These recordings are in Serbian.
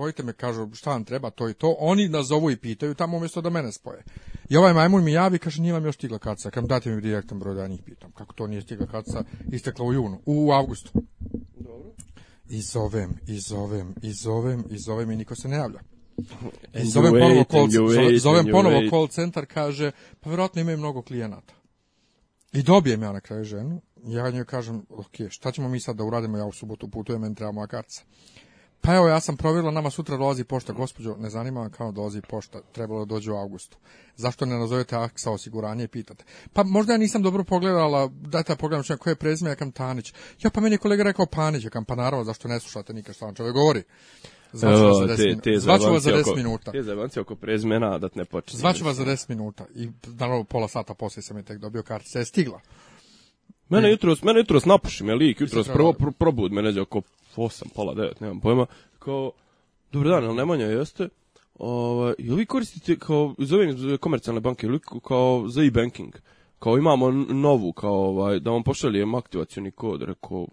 spojite me, kažu šta vam treba, to i to. Oni nazovu i pitaju tamo umjesto da mene spoje. I ovaj majmun mi javi, kaže nije vam još stigla kaca, kam date mi direktan broj da njih pitam. Kako to nije stigla kaca, istekla u junu, u avgustu. Dobro. I zovem, i zovem, i zovem, i zovem i niko se ne javlja. I zovem wait, ponovo call, zovem, zovem ponovo call centar, kaže, pa vjerojatno imaju mnogo klijenata. I dobijem ja na kraju ženu, ja njoj kažem, ok, šta ćemo mi sad da uradimo, ja u subotu putujem, meni treba moja karca. Pa evo, ja sam provjerila, nama sutra dolazi pošta, gospođo, ne zanima vam kao dolazi pošta, trebalo da dođe u augustu. Zašto ne nazovete aksa osiguranje i pitate? Pa možda ja nisam dobro pogledala, dajte da pogledam što koje je prezime, ja kam Tanić. Ja pa meni je kolega rekao Panić, ja kam pa naravno, zašto ne slušate nikad što vam čovjek govori? Zvaću vas za 10, te, za 10 minuta. Te zajebanci oko prezmena da ne počne. Zvaću vas za 10 minuta i naravno pola sata poslije sam je tek dobio kartice. Je stigla. Mene jutros, mene jutros napuši me lik, jutros prvo pr probud me neđe oko 8, pola 9, nemam pojma. Kao, dobar dan, ali Nemanja jeste? Ovaj, je li koristite, kao, zovem iz komercijalne banke, je li kao za e-banking? Kao imamo novu, kao ovaj, da vam pošaljem aktivacioni kod, rekao,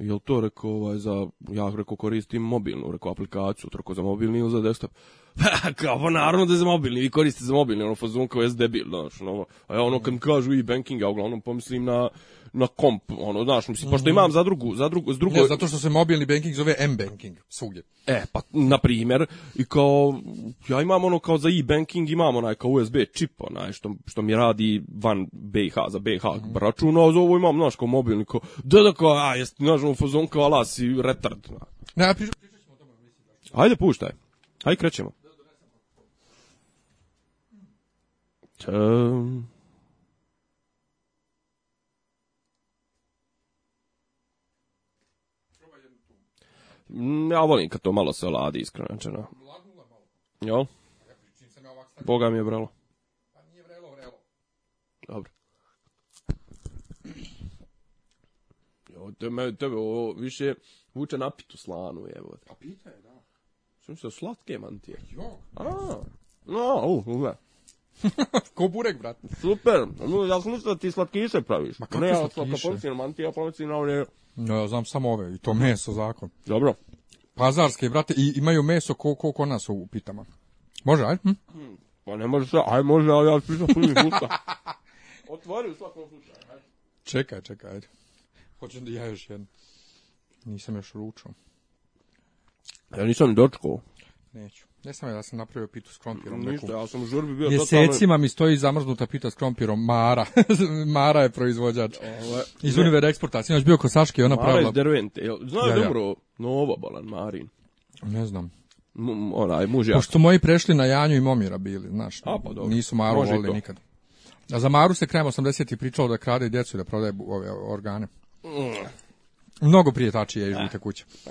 jel to rekao ovaj, za, ja rekao koristim mobilnu, rekao aplikaciju, to rekao za mobilni ili za desktop. kao pa naravno da je za mobilni, vi koristite za mobilni, ono fazon kao je debil, znaš, ono, a ja ono kad kažu i banking, ja uglavnom pomislim na na komp, ono, znaš, mislim, pošto mhm. imam za drugu, za drugu, s drugo... Ne, zato što se mobilni banking zove M-banking, svugdje. E, pa, na primjer, i kao, ja imam ono, kao za e-banking imam onaj, kao USB čip, onaj, što, što mi radi van BH, za BH mm. računa, a za ovo imam, znaš, kao mobilni, kao, da, da, kao, a, jesi, znaš, ono, fazon, kao, ala, si retard, na. Ne, pričat ćemo o tome, mislim. da. Ajde, puštaj. Ajde, krećemo. Da, Um... Ja volim kad to malo se oladi, iskreno rečeno. Jel? Boga mi je bralo. Pa nije vrelo, vrelo. Dobro. Jo, tebe, tebe ovo više vuče napitu slanu, evo. Pa pita je, da. Što se slatke mantije? Pa jo. A, no, u, uve. Ko burek, brat. Super, no, ja sam mislio da ti slatkiše praviš. Ma kakve ne, slatkiše? Pa ne, ja slatkiše mantija, pomeci na one Ja znam samo ove, i to meso zakon. Dobro. Pazarske, brate, i imaju meso ko, ko, ko nas u pitama. Može, aj? Hm? Pa ne može sve, aj može, ali ja pričam punim puta. Otvori u svakom slučaju, ajde. Čekaj, čekaj, ajde. Hoćem da ja još jednu. Nisam još ručao. Ja nisam dočkao. Neću. Ne znam, ja, ja sam napravio pitu s krompirom. Ništa, neku. ja sam u žurbi bio Mjesecima totalno... mi stoji zamrznuta pita s krompirom. Mara. Mara je proizvođač. Ove, iz Univer Eksporta. Sinoć bio kod Saške i ona pravila... Mara iz Dervente. Znaš ja, ja. dobro, da Nova Balan, Marin. Ne znam. M onaj, muž jako. Pošto moji prešli na Janju i Momira bili, znaš. A, pa dobro. Nisu Maru Može volili nikad. A za Maru se krajem 80-ih pričalo da krade djecu da prodaje ove organe. Mm. Mnogo prije tačije je izbita eh, kuća. Pa.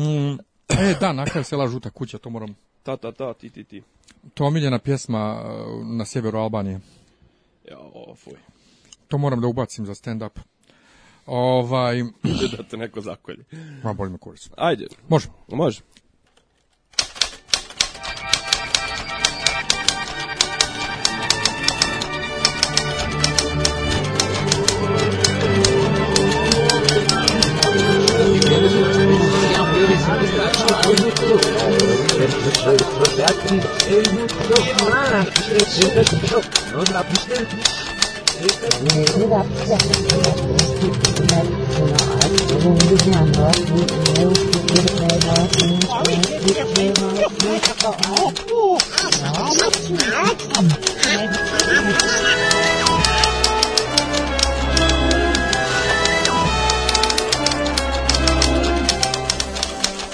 Mm. E, da, na sela Žuta kuća, to moram... Ta, ta, ta, ti, ti, ti. To je omiljena pjesma uh, na sjeveru Albanije. Ja, o, fuj. To moram da ubacim za stand-up. Ovaj... da te neko zakolje. Ma, boli me kurac. Ajde. Može. Može. Oh,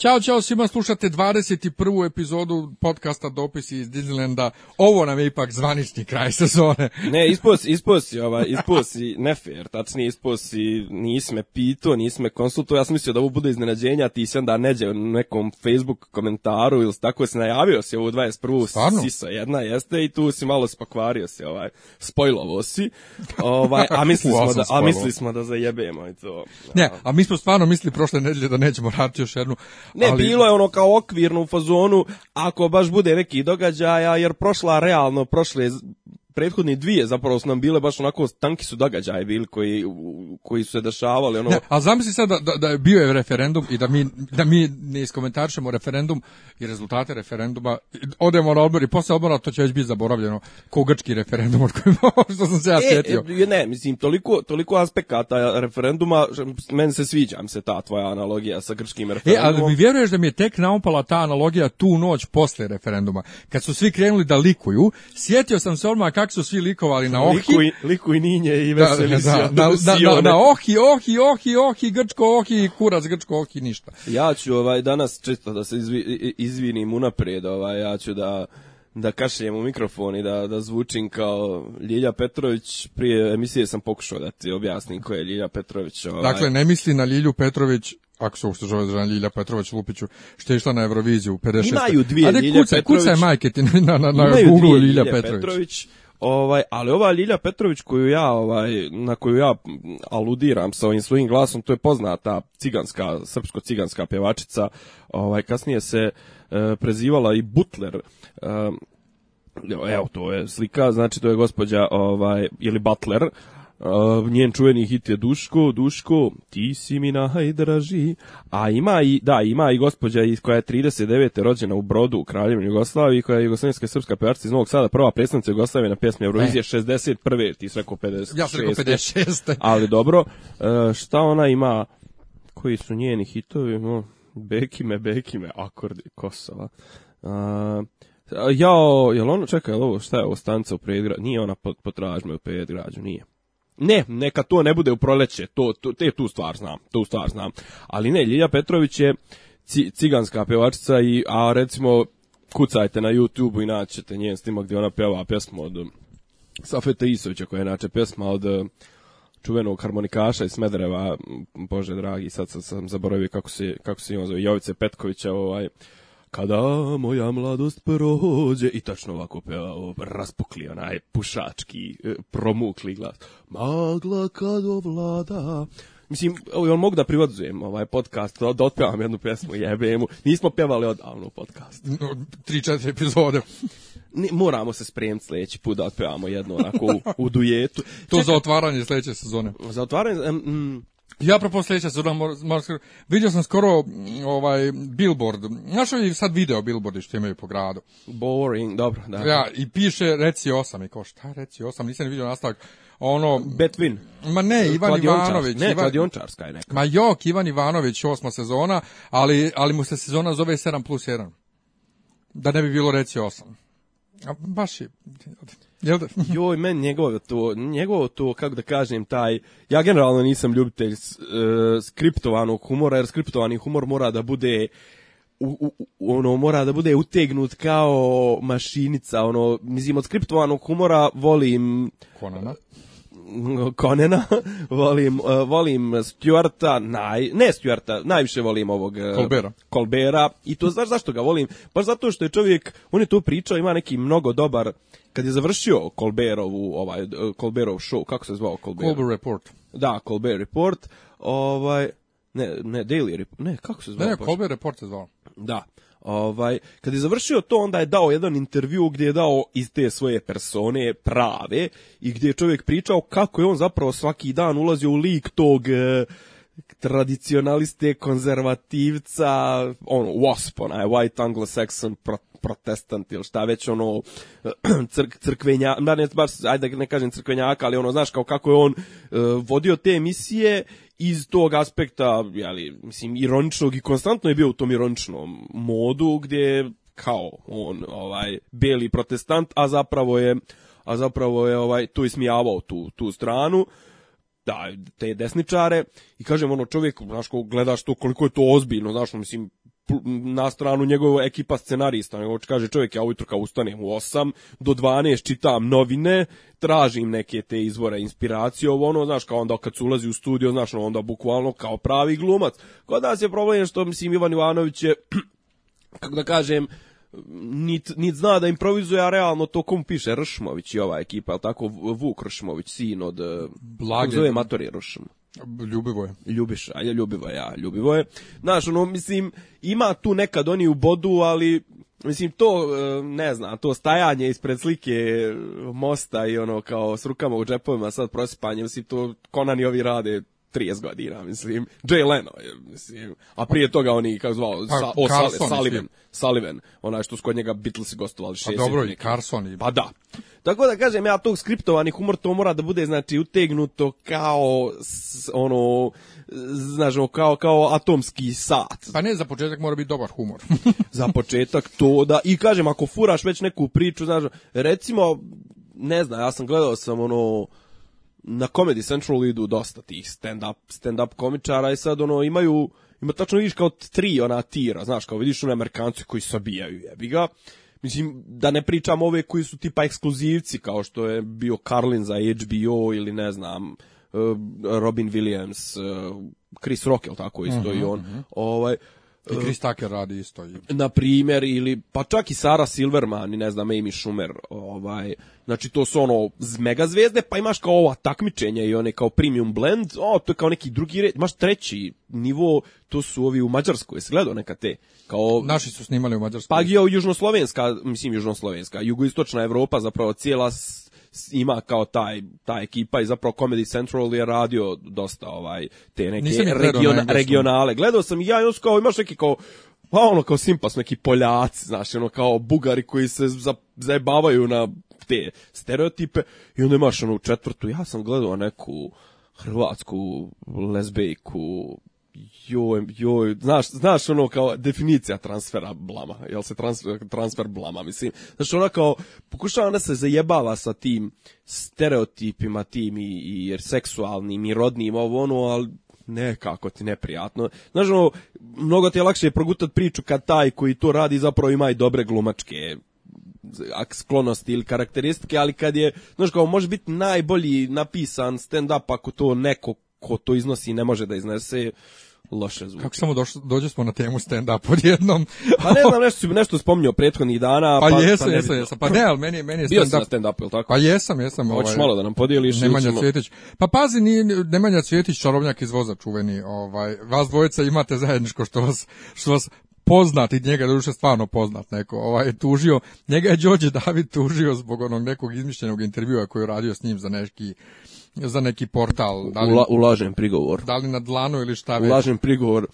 Ćao, ćao svima, slušate 21. epizodu podcasta Dopisi iz Disneylanda. Ovo nam je ipak zvanični kraj sezone. ne, ispos, ispos, ova, ispos i nefer, tačnije ispos i nisi me pitao, nisi me konsultuo, ja sam mislio da ovo bude iznenađenja, a ti si onda neđe u nekom Facebook komentaru ili tako si najavio si ovu 21. Stvarno? sisa jedna jeste i tu si malo spokvario si, ovaj, spojlovo si, ovaj, a mislili smo, da, a mislili smo da zajebemo i to. Ne, ovaj. a mi smo stvarno mislili prošle nedelje da nećemo raditi još jednu Ne, ali... bilo je ono kao okvirno u fazonu, ako baš bude neki događaja, jer prošla realno, prošle prethodne dvije zapravo su nam bile baš onako tanki su događaje bili koji, koji su se dešavali ono. Ne, a zamisli sad da, da, da je bio je referendum i da mi da mi ne iskomentarišemo referendum i rezultate referenduma. Odemo na odbor i posle odbora to će već biti zaboravljeno ko grčki referendum od kojeg što sam se ja e, sjetio. E, ne, mislim toliko toliko aspekata referenduma meni se sviđa mi se ta tvoja analogija sa grčkim referendumom. E, ali mi vjeruješ da mi je tek naumpala ta analogija tu noć posle referenduma kad su svi krenuli da likuju, sjetio sam se odmah kako čak su svi likovali na Ohi. Liku i, liku i Ninje i da, Veseli da, da, da, da, na, da, na, na Ohi, Ohi, Ohi, Ohi, Grčko Ohi Kurac, Grčko Ohi, ništa. Ja ću ovaj, danas čisto da se izvi, izvinim unapred, ovaj, ja ću da da kašljem u mikrofon i da, da zvučim kao Ljilja Petrović. Prije emisije sam pokušao da ti objasnim ko je Ljilja Petrović. Ovaj. Dakle, ne misli na Ljilju Petrović ako se uopšte zove Zoran Ljilja Petrović Lupiću, što je išla na Euroviziju u 56. Imaju dvije Ljilja kuca, Petrović. Kuca majke ti na, na, na Google Ljilja, Ljilja Petrović. Petrović Ovaj, ali ova Ljilja Petrović koju ja, ovaj, na koju ja aludiram sa ovim svojim glasom, to je poznata ciganska, srpsko-ciganska pevačica, ovaj, kasnije se e, prezivala i Butler, e, evo to je slika, znači to je gospođa ovaj ili Butler, Uh, njen čuveni hit je Duško, Duško, ti si mi najdraži. A ima i, da, ima i gospođa koja je 39. rođena u Brodu u Kraljevini Jugoslaviji, koja je jugoslavijska i srpska pevačica iz Novog Sada, prva predstavnica Jugoslavije na pesmi Eurovizije 61. E. Ti si rekao 56. Ja sam rekao 56. ali dobro, uh, šta ona ima, koji su njeni hitovi, no, Bekime, Bekime, akordi Kosova. Uh, jao, jel ono, čekaj, jel ovo, šta je ovo stanca u predgrađu? Nije ona potražme u predgrađu, nije. Ne, neka to ne bude u proleće, to, to, te tu stvar znam, tu stvar znam. Ali ne, Ljilja Petrović je ciganska pevačica, i, a recimo kucajte na YouTube-u i naćete njen snimak gdje ona peva pesmu od um, Safeta Isovića, koja je inače pesma od um, čuvenog harmonikaša iz Smedereva, bože dragi, sad sam zaboravio kako se, kako se ima zove, Jovice Petkovića, ovaj, Kada moja mladost prođe, i tačno ovako pevao, raspukli onaj pušački, e, promukli glas. Magla kad ovlada, Mislim, ovaj, on mogu da privadzujem ovaj podcast, da, da otpevam jednu pesmu, jebemu. Nismo pevali odavno u podcast. No, tri, četiri epizode. Ne, moramo se spremiti sledeći put da otpevamo jednu onako u, u dujetu. to Čekaj, za otvaranje sledeće sezone. Za otvaranje... Um, Ja propos sljedeća sezona Morskog... Vidio sam skoro ovaj billboard. Našao li sad video billboardi što imaju po gradu? Boring, dobro, da. Ja, i piše Reci 8. I kao, šta Reci 8? Nisam vidio nastavak. Ono... Betvin. Ma ne, Ivan Ivanović. Ne, Ivan... Kladiončarska je neka. Ma jok, Ivan Ivanović, osma sezona, ali, ali mu se sezona zove 7 plus 1. Da ne bi bilo Reci 8. A baš je... Jel da? Joj, men njegovo to, njegovo to, kako da kažem, taj, ja generalno nisam ljubitelj s, e, skriptovanog humora, jer skriptovani humor mora da bude, u, u, ono mora da bude utegnut kao mašinica ono mislim od skriptovanog humora volim Konana Konena, volim, uh, volim Stuarta, naj, ne Stuarta, najviše volim ovog uh, eh, Kolbera. I to znaš zašto ga volim? Baš zato što je čovjek, on je tu pričao, ima neki mnogo dobar, kad je završio Kolberovu, ovaj, Kolberov eh, show, kako se zvao Kolber? Report. Da, Kolber Report, ovaj, ne, ne, Daily Report, ne, kako se zvao? Ne, ne Colbert Report se zvao. Da. Ovaj, kad je završio to, onda je dao jedan intervju gdje je dao iz te svoje persone prave i gdje je čovjek pričao kako je on zapravo svaki dan ulazio u lik tog eh, tradicionaliste, konzervativca, ono, wasp, onaj, white anglo-saxon protestant ili šta već, ono, e, crk, crkvenja, da ne, baš, ajde da ne kažem crkvenjaka, ali ono, znaš, kao kako je on eh, vodio te emisije iz tog aspekta, jeli, mislim, ironičnog i konstantno je bio u tom ironičnom modu gdje kao on ovaj beli protestant, a zapravo je a zapravo je ovaj tu ismijavao tu tu stranu da te desničare i kažem ono čovjek znaš ko gledaš to koliko je to ozbiljno znaš mislim na stranu njegova ekipa scenarista, nego kaže čovjek, ja ujutro kao ustanem u 8, do 12 čitam novine, tražim neke te izvore inspiracije, ovo ono, znaš, kao onda kad se ulazi u studio, znaš, onda bukvalno kao pravi glumac. Kod nas je problem što, mislim, Ivan Ivanović je, kako da kažem, nit, nit zna da improvizuje, a realno to kom piše Ršmović i ova ekipa, ali tako Vuk Ršmović, sin od... Eh, Blage. Zove Matori Ršmović. Ljubivo je. Ljubiš, a ajde, ljubivo ja, ljubivo je. Znaš, ono, mislim, ima tu nekad oni u bodu, ali, mislim, to, e, ne znam, to stajanje ispred slike mosta i ono, kao s rukama u džepovima, sad prosipanje, mislim, to konani ovi rade 30 godina, mislim. Jay Leno, mislim. A prije toga oni, kako zvao, pa, sa, o, Carson, Sullivan, Sullivan, onaj što su kod njega Beatlesi gostovali 60. Pa dobro, i Carson. I... Pa da. Tako da kažem, ja tog skriptovani humor, to mora da bude, znači, utegnuto kao, s, ono, znaš, kao, kao atomski sat. Pa ne, za početak mora biti dobar humor. za početak to da, i kažem, ako furaš već neku priču, znaš, recimo, ne znam, ja sam gledao sam, ono, na Comedy Central idu dosta tih stand-up stand up komičara i sad ono imaju, ima tačno vidiš kao tri ona tira, znaš, kao vidiš one Amerikanci koji sabijaju jebi ga. Mislim, da ne pričam ove koji su tipa ekskluzivci, kao što je bio Carlin za HBO ili ne znam, eh, Robin Williams, eh, Chris Rock, je tako isto uh mhm, -huh, i on. Uh mhm. -huh. Ovaj, i eh, Chris Tucker radi isto. Na primjer, ili, pa čak i Sara Silverman i ne znam, Amy Schumer, ovaj, Znači to su ono mega zvezde, pa imaš kao ova takmičenja i one kao premium blend, o, to je kao neki drugi red, imaš treći nivo, to su ovi u Mađarskoj, se gledao neka te, kao... Naši su snimali u Mađarskoj. Pa je južnoslovenska, mislim južnoslovenska, jugoistočna Evropa zapravo cijela ima kao taj ta ekipa i zapravo Comedy Central je radio dosta ovaj te neke Nisam regiona, regionale. Gledao sam i ja i kao imaš neki kao pa ono kao simpas neki Poljaci, znaš, ono kao Bugari koji se za, zajebavaju na te stereotipe i onda imaš ono u četvrtu, ja sam gledao neku hrvatsku lezbejku, joj, joj, znaš, znaš ono kao definicija transfera blama, jel se transfer, transfer blama, mislim. Znaš ona kao, pokušava da se zajebava sa tim stereotipima, tim i, i seksualnim i rodnim, ovo ono, ali nekako ti neprijatno. Znaš, ono, mnogo ti je lakše progutati priču kad taj koji to radi zapravo ima i dobre glumačke sklonosti ili karakteristike, ali kad je, znaš kao, može biti najbolji napisan stand-up ako to neko ko to iznosi ne može da iznese, loše zvuči. Kako samo došlo, dođu smo na temu stand-up odjednom. pa ne znam, nešto si nešto spomnio prethodnih dana. Pa, pa jesam, pa jesam, jesam. Pa ne, ali meni, meni je stand-up. Bio sam na stand-upu, ili tako? Pa jesam, jesam. Ovaj, Hoćeš malo da nam podijeliš. Nemanja ćemo... Cvjetić. Pa pazi, nije, Nemanja Cvjetić, čarobnjak iz voza čuveni. Ovaj, vas dvojica imate zajedničko što vas, što vas poznat i njega doduše stvarno poznat neko, ovaj tužio, njega je Đorđe David tužio zbog onog nekog izmišljenog intervjua koji je radio s njim za neki za neki portal. Da li, Ula, ulažen prigovor. Da li na dlanu ili šta već. Ulažen prigovor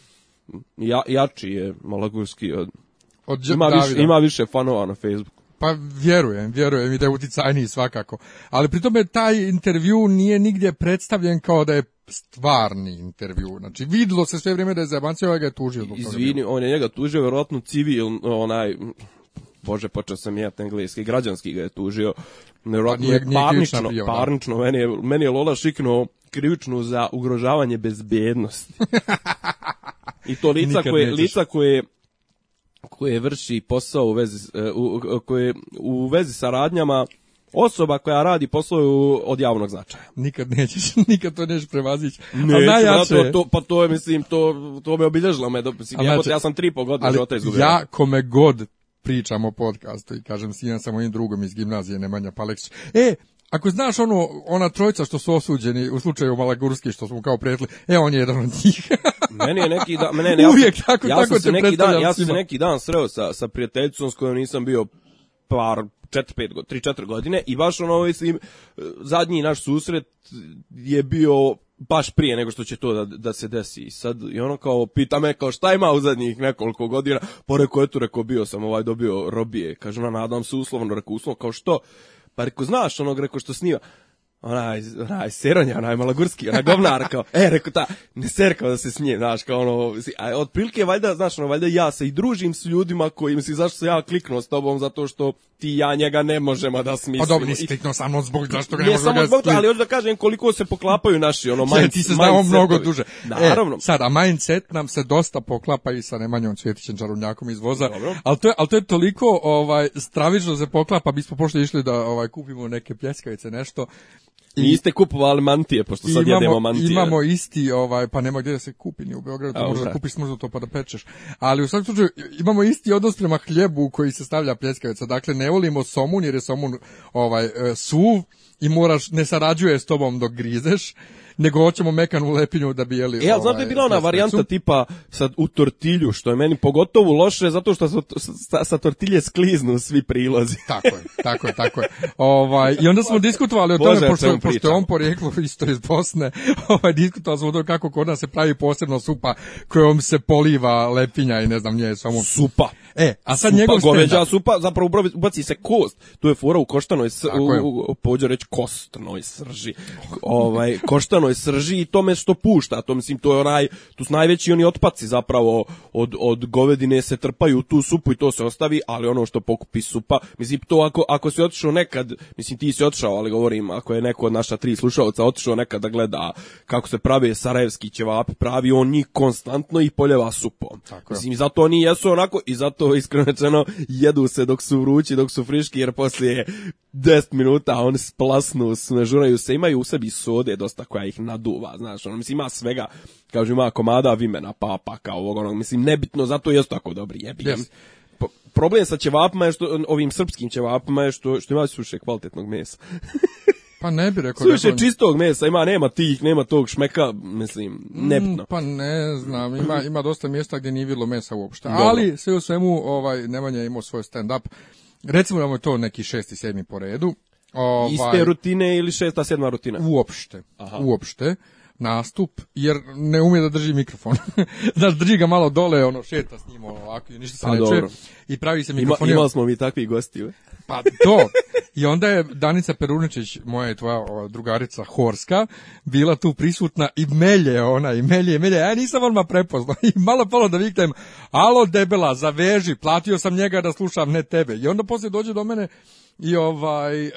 ja, jači je Malagurski od, od ima, više, ima više fanova na Facebooku. Pa vjerujem, vjerujem i da je uticajniji svakako. Ali pri taj intervju nije nigdje predstavljen kao da je stvarni intervju. Znači, vidlo se sve vrijeme da je zajebancio, ovaj ga je tužio. Izvini, on je njega tužio, verovatno civil, onaj, bože, počeo sam ja engleski, građanski ga je tužio, nevjerojatno je parnično, bio, da. parnično, meni je, meni je Lola šiknuo krivičnu za ugrožavanje bezbjednosti. I to lica Nikad koje, nećeš. lica koje koje vrši posao u vezi, e, u, koje u vezi sa radnjama Osoba koja radi poslove od javnog značaja. Nikad nećeš, nikad to nećeš prevazići. Ne, Ali najjače... to, to, pa to je, mislim, to, to me obilježilo. Me, mislim, ja, znači, ja sam tri po godine života izgubio. Ja kome god pričam o podcastu i kažem sijan sa mojim drugom iz gimnazije Nemanja Paleksić. E, ako znaš ono, ona trojica što su osuđeni u slučaju Malagurski što smo kao prijetli, e on je jedan od njih. Meni je neki dan, ne, ne, ja, Uvijek tako, ja tako sam se neki dan, ja sam se neki dan sreo sa, sa prijateljicom s kojom nisam bio par 4 5 godina, 3 4 godine i baš ono ovaj im zadnji naš susret je bio baš prije nego što će to da, da se desi. I sad i ono kao pita me kao šta ima u zadnjih nekoliko godina, poreko pa je tu rekao bio sam ovaj dobio robije, kaže ona nadam se uslovno, rekao uslovno kao što, pa reko znaš onog reko što snima, onaj, onaj Seronja, onaj Malagurski, onaj govnar, kao, e, rekao ta, ne serkao da se smijem, znaš, kao ono, a otprilike, valjda, znaš, ono, valjda ja se i družim s ljudima koji, mislim, zašto se ja kliknuo s tobom, zato što ti ja njega ne možemo da smislimo. Pa dobro, nisi kliknuo samo zbog zašto ga ne, ne da samo zbog toga, ali hoću da kažem koliko se poklapaju naši, ono, mindset. ti se znao mnogo duže. E, Naravno. E, sad, a mindset nam se dosta poklapa i sa Nemanjom Cvjetićem, čarunjakom iz voza, dobro. ali to, je, ali to je toliko ovaj, stravično se poklapa, bismo pošto išli da ovaj, kupimo neke pljeskavice, nešto, Niste kupovali mantije, pošto sad imamo, jedemo mantije. Imamo isti, ovaj, pa nema gdje da se kupi, ni u Beogradu, A, možda da. kupiš možda to pa da pečeš. Ali u svakom slučaju imamo isti odnos prema hljebu koji se stavlja pljeskavica. Dakle, ne volimo somun jer je somun ovaj, e, suv i moraš, ne sarađuje s tobom dok grizeš nego hoćemo mekanu lepinju da bi jeli. E, ovaj, znaš da je bila ona varijanta tipa sad u tortilju, što je meni pogotovo loše zato što sa, sa, sa tortilje skliznu svi prilozi. tako je, tako je, tako je. Ovaj, I onda smo diskutovali o tome, Bože, pošto, je on porijeklo isto iz Bosne, ovaj, diskutovali smo o tome kako kod nas se pravi posebno supa kojom se poliva lepinja i ne znam, nije samo... Supa. E, a sad supa, njegov goveđa supa, zapravo ubaci se kost. Tu je fora u koštanoj, s, u, u, pođe reći kostnoj srži. Ovaj, koštanoj stranoj srži i tome što pušta. To mislim to je onaj tu su najveći oni otpaci zapravo od, od govedine se trpaju u tu supu i to se ostavi, ali ono što pokupi supa, mislim to ako ako se otišao nekad, mislim ti si otišao, ali govorim ako je neko od naša tri slušaoca otišao nekad da gleda kako se prave sarajevski ćevapi, pravi on njih konstantno i poljeva supom. Tako mislim zato oni jesu onako i zato iskreno rečeno jedu se dok su vrući, dok su friški jer poslije 10 minuta oni splasnu, snežuraju se, imaju u sebi sode dosta koja ih ih naduva, znaš, ono, mislim, ima svega, kaže, ima komada vimena, papa, kao ovog, onog, mislim, nebitno, zato jesu tako dobri, jebis. Yes. Problem sa ćevapima je što, ovim srpskim ćevapima je što, što ima suše kvalitetnog mesa. Pa ne bi rekao. Suviše neko... čistog mesa, ima nema tih, nema tog šmeka, mislim, mm, nebitno. Pa ne znam, ima, ima dosta mjesta gdje nije bilo mesa uopšte. Dobro. Ali sve u svemu, ovaj, Nemanja je imao svoj stand-up. Recimo da je to neki šesti, sedmi po redu. Ovaj, Iste rutine ili šesta, sedma rutina? Uopšte, Aha. uopšte nastup, jer ne umije da drži mikrofon. Znaš, drži ga malo dole, ono, šeta s njim, ovako, i ništa se pa ne čuje. I pravi se mikrofon. Ima, imali smo mi takvi gosti, Pa to. I onda je Danica Peruničić, moja i tvoja o, drugarica Horska, bila tu prisutna i melje ona, i melje, i melje. Ja nisam odmah prepoznao. I malo palo da viknem, alo debela, zaveži, platio sam njega da slušam, ne tebe. I onda posle dođe do mene, i ovaj, e,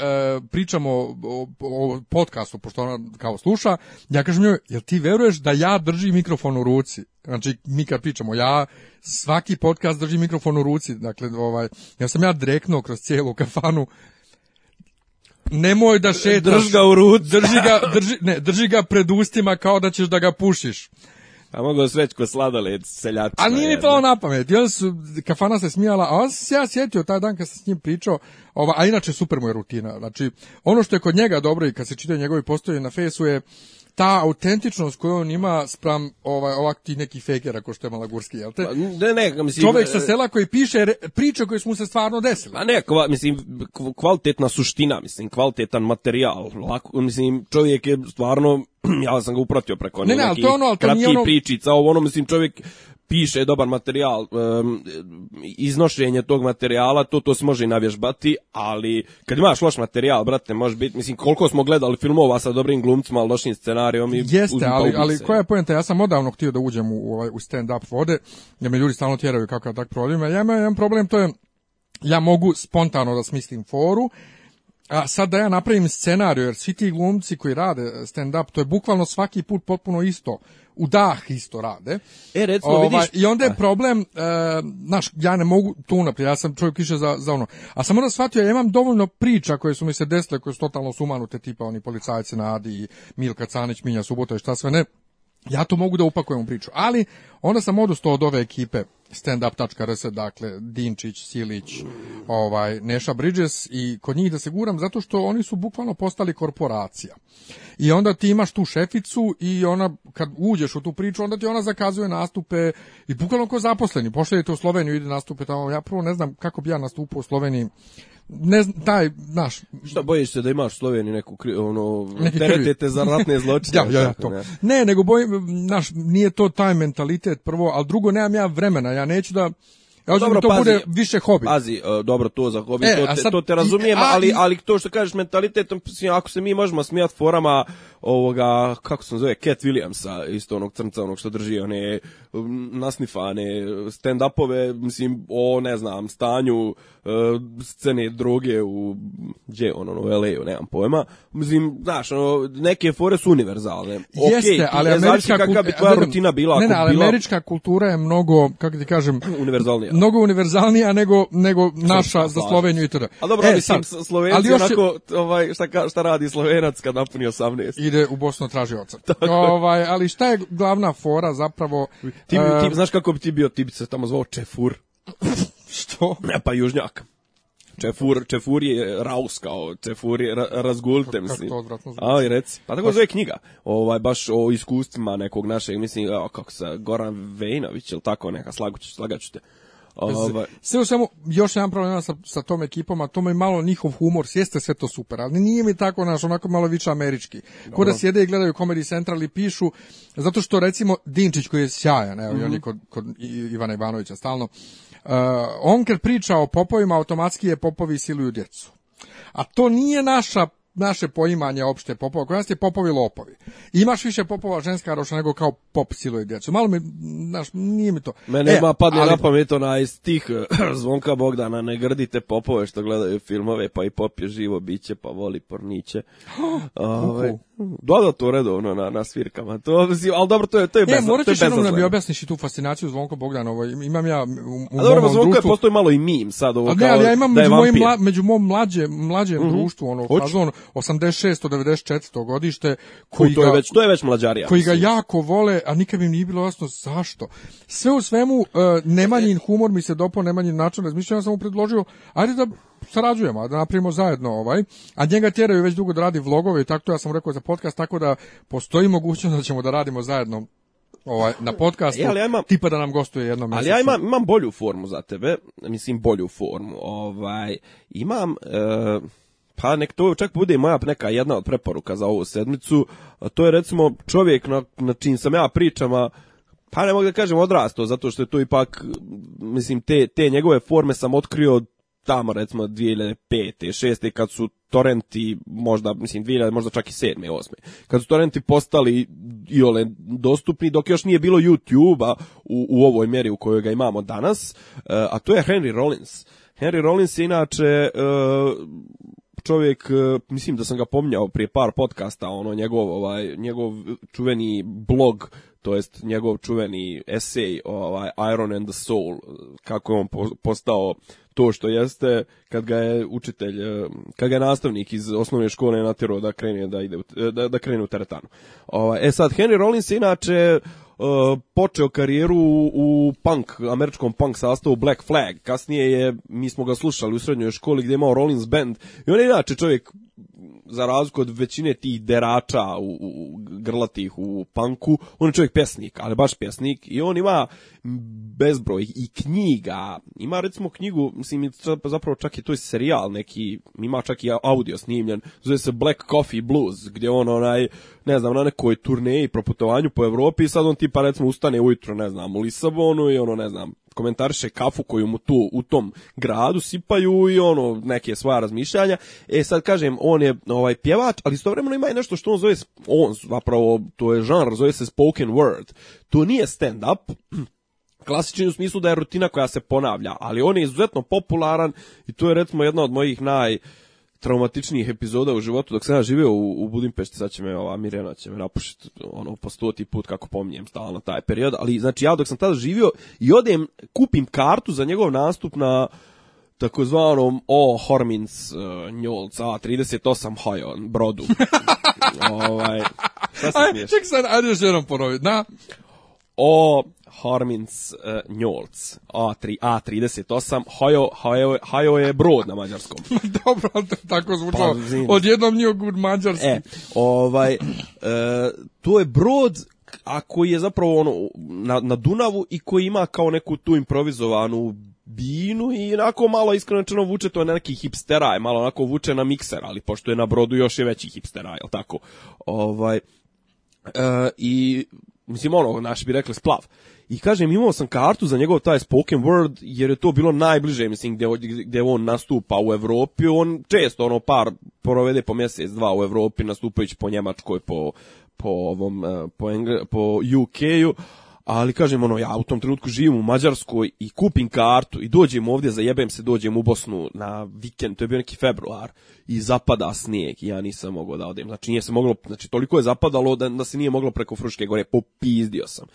pričamo o, o podcastu, pošto ona kao sluša, ja kažem joj, jel ti veruješ da ja držim mikrofon u ruci? Znači, mi kad pričamo, ja svaki podcast držim mikrofon u ruci, dakle, ovaj, ja sam ja dreknuo kroz cijelu kafanu, nemoj da šetaš. Drž ga u ruci. Drži ga, drži, ne, drži ga pred ustima kao da ćeš da ga pušiš. A mogu se reći ko sladoled seljačina. A nije mi palo na pamet. I su, kafana se smijala, a on se ja sjetio taj dan kad sam s njim pričao, ova, a inače super mu je rutina. Znači, ono što je kod njega dobro i kad se čitaju njegovi postoje na fesu je, ta autentičnost koju on ima spram ovaj ovak ti neki fejkera kao što je Malagurski, jel te? Pa, ne, ne, mislim čovjek sa e, sela koji piše priče koje su mu se stvarno desile. a ne, kva, mislim kvalitetna suština, mislim kvalitetan materijal, lako, mislim čovjek je stvarno ja sam ga upratio preko ne, ne, neki to ono, ali ono... pričica, ovo ono, mislim, čovjek piše dobar materijal, um, iznošenje tog materijala, to to se može i navježbati, ali kad imaš loš materijal, brate, može biti, mislim, koliko smo gledali filmova sa dobrim glumcima, lošim scenarijom i Jeste, pa ali, ali koja je pojenta, ja sam odavno htio da uđem u, ovaj, u stand-up vode, jer me ljudi stalno tjeraju kako ja tako provodim, ja imam jedan problem, to je ja mogu spontano da smislim foru, a sad da ja napravim scenariju, jer svi ti glumci koji rade stand-up, to je bukvalno svaki put potpuno isto, u dah isto rade. E, recimo, Ova, vidiš... I onda je problem, e, znaš, ja ne mogu to unaprijed, ja sam čovjek više za, za ono. A sam onda shvatio, ja imam dovoljno priča koje su mi se desile, koje su totalno sumanute, tipa oni policajci na Adi, Milka Canić, Minja Subota i šta sve ne ja to mogu da upakujem u priču. Ali, onda sam odustao od ove ekipe standup.rs, dakle, Dinčić, Silić, ovaj, Neša Bridges i kod njih da se guram, zato što oni su bukvalno postali korporacija. I onda ti imaš tu šeficu i ona, kad uđeš u tu priču, onda ti ona zakazuje nastupe i bukvalno ko zaposleni. Pošto je u Sloveniju, ide nastupe tamo. Ja prvo ne znam kako bi ja nastupao u Sloveniji ne znam, taj, znaš... Šta bojiš se da imaš Sloveni neku, kri, ono, teretete za ratne zločine? ja, ja, ja, to. Ne. ne, nego bojim, znaš, nije to taj mentalitet prvo, ali drugo, nemam ja vremena, ja neću da... Ja da dobro, to pazi, bude više hobi. Pazi, uh, dobro, to za hobi, e, to, te, to te razumijem, i, a, ali, ali to što kažeš mentalitetom, ako se mi možemo smijati forama ovoga, kako se zove, Cat Williamsa, isto onog crnca, onog što drži one nasnifane stand-upove, mislim, o, ne znam, stanju Eh, scene druge u gdje ono u LA-u, nemam pojma. Mislim, znaš, ono, neke fore su univerzalne. Jeste, okay, ali američka kultura bi tvoja ne, rutina bila, ne, ne, ali bila... američka kultura je mnogo, kako ti kažem, univerzalnija. Mnogo univerzalnija nego nego naša za Sloveniju i tada. A dobro, e, ali sam Slovenci onako ovaj šta ka, šta radi Slovenac kad napuni 18. Ide u Bosnu traži oca. ovaj, ali šta je glavna fora zapravo? Ti, uh, ti eh, znaš kako bi ti bio tip se tamo zvao Čefur. Što? Ne, pa južnjak. Čefur, čefur je rauskao, čefur je ra, razgultem. Kako to odvratno zvuči. Ali reci. Pa tako zove knjiga, ovaj, baš o iskustvima nekog našeg, mislim, o, kako se, Goran Vejnović, ili tako neka, slaguću, slagaću te. Ovaj. Sve u svemu, još jedan problem sa, sa tom ekipom, a to mi malo njihov humor, jeste sve to super, ali nije mi tako, naš, onako malo više američki. Ko da sjede i gledaju Comedy Central i pišu, zato što recimo Dinčić koji je sjajan, evo, mm -hmm. i on je mhm. kod, kod Ivana Ivanovića stalno, Uh, on kad priča o popovima, automatski je popovi siluju djecu. A to nije naša naše poimanje opšte popova kod nas je popovi lopovi. Imaš više popova ženska roša nego kao pop siluje djecu. Malo mi, znaš, nije mi to. Mene e, ima padne ali... na pamet onaj stih Zvonka Bogdana, ne grdite popove što gledaju filmove, pa i pop je živo biće, pa voli porniće. Ove, ovaj, da, da, to redovno na, na svirkama. To, ali dobro, to je, to je bez, e, morat ćeš jednom da mi objasniš i tu fascinaciju zvonka Bogdana, Bogdanovo. Ovaj, imam ja u, u A dobro, Zvonko društvu... je postoji malo i mim sad ovo. A ne, ali ja imam da među, mojim mla, mlađe, mlađem uh mhm. -huh. društvu, ono, Hoću. fazon, 86. 94. godište koji U, to je ga, već to je već mlađarija. Koji ga jako vole, a nikad im nije bilo jasno zašto. Sve u svemu e, Nemanjin humor mi se dopao, Nemanjin način razmišljanja, sam mu predložio ajde da sarađujemo, da napravimo zajedno ovaj, a njega tjeraju već dugo da radi vlogove i tako to ja sam rekao za podcast, tako da postoji mogućnost da ćemo da radimo zajedno ovaj, na podcastu, e, ali ja imam, tipa da nam gostuje jedno mjesecu. Ali ja imam, imam bolju formu za tebe, mislim bolju formu, ovaj, imam... E Pa nek to čak bude moja neka jedna od preporuka za ovu sedmicu. To je recimo čovjek na, na čim sam ja pričam, a pa ne mogu da kažem odrastao, zato što je to ipak, mislim, te, te njegove forme sam otkrio tamo recimo 2005. 6. kad su torrenti možda mislim 2000 možda čak i 7. 8. kad su torrenti postali iole dostupni dok još nije bilo YouTubea u, u ovoj meri u kojoj ga imamo danas, e, a to je Henry Rollins. Henry Rollins je inače e, čovjek, e, mislim da sam ga pomnjao prije par podcasta, ono njegov, ovaj, njegov čuveni blog, to jest njegov čuveni esej ovaj, Iron and the Soul, kako je on postao to što jeste kad ga je učitelj, e, kad ga je nastavnik iz osnovne škole natjerao da krene da ide e, da, da krene u teretanu. Ovaj e sad Henry Rollins inače E, počeo karijeru u, punk, američkom punk sastavu Black Flag. Kasnije je, mi smo ga slušali u srednjoj školi gdje je imao Rollins Band. I on je inače čovjek za razliku od većine tih derača u, u grlatih u panku, on je čovjek pjesnik, ali baš pjesnik i on ima bezbroj i knjiga. Ima recimo knjigu, mislim zapravo čak i to je serijal neki, ima čak i audio snimljen, zove se Black Coffee Blues, gdje on onaj ne znam, na nekoj turneji proputovanju po Evropi i sad on tipa recimo ustane ujutro, ne znam, u Lisabonu i ono ne znam, komentariše kafu koju mu tu u tom gradu sipaju i ono neke svoja razmišljanja. E sad kažem, on je ovaj pjevač, ali istovremeno ima i nešto što on zove, on zapravo, to je žanr, zove se spoken word. To nije stand up, klasični u smislu da je rutina koja se ponavlja, ali on je izuzetno popularan i to je recimo jedna od mojih naj traumatičnijih epizoda u životu dok sam ja živio u, u Budimpešti, sad će me ova Mirjana će me napušiti ono, po stoti put kako pominjem stalno taj period, ali znači ja dok sam tada živio i odem, kupim kartu za njegov nastup na takozvanom O Hormins uh, Njolc A38 Hajon brodu. ovaj, šta se smiješ? Ček sad, ajde još jednom ponoviti. Na O 38, A3, A38, hajo, hajo, hajo je brod na mađarskom. Dobro, ali tako zvučalo. Pa, Odjednom nije good mađarski. E, ovaj, e, to je brod a koji je zapravo ono na, na Dunavu i koji ima kao neku tu improvizovanu binu i onako malo iskreno vuče to na neki hipsteraj, malo onako vuče na mikser, ali pošto je na brodu još je veći hipsteraj, jel tako? Ovaj, e, I, mislim ono, naš bi rekli splav i kažem imao sam kartu za njegov taj spoken word jer je to bilo najbliže mislim gdje, gdje on nastupa u Evropi. on često ono par provede po mjesec dva u Evropi, nastupajući po Njemačkoj po po ovom e, po, po UK-u ali kažem ono ja u tom trenutku živim u Mađarskoj i kupim kartu i dođem ovdje zajebem se dođem u Bosnu na vikend to je bio neki februar i zapada snijeg i ja nisam mogao da odem znači nije se moglo znači toliko je zapadalo da, da se nije moglo preko Fruške gore popizdio sam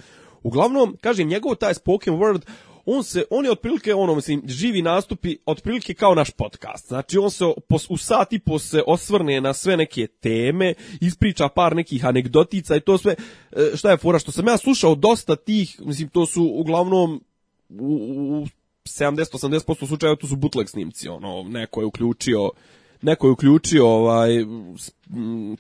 Uglavnom, kažem, njegov taj spoken word, on se on je otprilike ono mislim živi nastupi otprilike kao naš podcast. Znači on se pos, u sat i po se osvrne na sve neke teme, ispriča par nekih anegdotica i to sve e, šta je fora što sam ja slušao dosta tih, mislim to su uglavnom u, u 70-80% slučajeva to su bootleg snimci, ono neko je uključio neko je uključio ovaj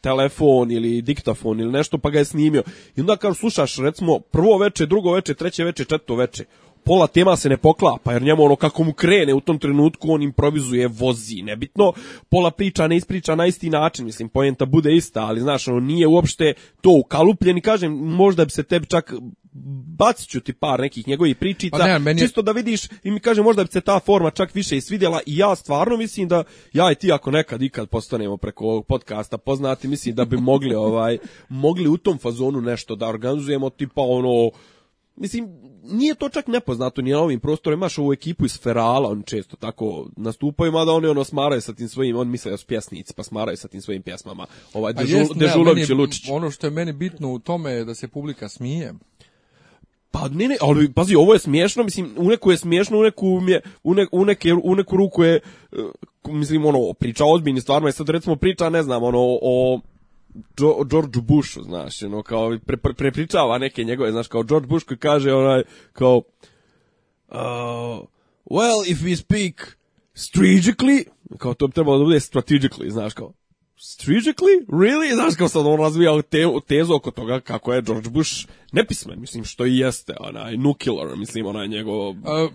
telefon ili diktafon ili nešto pa ga je snimio. I onda kao slušaš recimo prvo veče, drugo veče, treće veče, četvrto veče pola tema se ne poklapa, jer njemu ono kako mu krene u tom trenutku, on improvizuje, vozi, nebitno, pola priča ne ispriča na isti način, mislim, poenta bude ista, ali znaš, ono, nije uopšte to ukalupljen i kažem, možda bi se tebi čak bacit ću ti par nekih njegovih pričica, pa ne, meni... čisto da vidiš i mi kaže možda bi se ta forma čak više isvidjela i ja stvarno mislim da ja i ti ako nekad ikad postanemo preko ovog podcasta poznati, mislim da bi mogli ovaj mogli u tom fazonu nešto da organizujemo, tipa ono Mislim, nije to čak nepoznato ni na ovim prostorima, imaš ovu ekipu iz Ferala, on često tako nastupaju, mada oni ono smaraju sa tim svojim, on misle da su pjesnici, pa smaraju sa tim svojim pjesmama. Ovaj, Dežul, jest, Dežulović i Lučić. Ono što je meni bitno u tome je da se publika smije. Pa ne, ne, ali pazi, ovo je smiješno, mislim, u neku je smiješno, u neku, je, u, ne, u, neke, u neku ruku je, e, mislim, ono, priča ozbiljni stvarno, je sad recimo priča, ne znam, ono, o Jo, George Bushu, znaš, ono, kao, pre, pre, prepričava neke njegove, znaš, kao George Bush koji kaže, onaj, kao, uh, well, if we speak strategically, kao to bi trebalo da bude strategically, znaš, kao, strategically? Really? Znaš, kao sad on razvija tezu oko toga kako je George Bush nepismen, mislim, što i jeste, onaj, nuclear, mislim, onaj njegov...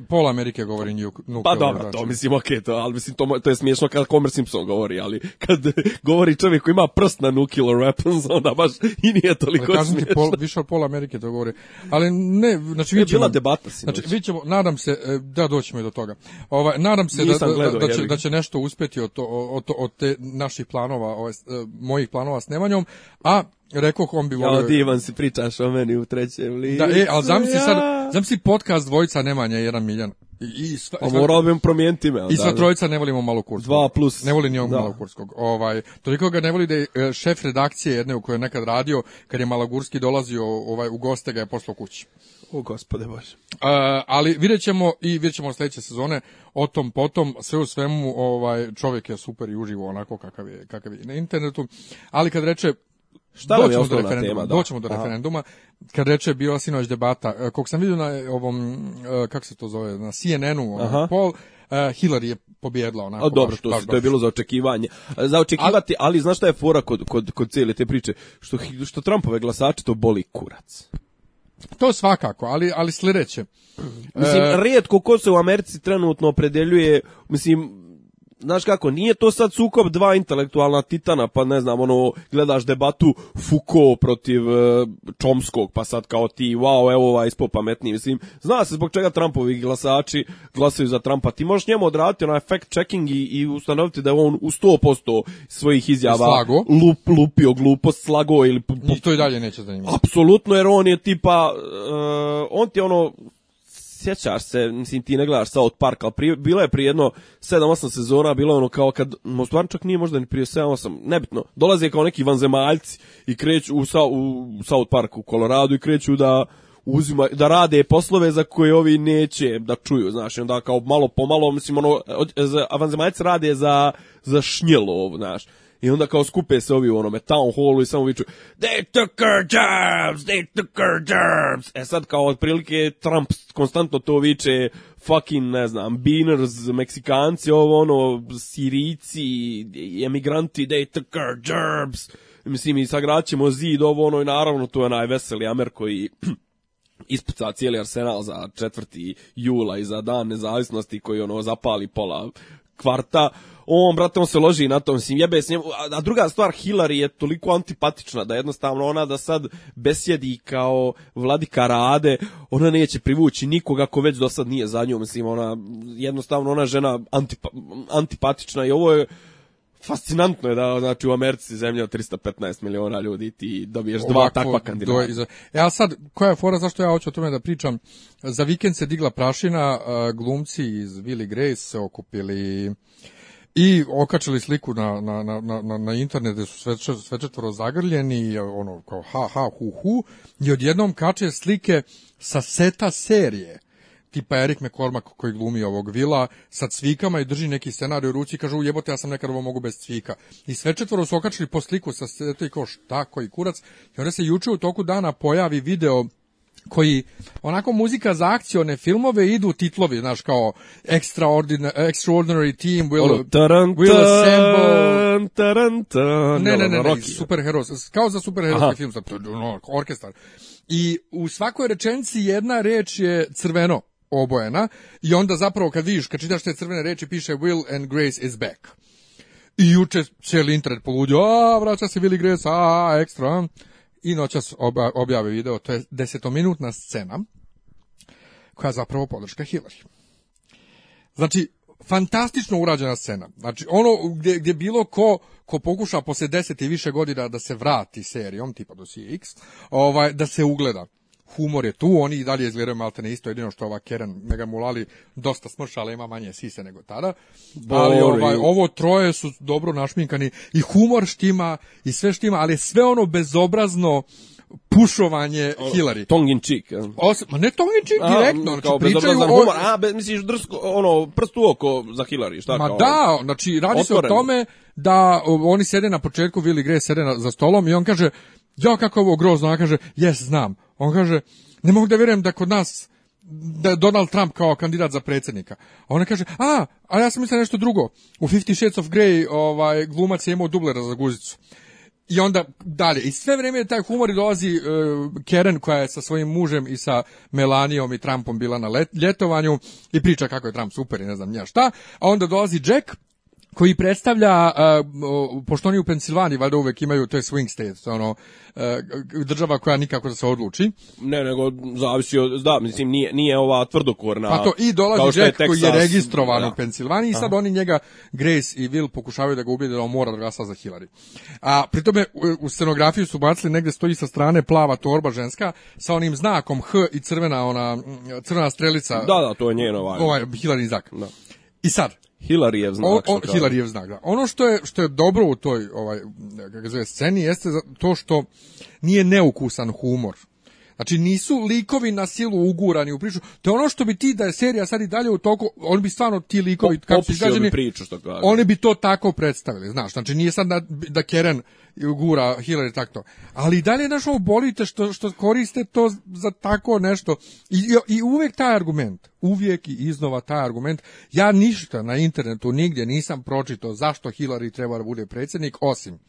pola Amerike govori nuclear. Pa dobro, znači. to mislim, okej, okay, to, ali mislim, to, to je smiješno kad Homer Simpson govori, ali kad govori čovjek koji ima prst na nuclear weapons, onda baš i nije toliko ali, smiješno. Ti, pol, više od pola Amerike to govori. Ali ne, znači, vidjet ćemo... Bila debata sinoć. Znači, vidjet ćemo, nadam se, e, da doćemo i do toga. Ovaj, nadam se da, da-, da- gledao, da, će, da će nešto uspeti od, to, od, od te naših planova, ovaj, e, mojih planova s Nemanjom, a Rekao on bi volio. Ja, divan si pričaš o meni u trećem licu. Da, e, ali zamisli ja. sad, zamisli podcast dvojica Nemanja i jedan Miljan. I, i pa sva, pa morao bi promijeniti me. I sva da, da, trojica ne volimo malo kurskog. Dva plus. Ne voli ni on da. malo Ovaj, toliko ga ne voli da je e, šef redakcije jedne u kojoj je nekad radio, kad je Malogurski dolazio ovaj, u goste ga je poslao kući. O gospode bože. Uh, ali vidjet ćemo i vidjet ćemo sledeće sezone o tom potom, sve u svemu ovaj, čovjek je super i uživo onako kakav je, kakav je na internetu, ali kad reče Šta doćemo je do referenduma, tema, da. doćemo do Aha. referenduma. Kad reče bio sinoć debata, e, kog sam vidio na e, ovom e, kako se to zove, na CNN-u, pol Hillary je pobjedila onako. A dobro, baš, to, baš, to je bilo za očekivanje. Za očekivati, ali, ali znaš šta je fora kod, kod, kod cijele te priče? Što, što Trumpove glasače to boli kurac. To svakako, ali ali sledeće. Mislim, rijetko ko se u Americi trenutno opredeljuje, mislim, znaš kako, nije to sad sukob dva intelektualna titana, pa ne znam, ono, gledaš debatu Foucault protiv e, Čomskog, pa sad kao ti, wow, evo ovaj ispo pametniji, mislim, zna se zbog čega Trumpovi glasači glasaju za Trumpa, ti možeš njemu odraditi onaj fact checking i, i ustanoviti da je on u 100% svojih izjava slago. Lup, lupio glupost, slago ili... Njih to i dalje neće zanimati. Apsolutno, jer on je tipa, e, on ti je ono sjećaš se, mislim ti ne gledaš South Park, ali prije, bila je prije jedno 7-8 sezona, bilo je ono kao kad, stvarno čak nije možda ni prije 7-8, nebitno, dolaze kao neki vanzemaljci i kreću u, u South Park u Koloradu i kreću da uzima, da rade poslove za koje ovi neće da čuju, znaš, onda kao malo po malo, mislim, ono, vanzemaljci rade za, za šnjelov, znaš, I onda kao skupe se ovi u onome town hallu i samo viču They took our jobs, they took our jobs. E sad kao otprilike Trump konstantno to viče fucking, ne znam, beaners, meksikanci, ovo ono, sirici, emigranti, they took our jobs. Mislim, i sagraćemo zid, ovo ono, i naravno to je najveseliji Amer koji ispuca cijeli arsenal za 4. jula i za dan nezavisnosti koji ono zapali pola kvarta on, brate, on se loži na to, mislim, jebe s njemu. A, a druga stvar, Hillary je toliko antipatična da jednostavno ona da sad besjedi kao vladika Rade, ona neće privući nikoga ko već do sad nije za njom, mislim, ona, jednostavno ona žena antipa, antipatična i ovo je, fascinantno je da znači u Americi zemlja od 315 miliona ljudi ti dobiješ Ovako, dva takva kandidata. Iza... E a sad koja je fora zašto ja hoću o tome da pričam? Za vikend se digla prašina, glumci iz Willy Grace se okupili i okačili sliku na, na, na, na, na internet gde su sve, sve zagrljeni i ono kao ha ha hu hu i odjednom kače slike sa seta serije tipa Erik McCormack koji glumi ovog vila sa cvikama i drži neki scenarij u ruci i kaže ujebote ja sam nekad ovo mogu bez cvika i sve četvoro su okačili po sliku sa seta i kao šta koji kurac i onda se juče u toku dana pojavi video koji onako muzika za akcione filmove idu titlovi, znaš, kao Extraordinary, Extraordinary Team, Will, ono, taran, Will Assemble, taran, taran, ne, ne, ne, ne, superhero, kao za superherojski film, sad, orkestar. I u svakoj rečenci jedna reč je crveno obojena i onda zapravo kad vidiš, kad čitaš te crvene reči piše Will and Grace is back. I juče cijeli internet poludio, a vraća se Willy Grace, a, ekstra i noćas objave video, to je desetominutna scena koja je zapravo podrška Hillary. Znači, fantastično urađena scena. Znači, ono gdje, gdje bilo ko, ko pokuša poslije deset i više godina da se vrati serijom, tipa do CX, ovaj, da se ugleda humor je tu, oni i dalje izgledaju malte ne isto, jedino što ova Keren Mega Mulali dosta smršala, ima manje sise nego tada. Ali ovaj, ovo troje su dobro našminkani i humor štima i sve štima, ali sve ono bezobrazno pušovanje Hillary. Tongue in cheek. Ja. ma ne tongue in cheek, Aha, direktno. Znači, kao bezobrazan o... Humor, a, be, misliš, drsko, ono, prst u oko za Hillary, šta ma kao? Ma da, znači, radi otvoreno. se o tome da oni sede na početku, Willy Gray sede na, za stolom i on kaže, ja kako ovo grozno, ona kaže, jes, znam. On kaže, ne mogu da vjerujem da kod nas da Donald Trump kao kandidat za predsjednika. A ona kaže, a, a ja sam mislila nešto drugo. U Fifty Shades of Grey ovaj, glumac je imao dublera za guzicu. I onda dalje. I sve vrijeme taj humor i dolazi e, Karen koja je sa svojim mužem i sa Melanijom i Trumpom bila na let, ljetovanju i priča kako je Trump super i ne znam nja šta. A onda dolazi Jack koji predstavlja uh, pošto oni u Pensilvaniji valjda uvek imaju to je swing state ono uh, država koja nikako da se odluči ne nego zavisi od da mislim nije nije ova tvrdokorna pa to i dolazi Jack je koji je registrovan da. u Pensilvaniji i sad Aha. oni njega Grace i Will pokušavaju da ga ubede da on mora da glasa za Hillary a pritome u scenografiju su bacili negde stoji sa strane plava torba ženska sa onim znakom H i crvena ona crvena strelica da da to je njeno ovaj-, ovaj Hillary znak da. i sad Hilarijev znak. On, o, Hilarijev znak, da. Ono što je, što je dobro u toj ovaj, kako zove, sceni jeste to što nije neukusan humor. Znači nisu likovi na silu ugurani u priču. To je ono što bi ti da je serija sad i dalje u toku, oni bi stvarno ti likovi Pop, kako su izgrađeni, priču što kaže. Oni bi to tako predstavili, znaš. Znači nije sad da, da Keren gura Hillary takto. Ali dalje naš ovo bolite što, što koriste to za tako nešto. I, I uvek taj argument, uvijek i iznova taj argument. Ja ništa na internetu nigdje nisam pročitao zašto Hillary treba da bude predsjednik, osim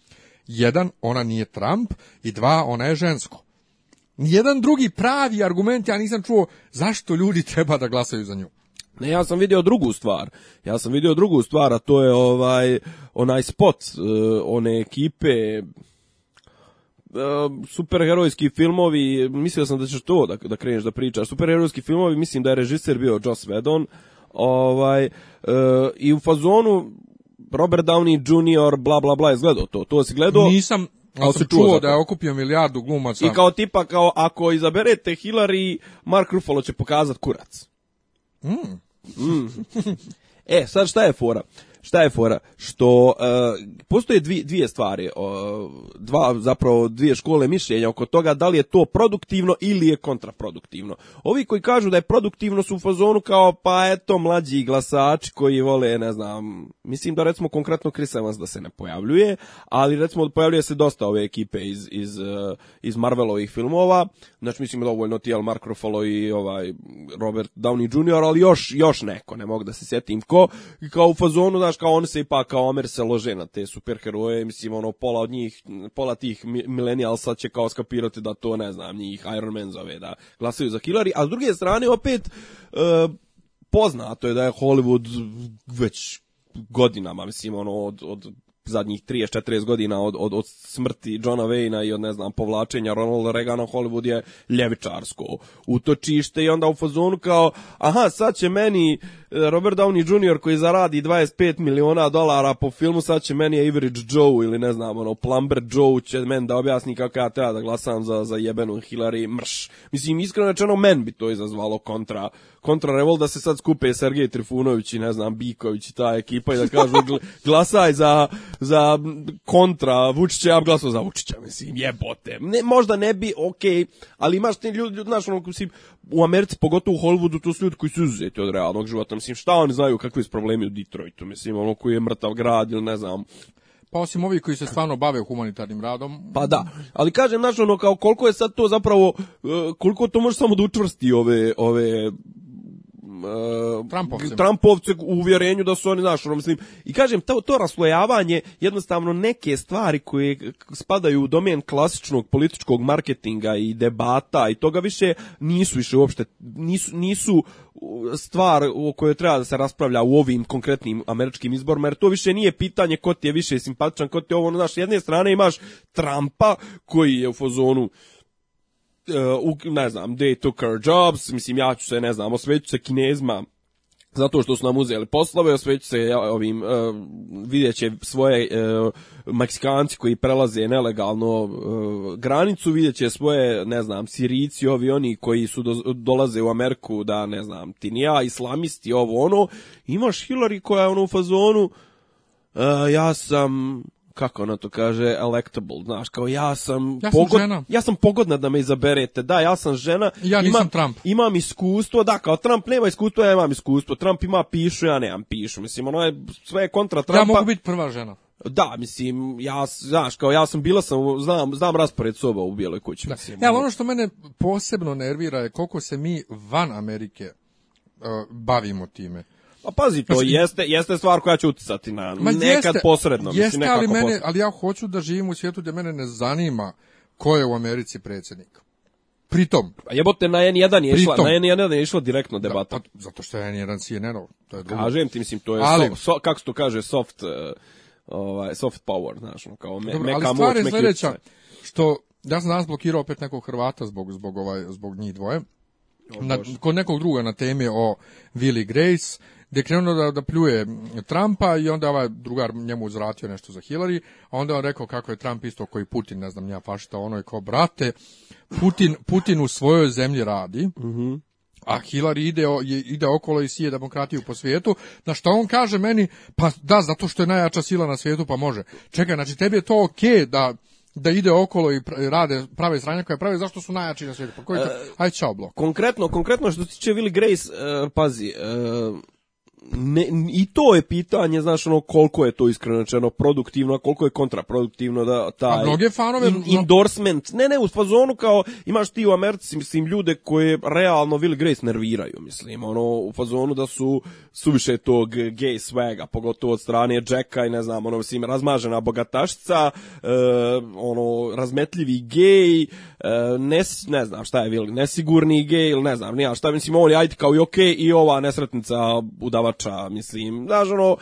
jedan, ona nije Trump i dva, ona je žensko. Nijedan drugi pravi argument ja nisam čuo zašto ljudi treba da glasaju za nju. Ne, ja sam video drugu stvar. Ja sam video drugu stvar, a to je ovaj onaj spot uh, one ekipe e, superherojski filmovi, mislio sam da ćeš to da, da kreneš da pričaš, superherojski filmovi, mislim da je režiser bio Joss Whedon, ovaj, uh, i u fazonu Robert Downey Jr. bla bla bla je gledao to, to si gledao? Nisam, ali sam čuo, čuo da je okupio milijardu glumaca. I kao tipa, kao ako izaberete Hillary, Mark Ruffalo će pokazat kurac. Mm. Mm. E, sad šta je fora? Šta je fora? Što uh, postoje dvije, dvije stvari, uh, dva zapravo dvije škole mišljenja oko toga da li je to produktivno ili je kontraproduktivno. Ovi koji kažu da je produktivno su u fazonu kao pa eto mlađi glasači koji vole, ne znam, mislim da recimo konkretno Chris Evans da se ne pojavljuje, ali recimo pojavljuje se dosta ove ekipe iz, iz, eh, iz Marvelovih filmova, znači mislim dovoljno da T.L. Mark Ruffalo i ovaj Robert Downey Jr., ali još, još neko, ne mogu da se sjetim ko, kao u fazonu, znaš, kao on se pa kao Omer se lože na te superheroje, mislim, ono, pola od njih, pola tih milenijalsa će kao skapirati da to, ne znam, njih Iron Man zove, da glasaju za Hillary, a s druge strane, opet, uh, poznato je da je Hollywood već godinama, mislim, ono, od, od zadnjih 30-40 godina od, od, od smrti Johna Wayna i od, ne znam, povlačenja Ronald Reagana Hollywood je ljevičarsko utočište i onda u fazonu kao, aha, sad će meni e, Robert Downey Jr. koji zaradi 25 miliona dolara po filmu, sad će meni Average Joe ili ne znam, ono, Plumber Joe će meni da objasni kako ja treba da glasam za, za jebenu Hillary Mrš. Mislim, iskreno rečeno, men bi to izazvalo kontra kontra revolt da se sad skupe Sergej Trifunović i ne znam Biković i ta ekipa i da kažu glasaj za, za kontra Vučića, ja bi glasao za Vučića, mislim, jebote. Ne, možda ne bi, okej, okay, ali imaš ti ljudi, ljudi znaš, ono, mislim, u Americi, pogotovo u Hollywoodu, to su ljudi koji su izuzeti od realnog života. Mislim, šta oni znaju kakvi su problemi u Detroitu, mislim, ono koji je mrtav grad ili ne znam, pa osim ovih koji se stvarno bave humanitarnim radom. Pa da, ali kažem, znaš, ono, kao koliko je sad to zapravo, e, koliko to može samo da učvrsti ove, ove uh, Trumpovce. Trumpovce u uvjerenju da su oni znaš, ono mislim. I kažem to to raslojavanje jednostavno neke stvari koje spadaju u domen klasičnog političkog marketinga i debata i toga više nisu više uopšte nisu nisu stvar o kojoj treba da se raspravlja u ovim konkretnim američkim izborima, jer to više nije pitanje ko ti je više simpatičan, ko ti je ovo, znaš, jedne strane imaš Trumpa koji je u fazonu uh, ne znam, they took our jobs, mislim, ja ću se, ne znam, osveću se kinezma, zato što su nam uzeli poslove, osveću se ovim, uh, vidjet će svoje uh, Meksikanci koji prelaze nelegalno uh, granicu, vidjet će svoje, ne znam, Sirici, ovi oni koji su do, dolaze u Ameriku da, ne znam, ti nija, islamisti, ovo ono, imaš Hillary koja je ono u fazonu, ja sam kako ona to kaže, electable, znaš, kao ja sam, ja sam, pogod, žena. Ja sam pogodna da me izaberete, da, ja sam žena. Ja nisam imam, Trump. Imam iskustvo, da, kao Trump nema iskustvo, ja imam iskustvo, Trump ima pišu, ja nemam pišu, mislim, ono je sve je kontra Trumpa. Ja mogu biti prva žena. Da, mislim, ja, znaš, kao ja sam bila sam, znam, znam raspored soba u bijeloj kući, da. mislim. Ja, ono što mene posebno nervira je koliko se mi van Amerike uh, bavimo time. A pazi, to znači, jeste, jeste stvar koja će uticati na ma nekad jeste, posredno. Jeste, mislim, ali, mene, posredno. ali ja hoću da živim u svijetu gdje mene ne zanima ko je u Americi predsjednik. Pritom. A jebote, na N1 je pritom, išla, na N1 je išla direktno da, debata. Da, zato što je N1 CNN-ov. To je drugo. Kažem ti, mislim, to je, ali, so, so, kako se to kaže, soft, eh, ovaj, soft power, znaš, kao me, dobro, meka ali stvar moć, je što ja sam danas blokirao opet nekog Hrvata zbog, zbog, ovaj, zbog njih dvoje. Na, kod nekog druga na temi o Willi Grace, gde je krenuo da, da pljuje Trumpa i onda ovaj drugar njemu uzvratio nešto za Hillary, a onda on rekao kako je Trump isto koji Putin, ne znam ja fašta, ono je kao brate, Putin, Putin u svojoj zemlji radi, uh mhm. -huh. a Hillary ide, ide okolo i sije demokratiju po svijetu, na što on kaže meni, pa da, zato što je najjača sila na svijetu, pa može. Čekaj, znači tebi je to okej okay da da ide okolo i rade prave sranja koje prave zašto su najjači na svijetu pa koji to... E, ajde čao blok konkretno konkretno što se tiče Willy Grace uh, pazi uh ne, i to je pitanje, znaš, ono, koliko je to iskreno rečeno produktivno, a koliko je kontraproduktivno da taj... A mnoge fanove... In, endorsement, ne, ne, u fazonu kao, imaš ti u Americi, mislim, ljude koje realno Will Grace nerviraju, mislim, ono, u fazonu da su suviše tog gay swaga, pogotovo od strane Jacka i ne znam, ono, mislim, razmažena bogatašca, e, ono, razmetljivi gej, e, ne, ne znam šta je Will, nesigurni gej, ili ne znam, nija šta, mislim, on je, ajde, kao i okej, okay, i ova nesretnica udava pevalača, mislim, znaš, ono,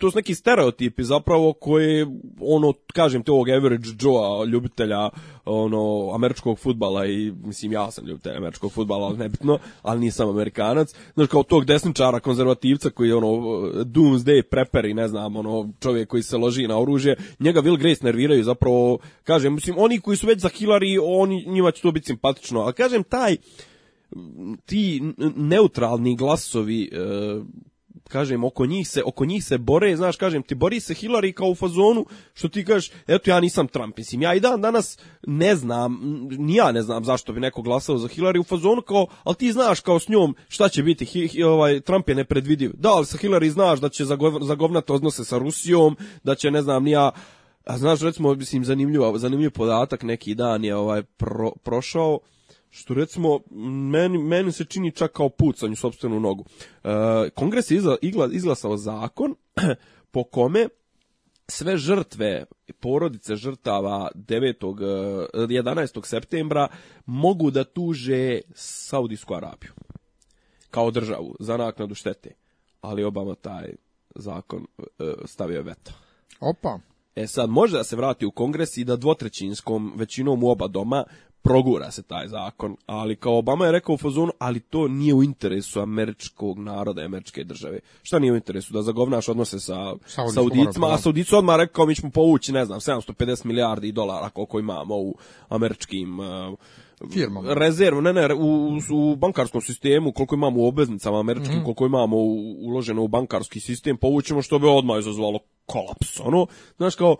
to su neki stereotipi zapravo koji, ono, kažem te ovog average Joe-a, ljubitelja, ono, američkog futbala i, mislim, ja sam ljubitelj američkog futbala, ali nebitno, ali nisam amerikanac, znaš, kao tog desničara, konzervativca koji, ono, doomsday preperi, ne znam, ono, čovjek koji se loži na oružje, njega Will Grace nerviraju zapravo, kažem, mislim, oni koji su već za Hillary, oni, njima će to biti simpatično, ali kažem, taj, ti neutralni glasovi e, kažem, oko njih se, oko njih se bore, znaš, kažem, ti bori se Hillary kao u fazonu, što ti kažeš, eto ja nisam Trump, mislim, ja i dan danas ne znam, ni ja ne znam zašto bi neko glasao za Hillary u fazonu kao, al ti znaš kao s njom šta će biti, hi, hi, ovaj, Trump je nepredvidiv. Da, ali sa Hillary znaš da će zagovnat odnose sa Rusijom, da će, ne znam, ni ja, a znaš, recimo, mislim, zanimljiv, zanimljiv podatak, neki dan je ovaj pro, prošao, što recimo meni, meni se čini čak kao pucanj u sobstvenu nogu. E, kongres je izglasao zakon po kome sve žrtve, porodice žrtava 9. 11. E, septembra mogu da tuže Saudijsku Arabiju kao državu za naknadu štete. Ali Obama taj zakon e, stavio veto. Opa. E sad, može da se vrati u kongres i da dvotrećinskom većinom u oba doma progura se taj zakon, ali kao Obama je rekao u fazonu, ali to nije u interesu američkog naroda, i američke države. Šta nije u interesu? Da zagovnaš odnose sa Saudicima, a Saudicu odmah rekao mi ćemo povući, ne znam, 750 milijardi dolara koliko imamo u američkim uh, firmama. Rezervu, ne, ne, u, u bankarskom sistemu, koliko imamo u obveznicama američkim, mm -hmm. koliko imamo uloženo u bankarski sistem, povućemo što bi odmah izazvalo kolaps. Ono, znaš kao,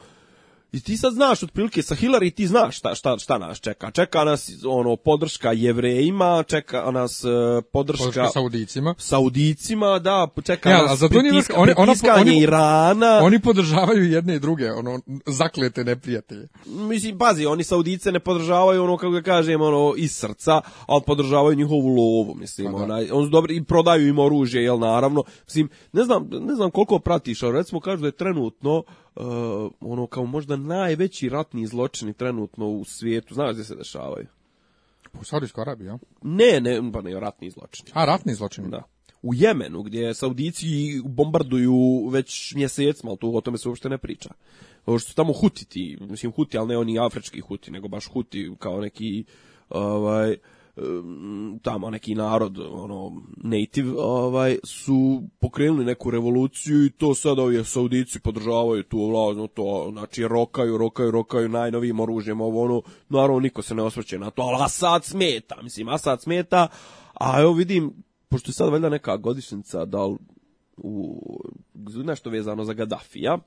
I ti sad znaš otprilike sa Hillary ti znaš šta, šta, šta nas čeka. Čeka nas ono podrška jevrejima, čeka nas uh, podrška, podrška saudicima. Saudicima, da, čeka ja, nas pritiska, oni, ona, oni, Irana. Oni podržavaju jedne i druge, ono zaklete neprijatelje. Mislim, pazi, oni saudice ne podržavaju ono kako ga da kažem, ono iz srca, ali podržavaju njihovu lovu, mislim, pa, da. onaj, on su dobri i prodaju im oružje, jel naravno. Mislim, ne znam, ne znam koliko pratiš, ali recimo kažu da je trenutno Uh, ono kao možda najveći ratni zločini trenutno u svijetu, znaš gdje se dešavaju? U Saudijskoj Arabiji, ja? Ne, ne, pa ne, ratni zločini. A, ratni zločini? Da. U Jemenu, gdje Saudici bombarduju već mjesecima, ali tu o tome se uopšte ne priča. Ovo što su tamo hutiti, mislim huti, ali ne oni afrički huti, nego baš huti kao neki ovaj, tamo neki narod ono native ovaj su pokrenuli neku revoluciju i to sad ovi Saudici podržavaju tu vlast to znači rokaju rokaju rokaju najnovijim oružjem ovo ono naravno niko se ne osvrće na to al Asad smeta mislim Asad smeta a evo vidim pošto je sad valjda neka godišnjica da u nešto vezano za Gadafija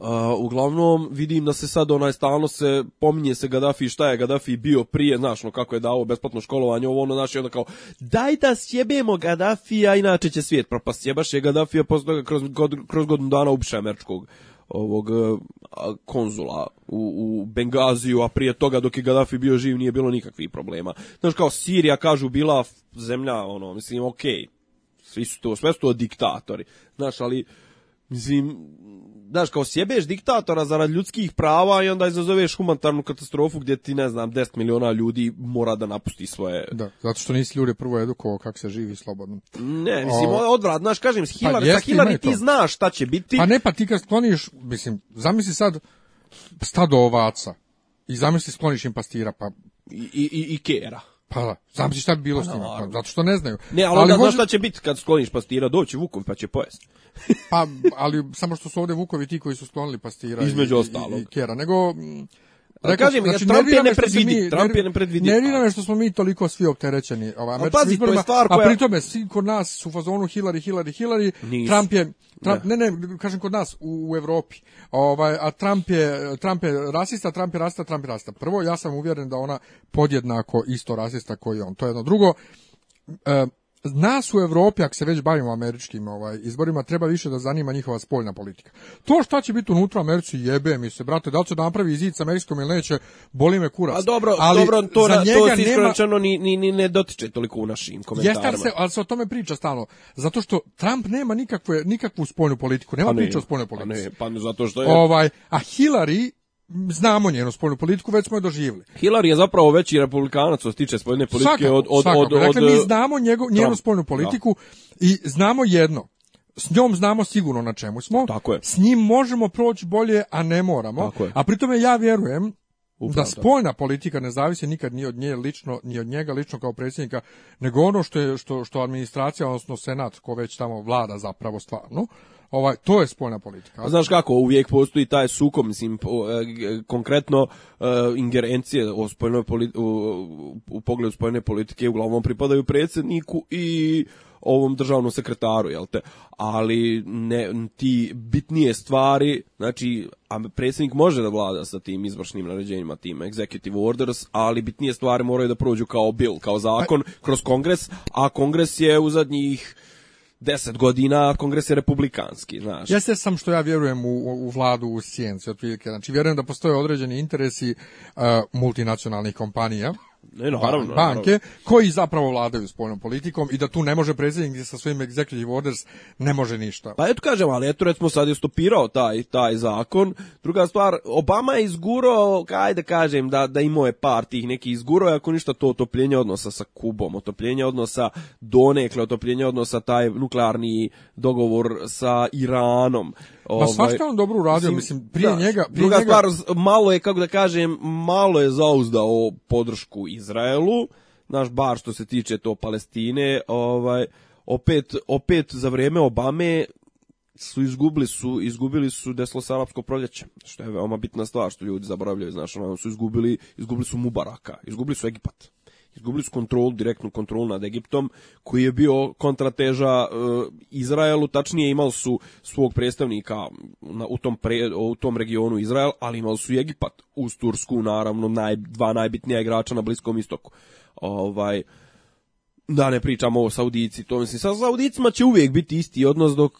Uh, uglavnom vidim da se sad onaj stalno se pominje se Gaddafi šta je Gaddafi bio prije, znaš, no kako je dao besplatno školovanje, ovo ono, znaš, i onda kao daj da sjebemo Gaddafija, inače će svijet propast, sjebaš je Gaddafija posle toga kroz, kroz godinu dana ubiša američkog ovog uh, a, konzula u, u Bengaziju, a prije toga dok je Gaddafi bio živ nije bilo nikakvih problema. Znaš, kao Sirija, kažu, bila zemlja, ono, mislim, okej, okay, svi su to, sve su to diktatori, znaš, ali, mislim, znaš, kao sjebeš diktatora zarad ljudskih prava i onda izazoveš humanitarnu katastrofu gdje ti, ne znam, 10 miliona ljudi mora da napusti svoje... Da, zato što nisi ljude prvo edukovao kako se živi slobodno. Ne, mislim, o... odvrat, znaš, kažem, s Hillary, pa, sa Hillary ti znaš šta će biti. Pa ne, pa ti kad skloniš, mislim, zamisli sad stado ovaca i zamisli skloniš im pastira, pa... I, i, i kera. Pa, znam si šta bi bilo pa, s njima, pa, zato što ne znaju. Ne, ali, ali onda znaš šta će biti kad skloniš pastira, doći Vukovi pa će pojesti. pa, ali samo što su ovde Vukovi ti koji su sklonili pastira Između i, ostalog. i, i Kjera, nego... M, mm, Da kažem, znači, Trump je nepredvidi. Trump je nepredvidi. Nervira me što smo mi toliko svi opterećeni ovaj, američkim izborima, koja... a pritome svi kod nas u fazonu Hillary, Hillary, Hillary, Nis. Trump je, Trump, ne. Da. ne, ne, kažem kod nas u, u Evropi, Ova, a Trump je, Trump je rasista, Trump je rasista, Trump je rasista. Prvo, ja sam uvjeren da ona podjednako isto rasista koji je on. To je jedno. Drugo, e, nas u Evropi, ako se već bavimo američkim ovaj, izborima, treba više da zanima njihova spoljna politika. To šta će biti unutra Americi, jebe mi se, brate, da li će da napravi zid sa američkom ili neće, boli me kurac. A dobro, ali dobro to, za njega to nema... Čano, ni, ni, ni, ne dotiče toliko u našim komentarima. Jeste, se, ali se o tome priča stalno. Zato što Trump nema nikakve, nikakvu spoljnu politiku, nema pa ne, priča o spoljnoj pa politici. Pa ne, pa ne, zato što je... Ovaj, a Hillary znamo njenu spoljnu politiku, već smo je doživjeli. Hillary je zapravo veći republikanac što se tiče spoljne politike svakako, od, od, svakako. od, dakle, od, mi e, znamo njegov, njenu spoljnu da. politiku da. i znamo jedno. S njom znamo sigurno na čemu smo. Tako je. S njim možemo proći bolje, a ne moramo. Tako je. A pritome ja vjerujem Upravo, da spoljna politika ne zavisi nikad ni od nje lično, ni od njega lično kao predsjednika, nego ono što je što što administracija, odnosno senat, ko već tamo vlada zapravo stvarno, Ovaj, to je spoljna politika. znaš kako, uvijek postoji taj sukob, mislim, e, konkretno e, ingerencije o spoljnoj politici u, u pogledu spoljne politike uglavnom pripadaju predsjedniku i ovom državnom sekretaru, jel te? Ali ne, ti bitnije stvari, znači, a predsjednik može da vlada sa tim izvršnim naređenjima, tim executive orders, ali bitnije stvari moraju da prođu kao bill, kao zakon, kroz kongres, a kongres je u zadnjih 10 godina kongres je republikanski, znaš. Jeste sam što ja vjerujem u, u vladu u scijenci, otprilike. Znači, vjerujem da postoje određeni interesi uh, multinacionalnih kompanija Ne, naravno, banke, naravno. koji zapravo vladaju spoljnom politikom i da tu ne može predsjednik sa svojim executive orders ne može ništa. Pa eto kažem, ali eto recimo sad je stopirao taj, taj zakon. Druga stvar, Obama je izgurao, kaj da kažem, da, da imao je par tih neki izgurao, ako ništa to otopljenje odnosa sa Kubom, otopljenje odnosa donekle, otopljenje odnosa taj nuklearni dogovor sa Iranom. Ovaj, Ma svašta on dobro uradio, mislim, prije da, njega... Prije druga njega... stvar, malo je, kako da kažem, malo je zauzdao podršku Izraelu, naš bar što se tiče to Palestine, ovaj opet opet za vrijeme Obame su izgubili su izgubili su desno-sarapsko proljeće što je veoma bitna stvar što ljudi zaboravljaju znaš, ono su izgubili izgubili su Mubaraka izgubili su Egipat izgubili su kontrolu, direktnu kontrolu nad Egiptom, koji je bio kontrateža e, Izraelu, tačnije imali su svog predstavnika na, u, tom pre, u tom regionu Izrael, ali imali su i Egipat uz Tursku, naravno, naj, dva najbitnija igrača na Bliskom istoku. Ovaj, da ne pričamo o Saudici, to mislim, sa Saudicima će uvijek biti isti odnos dok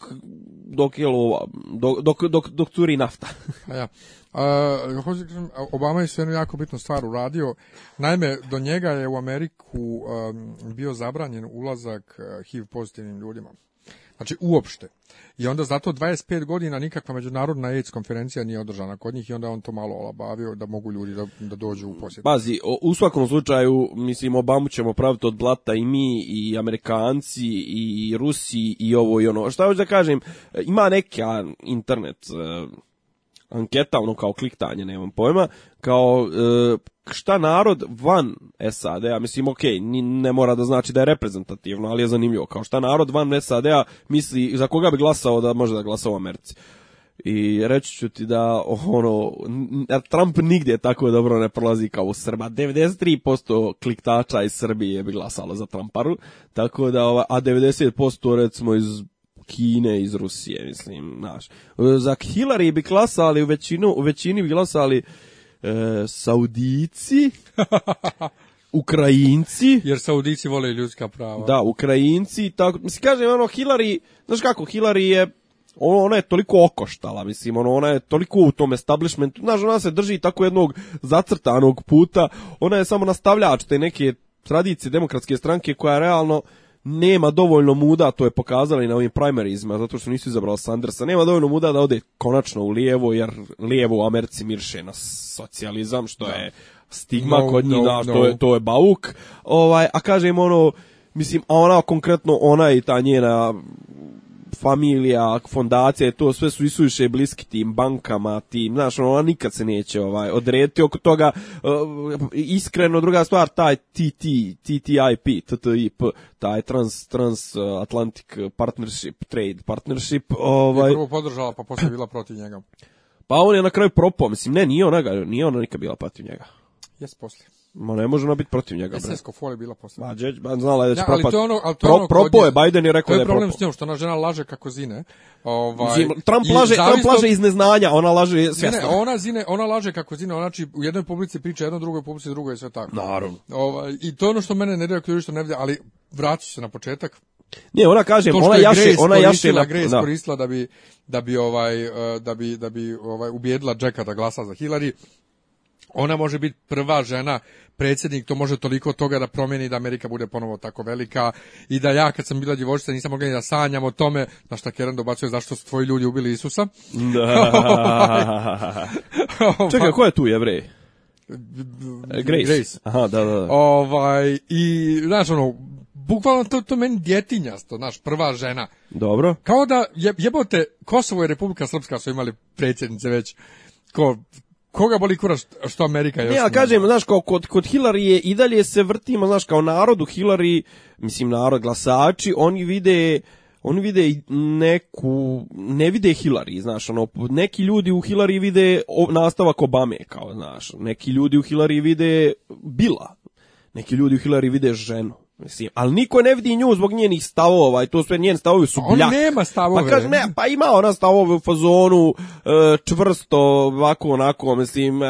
dok je lova, dok, dok, dok, dok curi nafta. ja. Uh, hoću kažem, Obama je sve jednu jako bitnu stvar uradio. Naime, do njega je u Ameriku um, bio zabranjen ulazak uh, HIV pozitivnim ljudima. Znači uopšte. I onda zato 25 godina nikakva međunarodna AIDS konferencija nije održana kod njih i onda on to malo olabavio da mogu ljudi da, da dođu u posjet. Bazi, u svakom slučaju, mislim, Obamu ćemo praviti od blata i mi, i Amerikanci, i Rusi, i ovo i ono. Šta hoću da kažem, e, ima neka internet e, anketa, ono kao kliktanje, nemam pojma, kao e, šta narod van SAD-a, mislim, ok, ne mora da znači da je reprezentativno, ali je zanimljivo, kao šta narod van SAD-a misli, za koga bi glasao da može da glasa u Americi. I reći ću ti da ono, Trump nigdje tako dobro ne prolazi kao u Srba. 93% kliktača iz Srbije bi glasalo za Tramparu, tako da, a 90% recimo iz Kine, iz Rusije, mislim, znaš. E, za Hillary bi glasali u, većinu, u većini bi glasali e, Saudici, Ukrajinci. Jer Saudici vole ljudska prava. Da, Ukrajinci, tako, mislim, kažem, ono, Hillary, znaš kako, Hillary je ona je toliko okoštala, mislim, ono, ona je toliko u tom establishmentu, znaš, ona se drži tako jednog zacrtanog puta, ona je samo nastavljač te neke tradicije demokratske stranke koja realno nema dovoljno muda, to je pokazali na ovim primarizima, zato što nisu izabrali Sandersa, nema dovoljno muda da ode konačno u lijevo, jer lijevo u Americi mirše na socijalizam, što da. je stigma no, kod njih, no, da, što no. je, to je bauk. Ovaj, a kažem ono, mislim, a ona konkretno, ona i ta njena familija, fondacija, to sve su isuviše bliski tim bankama, tim, znaš, ona nikad se neće ovaj odrediti oko toga. E, iskreno druga stvar taj TT, TTIP, TTIP, taj trans trans e, Atlantic partnership, trade partnership, ovaj je prvo podržala pa posle bila protiv njega. Pa on je na kraju propao, mislim, ne, nije ona nije ona nikad bila protiv njega. Jes posle. Ma ne može ona biti protiv njega. bre. SS Kofole bila posle. Ma, džeđ, ba, znala je da će propati. Da, ali to je ono, ali to je ono Pro, propo je, Biden je rekao to je da je problem s njom, što ona žena laže kako zine. Ovaj, Zim, Trump, laže, zavisno... Trump laže iz neznanja, ona laže svjesno. Ne, ona, zine, ona laže kako zine, ona znači u jednoj publici priča jedno, drugoj publici drugo i sve tako. Naravno. Ovaj, I to je ono što mene ne rekao što ne vidi, ali vraću se na početak. Ne, ona kaže, ona jaše, ona jaše na Grace da. koristila da bi da bi ovaj e, da bi da bi ovaj ubijedila Jacka da glasa za Hillary ona može biti prva žena predsjednik, to može toliko toga da promijeni da Amerika bude ponovo tako velika i da ja kad sam bila djevojčica nisam mogla ni da sanjam o tome, na šta Keran dobacuje zašto su tvoji ljudi ubili Isusa. Da. Čekaj, ko je tu jevrej? Grace. Grace. Aha, da, da, da. Ovaj, i, znaš, ono, bukvalno to, to meni djetinjasto, naš prva žena. Dobro. Kao da, je, jebote, Kosovo i Republika Srpska su imali predsjednice već, ko Koga boli kurac što Amerika još? Ne, a kažem, znaš, kao kod, kod Hillary je i dalje se vrtimo, znaš, kao narodu Hillary, mislim narod, glasači, oni vide oni vide neku, ne vide Hillary, znaš, ono, neki ljudi u Hillary vide nastavak Obame, kao, znaš, neki ljudi u Hillary vide Bila, neki ljudi u Hillary vide ženu, Mislim, ali niko ne vidi nju zbog njenih stavova i ovaj, to sve njen stavovi su bljak. On nema stavove. Pa kaže, ne, pa ima ona stavove u fazonu e, čvrsto, ovako, onako, mislim, e,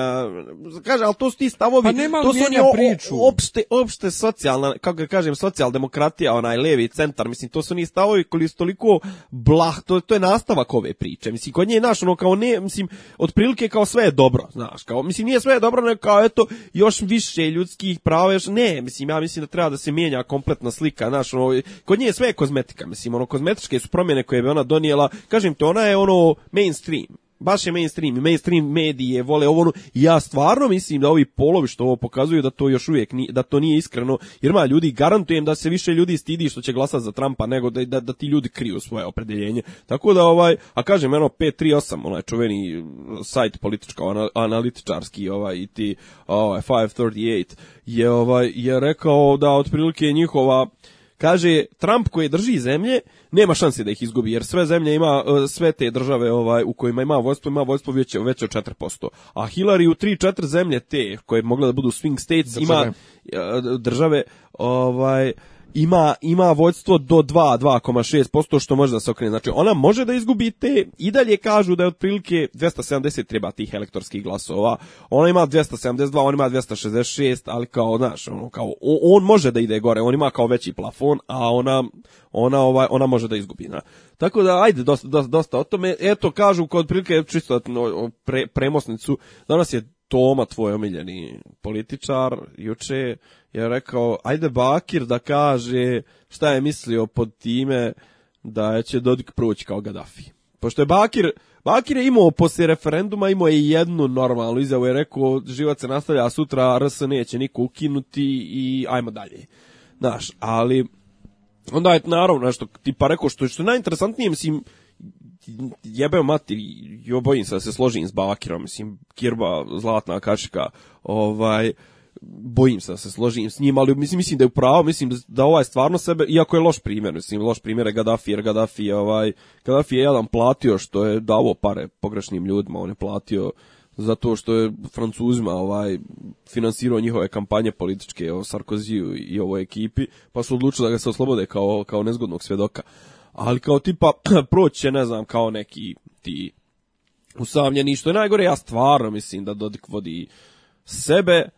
kaže, ali to su ti stavovi, pa nema to su oni priču. opšte, opšte socijalna, kako ga da kažem, socijaldemokratija, onaj levi centar, mislim, to su oni stavovi koji su toliko blah, to, to je nastavak ove priče, mislim, kod nje je naš, ono, kao ne, mislim, otprilike kao sve je dobro, znaš, kao, mislim, nije sve je dobro, nego kao, eto, još više ljudskih prava, još, ne, mislim, ja mislim da treba da se mijenja kompletna slika, znaš, ono, kod nje je sve kozmetika, mislim, ono, kozmetičke su promjene koje bi ona donijela, kažem te, ona je ono mainstream, baš je mainstream, mainstream medije vole ovo, ja stvarno mislim da ovi polovi što ovo pokazuju da to još uvijek ni, da to nije iskreno, jer ma ljudi garantujem da se više ljudi stidi što će glasati za Trumpa nego da, da, da ti ljudi kriju svoje opredeljenje. Tako da ovaj, a kažem ono 538, onaj čuveni sajt političko analitičarski ovaj i ti ovaj 538 je ovaj je rekao da otprilike njihova Kaže Trump koji drži zemlje nema šanse da ih izgubi jer sve zemlje ima e, sve te države ovaj u kojima ima vojstvo ima vojstvo veće veće od 4%. A Hillary u 3-4 zemlje te koje mogle da budu swing states države. ima e, države ovaj ima, ima vođstvo do 2, 2,6% što može da se okrene. Znači, ona može da izgubi te, i dalje kažu da je otprilike 270 treba tih elektorskih glasova. Ona ima 272, on ima 266, ali kao, znaš, ono, kao, on, on može da ide gore, on ima kao veći plafon, a ona, ona, ovaj, ona može da izgubi. Na. Tako da, ajde, dosta, dosta, dosta o tome. Eto, kažu kod otprilike, čisto pre, premosnicu, danas je Toma, tvoj omiljeni političar, juče je rekao, ajde Bakir da kaže šta je mislio pod time da će Dodik proći kao Gaddafi. Pošto je Bakir, Bakir je imao poslije referenduma, imao je jednu normalnu izjavu, je rekao, život se nastavlja, a sutra RS neće niko ukinuti i ajmo dalje. Znaš, ali onda je naravno nešto, tipa rekao što, što je najinteresantnije, mislim, jebeo mati, jo bojim se da se složim s Bakirom, mislim, Kirba, zlatna kačka, ovaj, bojim se da se složim s njim, ali mislim, mislim da je upravo, mislim da ovaj stvarno sebe, iako je loš primjer, mislim, loš primjer je Gaddafi, jer Gaddafi ovaj, Gaddafi je jedan platio što je davo pare pogrešnim ljudima, on je platio zato što je Francuzima ovaj finansirao njihove kampanje političke o Sarkoziju i ovoj ekipi, pa su odlučili da ga se oslobode kao kao nezgodnog svedoka ali kao tipa proće, ne znam, kao neki ti usamljeni, što je najgore, ja stvarno mislim da Dodik vodi sebe,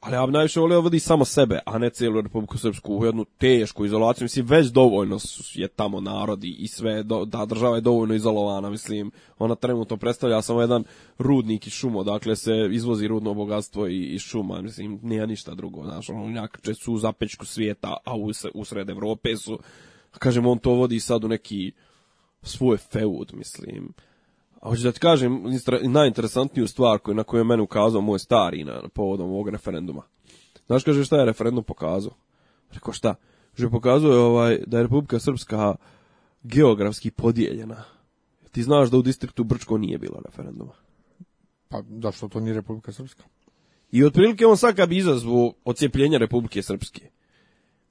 ali ja bi najviše volio da vodi samo sebe, a ne cijelu Republiku Srpsku u jednu tešku izolaciju. Mislim, već dovoljno je tamo narodi i sve, do, da država je dovoljno izolovana, mislim. Ona trenutno predstavlja samo jedan rudnik i šumo, dakle se izvozi rudno bogatstvo i, i šuma, mislim, nije ništa drugo, znaš, ono, su u zapečku svijeta, a u, usred Evrope su Kažem, on to vodi sad u neki svoj feud, mislim. A hoću da ti kažem najinteresantniju stvar koju, na koju je mene ukazao moj stari na, na povodom ovog referenduma. Znaš, kaže, šta je referendum pokazao? Rekao, šta? Že pokazuje ovaj, da je Republika Srpska geografski podijeljena. Ti znaš da u distriktu Brčko nije bilo referenduma. Pa, zašto to nije Republika Srpska? I otprilike on sad kad bi izazvu ocijepljenja Republike Srpske.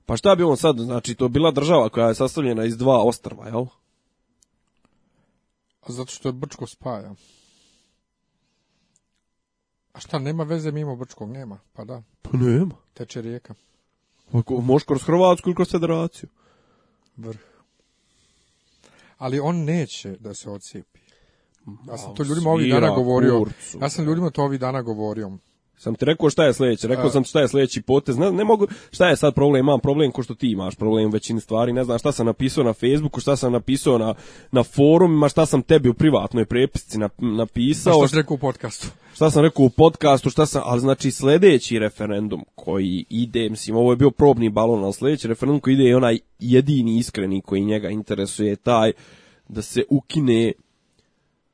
Pa šta bi on sad, znači to bila država koja je sastavljena iz dva ostrva, jel? Zato što je Brčko spaja. A šta, nema veze mimo Brčkog? Nema, pa da. Pa nema. Teče rijeka. Ako, možeš kroz Hrvatsku ili kroz federaciju. Vrh. Ali on neće da se ocijepi. Ja sam to ljudima ovih dana govorio. ja sam ljudima to ovih dana govorio. Sam ti rekao šta je sledeće, rekao sam šta je sledeći potez, ne, ne mogu, šta je sad problem, imam problem ko što ti imaš problem u većini stvari, ne znam šta sam napisao na Facebooku, šta sam napisao na, na forumima, šta sam tebi u privatnoj prepisci napisao. Pa šta sam rekao u podcastu? Šta sam rekao u podcastu, šta sam, ali znači sledeći referendum koji ide, mislim, ovo je bio probni balon, ali sledeći referendum koji ide je onaj jedini iskreni koji njega interesuje, taj da se ukine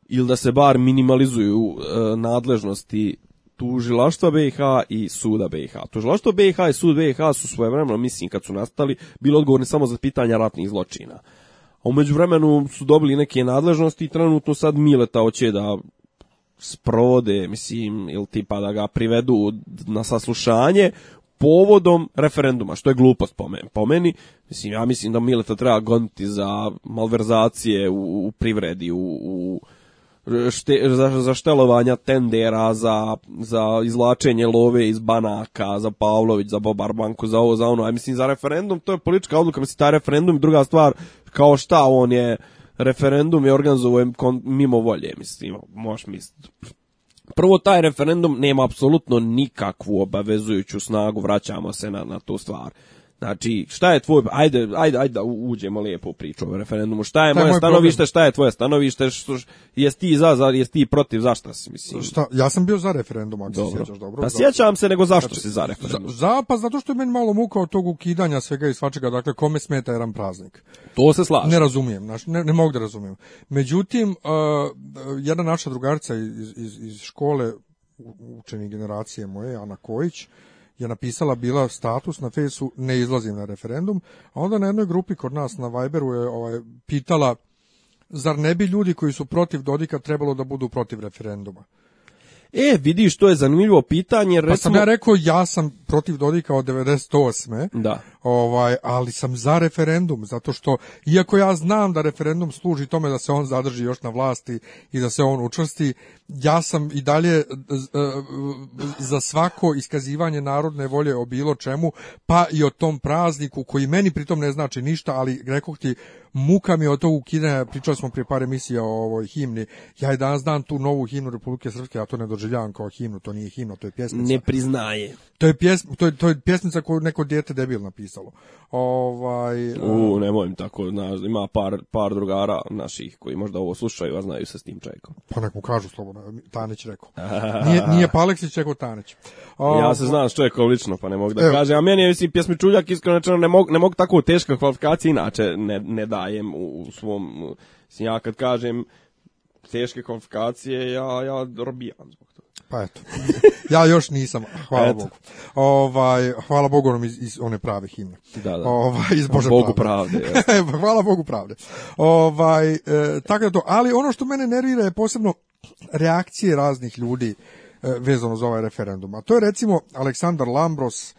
ili da se bar minimalizuju e, nadležnosti tužilaštva BiH i suda BiH. Tužilaštvo BiH i sud BiH su svojevremeno, mislim, kad su nastali, bili odgovorni samo za pitanja ratnih zločina. A umeđu vremenu su dobili neke nadležnosti i trenutno sad Mileta hoće da sprovode, mislim, ili tipa da ga privedu na saslušanje povodom referenduma, što je glupost po meni. Po meni mislim, ja mislim da Mileta treba goniti za malverzacije u, u privredi, u, u šte, za, za štelovanja tendera, za, za izlačenje love iz banaka, za Pavlović, za Bobarbanku, za ovo, za ono. A mislim, za referendum, to je politička odluka, mislim, ta referendum, druga stvar, kao šta on je, referendum je organizovan mimo volje, mislim, možeš misliti. Prvo, taj referendum nema apsolutno nikakvu obavezujuću snagu, vraćamo se na, na tu stvar. Znači, šta je tvoj, ajde, ajde, ajde da uđemo lijepo u priču o referendumu. Šta je, moje stanovište, problem? šta je tvoje stanovište, što, jesi ti za, za, jesi ti protiv, zašto si, mislim? Šta, ja sam bio za referendum, ako dobro. se sjećaš dobro. Pa sjećam se, nego zašto znači, si za referendum? Za, za, pa zato što je meni malo muka od tog ukidanja svega i svačega, dakle, kome smeta jedan praznik. To se slaže. Ne razumijem, znači, ne, ne mogu da razumijem. Međutim, uh, jedna naša drugarica iz, iz, iz škole, učeni generacije moje, Ana Kojić, je napisala bila status na fesu ne izlazim na referendum, a onda na jednoj grupi kod nas na Viberu je ovaj, pitala zar ne bi ljudi koji su protiv Dodika trebalo da budu protiv referenduma. E, vidiš, to je zanimljivo pitanje. Recimo... Pa sam ja rekao, ja sam protiv Dodika od 98. Da. Ovaj, ali sam za referendum, zato što, iako ja znam da referendum služi tome da se on zadrži još na vlasti i da se on učvrsti, ja sam i dalje eh, eh, za svako iskazivanje narodne volje o bilo čemu, pa i o tom prazniku koji meni pritom ne znači ništa, ali rekao ti, muka mi od tog ukidanja, pričali smo prije par emisija o ovoj himni, ja i danas dan tu novu himnu Republike Srpske, ja to ne doživljavam kao himnu, to nije himna, to je pjesmica. Ne priznaje. To je, pjesm, to je, to je pjesmica koju neko dijete debil napisalo. Ovaj, U, e, nemojim tako, znaš, ima par, par drugara naših koji možda ovo slušaju, a znaju se s tim čovjekom. Pa nek mu kažu slobodno, Taneć rekao. Nije, nije Paleksić, rekao Taneć. O, ja ovaj, se znam s čovjekom lično, pa ne mogu da evo. kažem, a meni je, mislim, pjesmičuljak, iskreno, ne mogu, ne mogu tako teška kvalifikacija, inače ne, ne da dajem u, u svom... Mislim, ja kad kažem teške kvalifikacije, ja, ja robijam zbog toga. Pa eto, ja još nisam, hvala eto. Bogu. Ovaj, hvala Bogu onom iz, iz one prave himne. Da, da. Ovaj, iz Bože Bogu pravde. pravde hvala Bogu pravde. Ovaj, eh, tako da to, ali ono što mene nervira je posebno reakcije raznih ljudi eh, vezano za ovaj referendum. A to je recimo Aleksandar Lambros,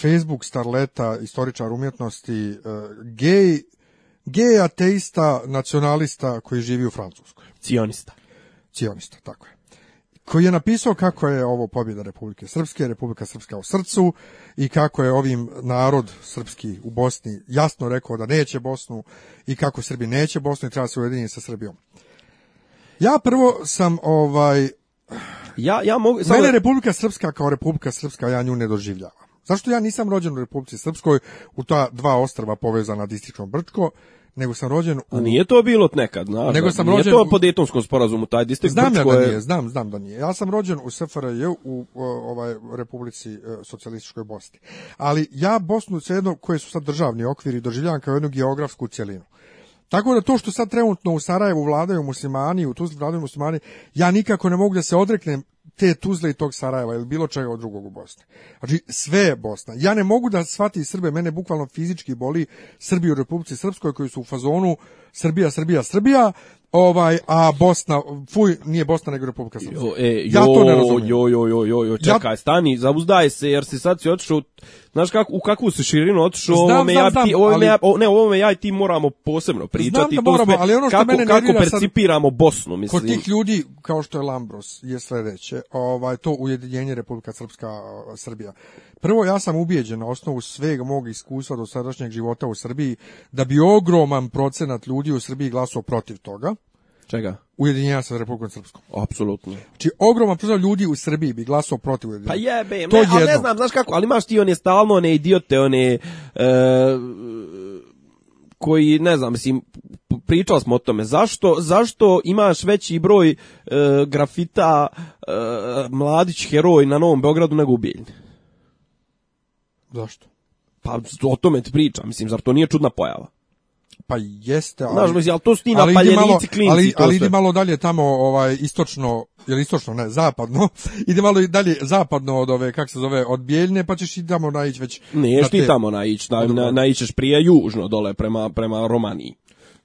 Facebook starleta, istoričar umjetnosti, eh, gej, gej ateista nacionalista koji živi u Francuskoj. Cionista. Cionista, tako je. Koji je napisao kako je ovo pobjeda Republike Srpske, Republika Srpska u srcu i kako je ovim narod srpski u Bosni jasno rekao da neće Bosnu i kako Srbi neće Bosnu i treba se ujediniti sa Srbijom. Ja prvo sam ovaj ja, ja mogu, Mene Republika Srpska kao Republika Srpska, ja nju ne doživljavam. Zašto ja nisam rođen u Republici Srpskoj, u ta dva ostrava povezana distričnom Brčko, nego sam rođen u... A nije to bilo nekad, znaš, nego sam nije rođen... to po detonskom sporazumu, taj distrikt znam Brčko ja da je... nije, znam, znam da nije. Ja sam rođen u SFRJ, u ovaj, Republici e, socijalističkoj Bosni. Ali ja Bosnu svejedno, koje su sad državni okviri, doživljavam kao jednu geografsku cjelinu. Tako da to što sad trenutno u Sarajevu vladaju muslimani, u Tuzli vladaju muslimani, ja nikako ne mogu da se odreknem te Tuzle i tog Sarajeva ili bilo čega od drugog u Bosni. Znači, sve je Bosna. Ja ne mogu da shvati Srbe, mene bukvalno fizički boli Srbi u Republici Srpskoj koji su u fazonu Srbija, Srbija, Srbija Ovaj, a Bosna, fuj, nije Bosna nego Republika Srpska. Jo, e, jo, to ne razumijem. Jo, jo, jo, jo, jo, čekaj, ja... stani, zauzdaje se, jer si sad si otišao, znaš kako, u kakvu si širinu otišao, znam, ovome ja, znam, ti, ovome ali... ne o, ne, ovome ja i ti moramo posebno pričati. Znam da moramo, ali ono što kako, mene Kako percipiramo sad, Bosnu, mislim. Kod tih ljudi, kao što je Lambros, je sledeće, ovaj, to ujedinjenje Republika Srpska, Srbija. Prvo, ja sam ubijeđen na osnovu sveg mog iskustva do sadašnjeg života u Srbiji da bi ogroman procenat ljudi u Srbiji glasao protiv toga. Čega? Ujedinjenja sa Republikom Srpskom. Apsolutno. Znači, ogroman procenat ljudi u Srbiji bi glasao protiv ujedinjenja. Pa jebe, to ne, ali ne znam, znaš kako, ali imaš ti one stalno, one idiote, one... Uh, koji, ne znam, mislim, pričali smo o tome, zašto, zašto imaš veći broj e, grafita e, mladić heroj na Novom Beogradu nego u Biljni? Zašto? Pa o tome ti pričam, mislim, zar to nije čudna pojava? Pa jeste, ali... Znaš, ali to su ti napaljenici klinci. Ali, ali idi malo dalje tamo, ovaj, istočno, ili istočno, ne, zapadno, ide malo i dalje zapadno od ove, kak se zove, od Bijeljne, pa ćeš i tamo naići već... Neš ti te... tamo naići, na, na, naićeš prije južno dole, prema, prema Romaniji.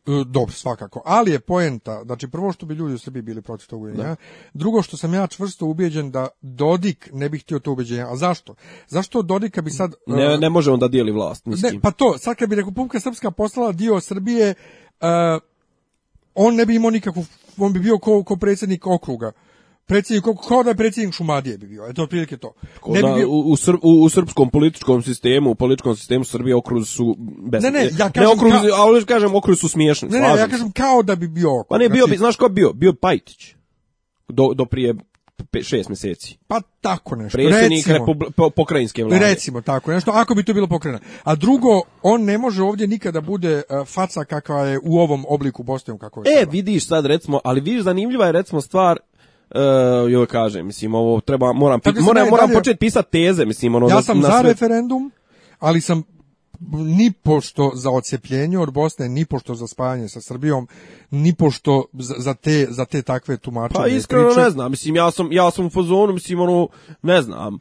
E, dobro, svakako. Ali je poenta, znači prvo što bi ljudi u Srbiji bili protiv tog da. ujedinjenja, drugo što sam ja čvrsto ubeđen da Dodik ne bi htio to ubeđenja. A zašto? Zašto Dodika bi sad... Ne, e, ne možemo da dijeli vlast. Ne, pa to, sad kad bi Republika Srpska poslala dio Srbije, uh, on ne bi imao nikakvu, on bi bio ko, ko predsjednik okruga predsjednik kao da je predsjednik Šumadije bi bio. Eto otprilike to. Ko ne bi da, bio... u, u, u, srpskom političkom sistemu, u političkom sistemu Srbije okruz su bez. Ne, ne, ja kažem, ne, okruz, kao... ali kažem okruz su smiješni. Ne, ne, ja kažem kao da bi bio. Okruz. Pa ne, bio bi, znači- znaš ko bio? Bio Pajtić. Do, do prije pe, šest mjeseci. Pa tako nešto. Predsjednik po, pokrajinske vlade. Recimo tako nešto, ako bi to bilo pokrajina. A drugo, on ne može ovdje nikada da bude e, faca kakva je u ovom obliku Bosne kako je. E, sada. vidiš sad recimo, ali vidiš zanimljiva je recimo stvar uh, joj da kažem, mislim, ovo treba, moram, pit, moram, moram dalje, početi pisati teze, mislim, ono, ja sam na, na za sve... referendum, ali sam ni pošto za ocepljenje od Bosne, ni pošto za spajanje sa Srbijom, ni pošto za, za te, za te takve tumačenje Pa iskreno priče. ne znam, mislim, ja sam, ja sam u fazonu, mislim, ono, ne znam,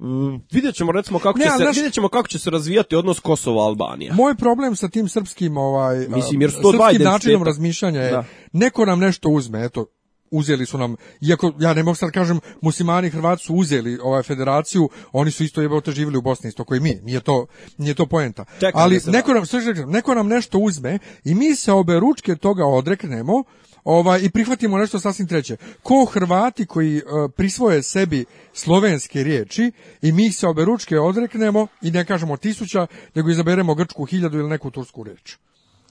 mm, vidjet ćemo recimo kako ne, će se znaš, vidjet ćemo kako će se razvijati odnos Kosova Albanija. Moj problem sa tim srpskim ovaj mislim jer 102 srpskim načinom razmišljanja je da. neko nam nešto uzme, eto uzeli su nam, iako ja ne mogu sad da kažem, muslimani i Hrvati su uzeli ovaj federaciju, oni su isto jebote živjeli u Bosni isto koji mi, nije to, nije to poenta. Čekam Ali da- neko, nam, sve neko nam nešto uzme i mi se obe ručke toga odreknemo ovaj, i prihvatimo nešto sasvim treće. Ko Hrvati koji uh, prisvoje sebi slovenske riječi i mi se obe ručke odreknemo i ne kažemo tisuća, nego izaberemo grčku hiljadu ili neku tursku riječ.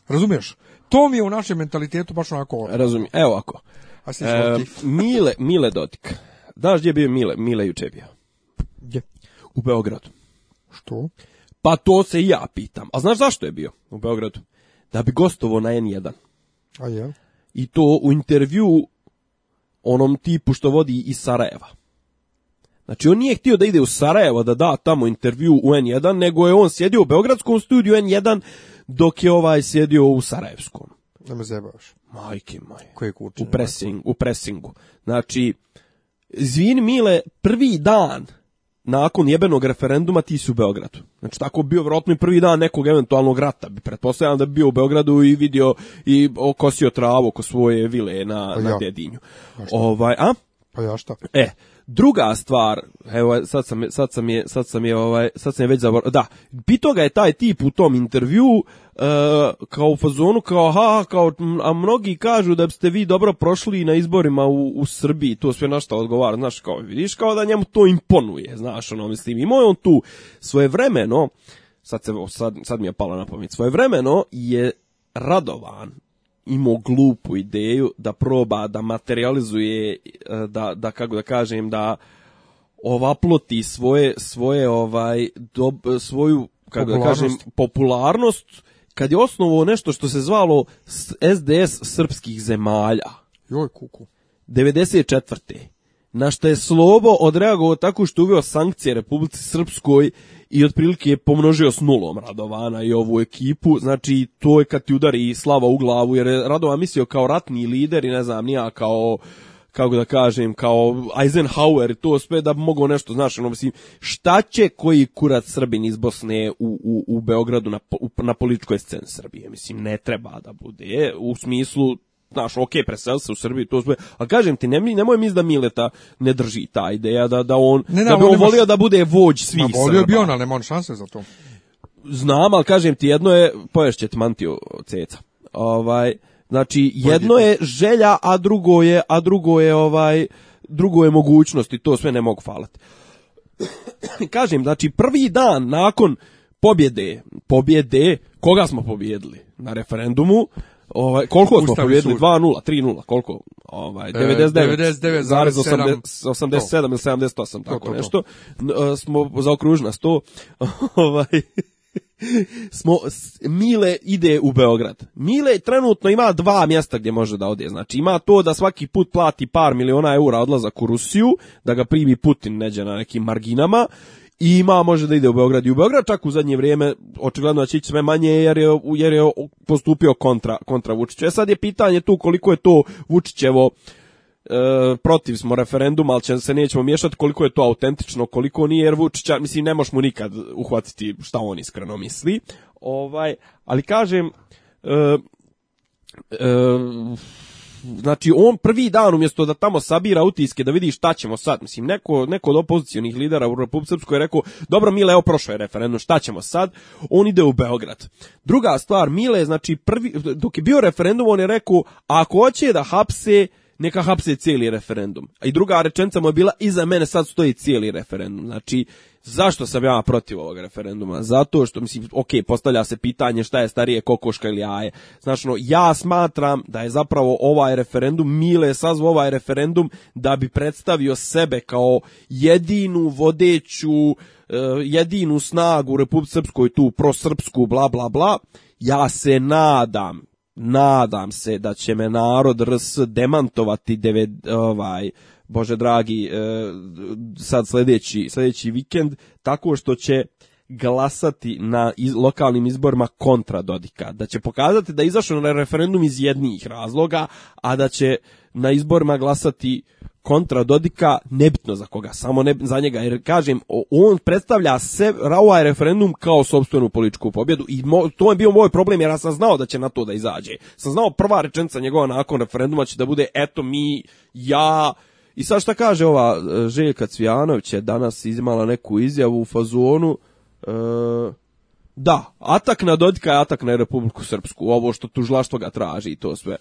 Razumiješ? To mi je u našem mentalitetu baš onako... Razumijem. Evo ako e, Mile, Mile Dodik. Daš gdje je bio Mile? Mile juče bio. Gdje? U Beogradu. Što? Pa to se ja pitam. A znaš zašto je bio u Beogradu? Da bi gostovo na N1. A je? I to u intervju onom tipu što vodi iz Sarajeva. Znači, on nije htio da ide u Sarajevo da da tamo intervju u N1, nego je on sjedio u Beogradskom studiju N1 dok je ovaj sjedio u Sarajevskom. Da me zebaš. Majke moje. Koje kučenje? U, pressing, u pressingu. Znači, zvin Mile, prvi dan nakon jebenog referenduma ti si u Beogradu. Znači tako bio vjerojatno i prvi dan nekog eventualnog rata. pretpostavljam da bi bio u Beogradu i vidio i okosio travu oko svoje vile na, pa ja. na Dedinju. Pa Ovaj, a? Pa ja šta? E, Druga stvar, evo sad sam, sad sam je sad sam je ovaj sad sam je već zaboravio. Da, pitao ga je taj tip u tom intervju e, kao u fazonu kao ha kao a mnogi kažu da ste vi dobro prošli na izborima u, u Srbiji. To sve na šta odgovara, znaš kao vidiš kao da njemu to imponuje, znaš, ono mislim. Imao je on tu svoje vremeno sad, se, sad, sad mi je palo na pamet, svoje vremeno je Radovan imao glupu ideju da proba da materializuje e, da, da kako da kažem da ovaploti svoje svoje ovaj dob, svoju kako da kažem popularnost kad je osnovo nešto što se zvalo SDS srpskih zemalja. Joj kuku. 94. Na što je Slobo odreagovao tako što uveo sankcije Republici Srpskoj i otprilike je pomnožio s nulom Radovana i ovu ekipu, znači to je kad ti udari slava u glavu, jer je Radovan mislio kao ratni lider i ne znam, nija kao kako da kažem, kao Eisenhower i to sve da mogu nešto, znaš, ono, mislim, šta će koji kurac Srbin iz Bosne u, u, u Beogradu na, u, na političkoj sceni Srbije? Mislim, ne treba da bude, u smislu znaš, ok, presel se u Srbiji, to sve, a kažem ti, nemoj, nemoj misli da Mileta ne drži ta ideja, da, da on, ne, ne, da bi on, on volio da bude vođ svih Srba. Volio bi on, ali nema on šanse za to. Znam, ali kažem ti, jedno je, poješće ti mantiju ceca, ovaj, znači, jedno je želja, a drugo je, a drugo je, ovaj, drugo je mogućnost i to sve ne mogu falati. kažem, znači, prvi dan nakon pobjede, pobjede, koga smo pobjedili na referendumu, Ovaj koliko smo pobjedili 2:0, 3:0, koliko? Ovaj 99,87 e, 99, ili 78 tako to, to, nešto. To. E, smo zaokružna 100. Ovaj smo Mile ide u Beograd. Mile trenutno ima dva mjesta gdje može da ode. Znači ima to da svaki put plati par miliona eura odlazak u Rusiju, da ga primi Putin neđe na nekim marginama ima može da ide u Beograd i u Beograd čak u zadnje vrijeme očigledno da će ići sve manje jer je, jer je postupio kontra, kontra Vučiću. E, sad je pitanje tu koliko je to Vučićevo e, protiv smo referenduma, ali će, se nećemo miješati koliko je to autentično, koliko nije, jer Vučića, mislim, ne možeš mu nikad uhvatiti šta on iskreno misli. Ovaj, ali kažem, e, e, znači on prvi dan umjesto da tamo sabira utiske da vidi šta ćemo sad, mislim neko, neko od opozicionih lidera u Republike Srpskoj je rekao, dobro Mile, evo prošao je referendum, šta ćemo sad? On ide u Beograd. Druga stvar, Mile, znači prvi, dok je bio referendum, on je rekao, ako hoće da hapse neka hapse cijeli referendum. A i druga rečenica mu je bila, iza mene sad stoji cijeli referendum. Znači, zašto sam ja protiv ovog referenduma? Zato što, mislim, ok, postavlja se pitanje šta je starije, kokoška ili jaje. Znači, no, ja smatram da je zapravo ovaj referendum, Mile je sazvao ovaj referendum da bi predstavio sebe kao jedinu vodeću, e, jedinu snagu u Republike Srpskoj, tu prosrpsku, bla, bla, bla. Ja se nadam nadam se da će me narod RS demantovati devet, ovaj, bože dragi, e, sad sledeći, sledeći vikend, tako što će glasati na iz, lokalnim izborima kontra Dodika. Da će pokazati da je izašao na referendum iz jednih razloga, a da će na izborima glasati kontra Dodika, nebitno za koga, samo ne, za njega, jer kažem, on predstavlja se Rauaj referendum kao sobstvenu političku pobjedu i mo, to je bio moj problem jer ja sam znao da će na to da izađe. Sam znao prva rečenca njegova nakon referenduma će da bude eto mi, ja, i sad šta kaže ova e, Željka Cvijanović je danas izmala neku izjavu u fazonu, e, da, atak na Dodika je atak na Republiku Srpsku, ovo što tužilaštvo ga traži i to sve.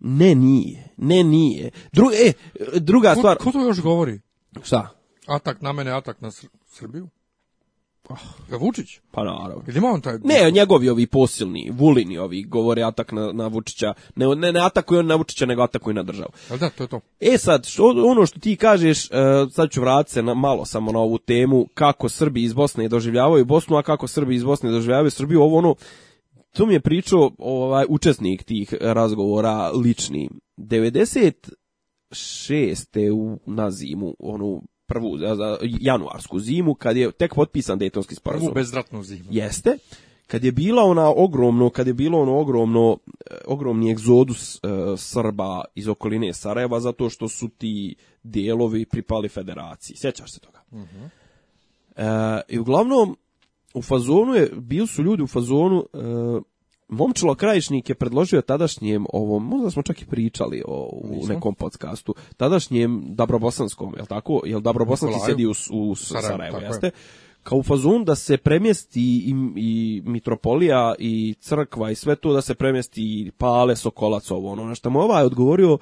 Ne, nije. Ne, nije. Dru, e, druga ko, stvar... Ko to još govori? Šta? Atak na mene, atak na Sr Srbiju? Oh. Ah. Ja Vučić? Pa naravno. Ili ima on taj... Ne, njegovi ovi posilni, vulini ovi, govore atak na, na Vučića. Ne, ne, ne atakuje on na Vučića, nego atakuje na državu. Ali da, to je to. E sad, što, ono što ti kažeš, e, sad ću vratiti se na, malo samo na ovu temu, kako Srbi iz Bosne doživljavaju Bosnu, a kako Srbi iz Bosne doživljavaju Srbiju, ovo ono To mi je pričao ovaj, učesnik tih razgovora lični. 96. U, na zimu, onu prvu januarsku zimu, kad je tek potpisan Daytonski sporazum. Prvu bezratnu zimu. Jeste. Kad je bila ona ogromno, kad je bilo ono ogromno, eh, ogromni egzodus e, Srba iz okoline Sarajeva zato što su ti delovi pripali federaciji. Sjećaš se toga? Uh -huh. e, I uglavnom, u fazonu je, bili su ljudi u fazonu, uh, Momčilo Krajišnik je predložio tadašnjem ovom, možda smo čak i pričali o, u Nisam. nekom podcastu, tadašnjem Dabrobosanskom, jel tako? Jel Dabrobosanski sjedi u, u Sarajevo, Sarajevo jeste? Kao u fazonu da se premjesti i, i mitropolija i crkva i sve to, da se premjesti i pale, sokolac, ovo ono. Na što mu ovaj odgovorio,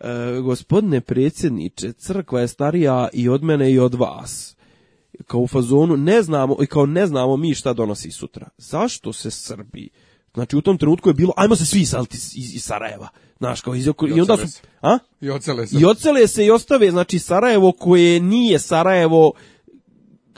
e, gospodine predsjedniče, crkva je starija i od mene i od vas kao u fazonu ne znamo i kao ne znamo mi šta donosi sutra. Zašto se Srbi Znači u tom trenutku je bilo ajmo se svi iseliti iz, iz Sarajeva. Znaš, kao iz oko, i, i onda su se. a? I ocele se. I ocele se i ostave znači Sarajevo koje nije Sarajevo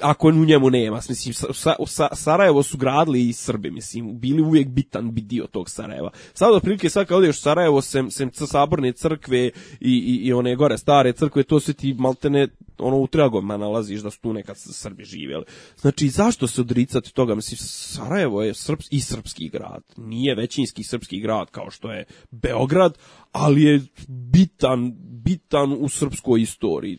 ako u njemu nema, mislim, sa, sa, Sarajevo su gradili i Srbi, mislim, bili uvijek bitan bi dio tog Sarajeva. Sad otprilike sad kad odeš u Sarajevo, sem, sem saborne crkve i, i, i one gore stare crkve, to se ti maltene ono u tragovima nalaziš da su tu nekad Srbi živjeli. Znači, zašto se odricati toga? Mislim, Sarajevo je srps, i srpski grad. Nije većinski srpski grad kao što je Beograd, ali je bitan, bitan u srpskoj istoriji.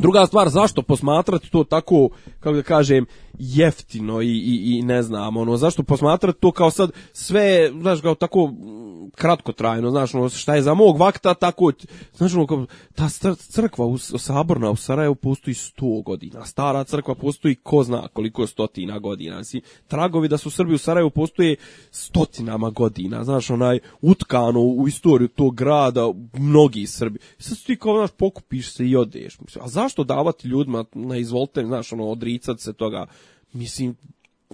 Druga stvar, zašto posmatrati to tako, kako da kažem, jeftino i, i, i ne znam, ono, zašto posmatrati to kao sad sve, znaš, kao tako mm, kratkotrajno, znaš, ono, šta je za mog vakta, tako, znaš, ono, kao, ta crkva u, saborna u Sarajevu postoji 100 godina, stara crkva postoji ko zna koliko stotina godina, si, tragovi da su Srbi u Sarajevu postoje stotinama godina, znaš, onaj, utkano u istoriju tog grada, mnogi Srbi, sad ti kao, znaš, pokupiš se i odeš, a zašto zašto davati ljudima na izvolte, znaš, ono, odricat se toga, mislim,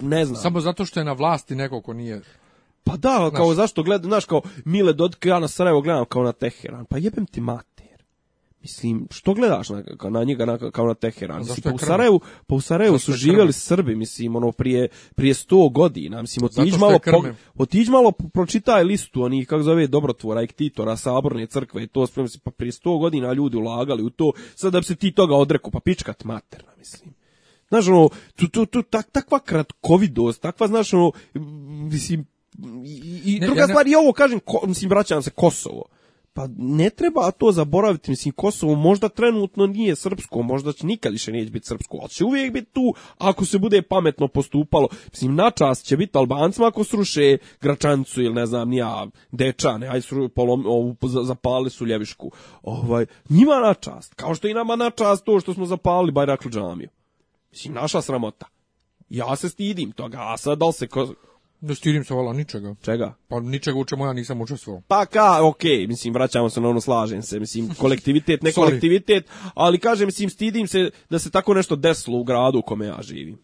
ne znam. Samo zato što je na vlasti neko ko nije... Pa da, kao znaš. zašto gledam, znaš, kao Mile Dodike, ja na Sarajevo gledam kao na Teheran, pa jebem ti mat. Mislim, što gledaš na, na njega na, kao na Teheran? Mislim, pa u Sarajevu, pa u Sarajevu su živjeli Srbi, mislim, ono, prije, prije 100 godina. Mislim, otiđi malo, po, otiđi malo, pročitaj listu onih, kako zove, dobrotvora i ktitora, saborne crkve i to, spremno pa prije 100 godina ljudi ulagali u to, sad da bi se ti toga odrekao, pa pičkat materna, mislim. Znaš, ono, tu, tu, tu, tak, takva kratkovidost, takva, znaš, ono, mislim, i, i ne, druga ja ne... stvar, i ovo kažem, ko, mislim, vraćam se Kosovo. Pa ne treba to zaboraviti, mislim, Kosovo možda trenutno nije srpsko, možda će nikad više neće biti srpsko, ali će uvijek biti tu ako se bude pametno postupalo. Mislim, na načast će biti Albancima ako sruše Gračancu ili ne znam, nija Dečane, aj sru, polom, ovu, zapali su Ljevišku. Ovaj, njima na čast, kao što i nama na čast to što smo zapalili Bajraklu džamiju. Mislim, naša sramota. Ja se stidim toga, a sad da li se Ne da stirim se vala ničega. Čega? Pa ničega u čemu ja nisam učestvovao. Pa ka, okej, okay, mislim vraćamo se na ono slažem se, mislim kolektivitet, ne kolektivitet, ali kažem mislim stidim se da se tako nešto desilo u gradu u kome ja živim.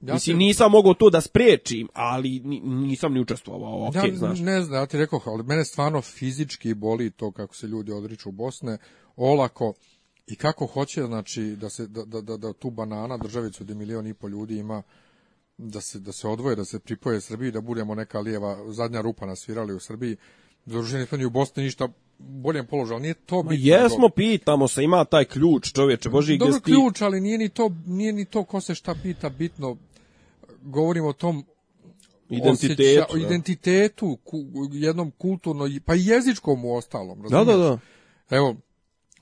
Ja mislim, ti... nisam mogao to da sprečim, ali nisam ni učestvovao, okay, ja, znaš. Ne znam, ja ti rekao, ali mene stvarno fizički boli to kako se ljudi odriču u Bosne, olako, i kako hoće, znači, da, se, da, da, da, da tu banana državicu gdje milion i pol ljudi ima, da se da se odvoje, da se pripoje Srbiji, da budemo neka lijeva zadnja rupa na svirali u Srbiji. Združenje u Bosni ništa boljem položaju, nije to bitno. jesmo, dobro. pitamo se, ima taj ključ, čovječe, Boži Dobro gesti... ključ, ali nije ni, to, nije ni to ko se šta pita bitno. Govorimo o tom identitetu, osjeća, o da. identitetu ku, jednom kulturno, pa i jezičkom u ostalom. Da, da, razumiješ? Da, da, da. Evo,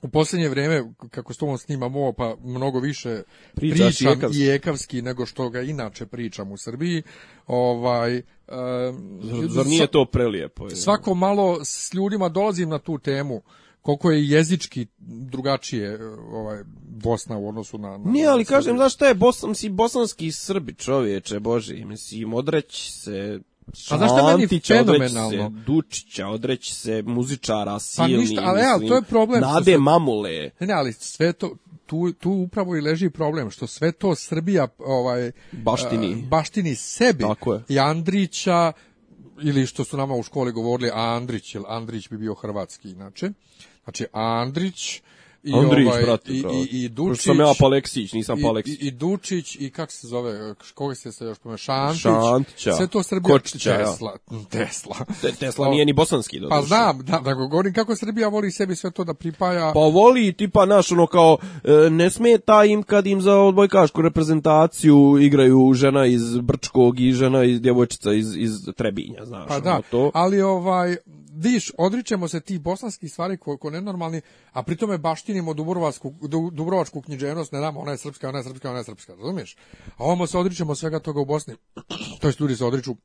u posljednje vrijeme kako s tobom snimam ovo pa mnogo više Pričaš pričam jekavski. i ekavski nego što ga inače pričam u Srbiji ovaj um, zar, nije to prelijepo je? svako malo s ljudima dolazim na tu temu koliko je jezički drugačije e, ovaj Bosna u odnosu na, na Nije, ali kažem, znaš šta je Bosan, si bosanski Srbi, čovječe, bože, mislim odreć se A pa znaš šta meni fenomenalno? Se, Dučića, odreći se muzičara, pa silni, pa ništa, ali, mislim, ali to je problem. Nade se, mamule. Ne, ali sve to, tu, tu upravo i leži problem, što sve to Srbija ovaj, baštini. Eh, baštini sebi. Tako je. I Andrića, ili što su nama u školi govorili Andrić, jer Andrić bi bio hrvatski inače. Znači, Andrić, I Andrić, ovaj, brate, i, i, i Dučić. Sam ja Paleksić, nisam Paleksić. I, I, Dučić, i kak se zove, koga se sad još pomenu, Šantić. Šantića. Sve to Srbija. Kočića, Tesla. Ja. Tesla. Te, Tesla nije ni bosanski. Do Pa znam, da, da govorim kako Srbija voli sebi sve to da pripaja. Pa voli, tipa, naš, ono kao, e, ne smeta im kad im za odbojkašku reprezentaciju igraju žena iz Brčkog i žena iz djevojčica iz, iz Trebinja, znaš. Pa da, to. ali ovaj, viš, odričemo se tih bosanskih stvari koje ko nenormalni, a pritome baštinimo dubrovačku, dubrovačku književnost, ne damo, ona je srpska, ona je srpska, ona je srpska, razumiješ? A ovamo se odričemo svega toga u Bosni, to je ljudi se odriču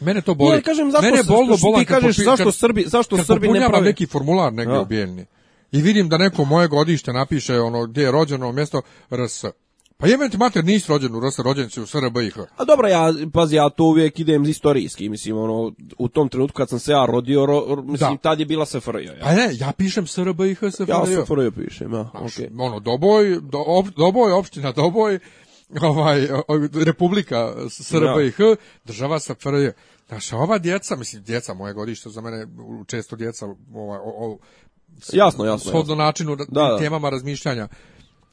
Mene to boli. Ja, kažem, zašto, Mene bolno bolan ti kažeš, kad, zašto Srbi, zašto kad Srbi ne pravi... neki formular negdje da. ja. I vidim da neko moje godište napiše ono gdje je rođeno mjesto RS. Pa jebem ti mater, nisi rođen u Rosa, rođen si u SRBiH. A dobro, ja, pazi, ja to uvijek idem istorijski, mislim, ono, u tom trenutku kad sam se ja rodio, ro, mislim, da. tad je bila SFRJ. Ja. Pa ne, ja pišem SRBiH, SFRJ. Ja SFRJ pišem, ja, okej. okay. Ono, Doboj, do, op, Doboj, opština Doboj, ovaj, Republika SRBiH, da. ja. država SFRJ. Znaš, ova djeca, mislim, djeca moje godište, za mene često djeca, ovaj, o, o, jasno, jasno, shodno jasno. načinu da, da. temama razmišljanja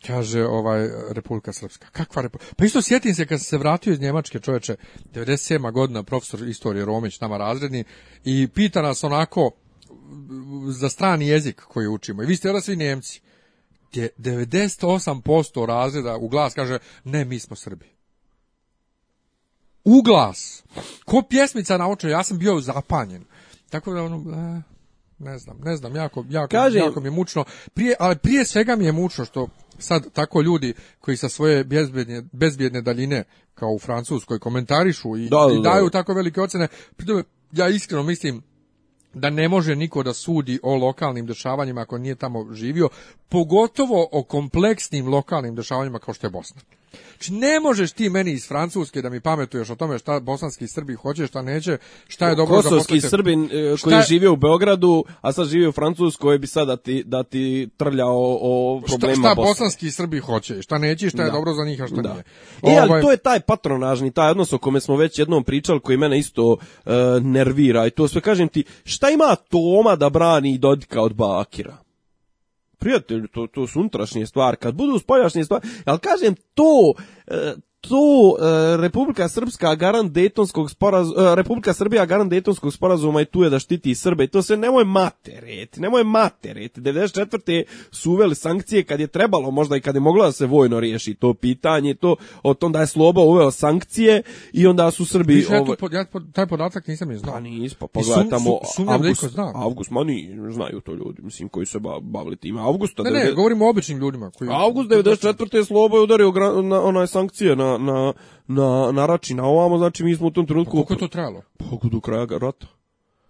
Kaže ovaj Republika Srpska. Kakva Republika? Pa isto sjetim se kad se vratio iz Njemačke čoveče, 97. godina, profesor istorije Romić, nama razredni, i pita nas onako za strani jezik koji učimo. I vi ste onda svi Njemci. 98% razreda u glas kaže, ne, mi smo Srbi. U glas. Ko pjesmica naučio, ja sam bio zapanjen. Tako da ono... Eh ne znam, ne znam, jako, jako, Kaže, jako mi je mučno. Prije, ali prije svega mi je mučno što sad tako ljudi koji sa svoje bezbjedne, bezbjedne daljine kao u Francuskoj komentarišu i, da, i da, da. daju tako velike ocene. Pritom, ja iskreno mislim da ne može niko da sudi o lokalnim dešavanjima ako nije tamo živio, pogotovo o kompleksnim lokalnim dešavanjima kao što je Bosna. Znači, ne možeš ti meni iz Francuske da mi pametuješ o tome šta bosanski Srbi hoće, šta neće, šta je dobro Kosovski za Srbin e, koji je živio u Beogradu, a sad živi u Francuskoj, bi sad da ti, da ti trlja o, o problemima šta, šta bosanski Srbi hoće, šta neće, šta je da. dobro za njih, a šta da. nije. e, ali ovaj- to je taj patronažni, taj odnos o kome smo već jednom pričali, koji mene isto e, nervira i to sve kažem ti, šta ima Toma da brani Dodika od Bakira? prijatelju, to, to su unutrašnje stvari, kad budu spoljašnje stvari, ali kažem, to, e, to e, Republika Srpska garant Dejtonskog sporazuma, e, Republika Srbija garant Dejtonskog sporazuma i tu je da štiti Srbe i to se nemoj materet, nemoj materet. 94. su uveli sankcije kad je trebalo, možda i kad je moglo da se vojno riješi to pitanje, to o tom da je Sloba uveo sankcije i onda su Srbi... Viš, ja, tu, ovaj- ja taj podatak nisam je znao. Pa nis, pa pogledaj tamo... Sum, da avgust, da avgust, ma ni, znaju to ljudi, mislim, koji se bavili time. Avgusta... Ne, ne, govorimo o običnim ljudima. Koji... Avgust 94. Sloba je udario gra, na, onaj sankcije na na, na, na, narači na ovamo, znači mi smo u tom trenutku... Pa kako to trajalo? Pa do kraja rata.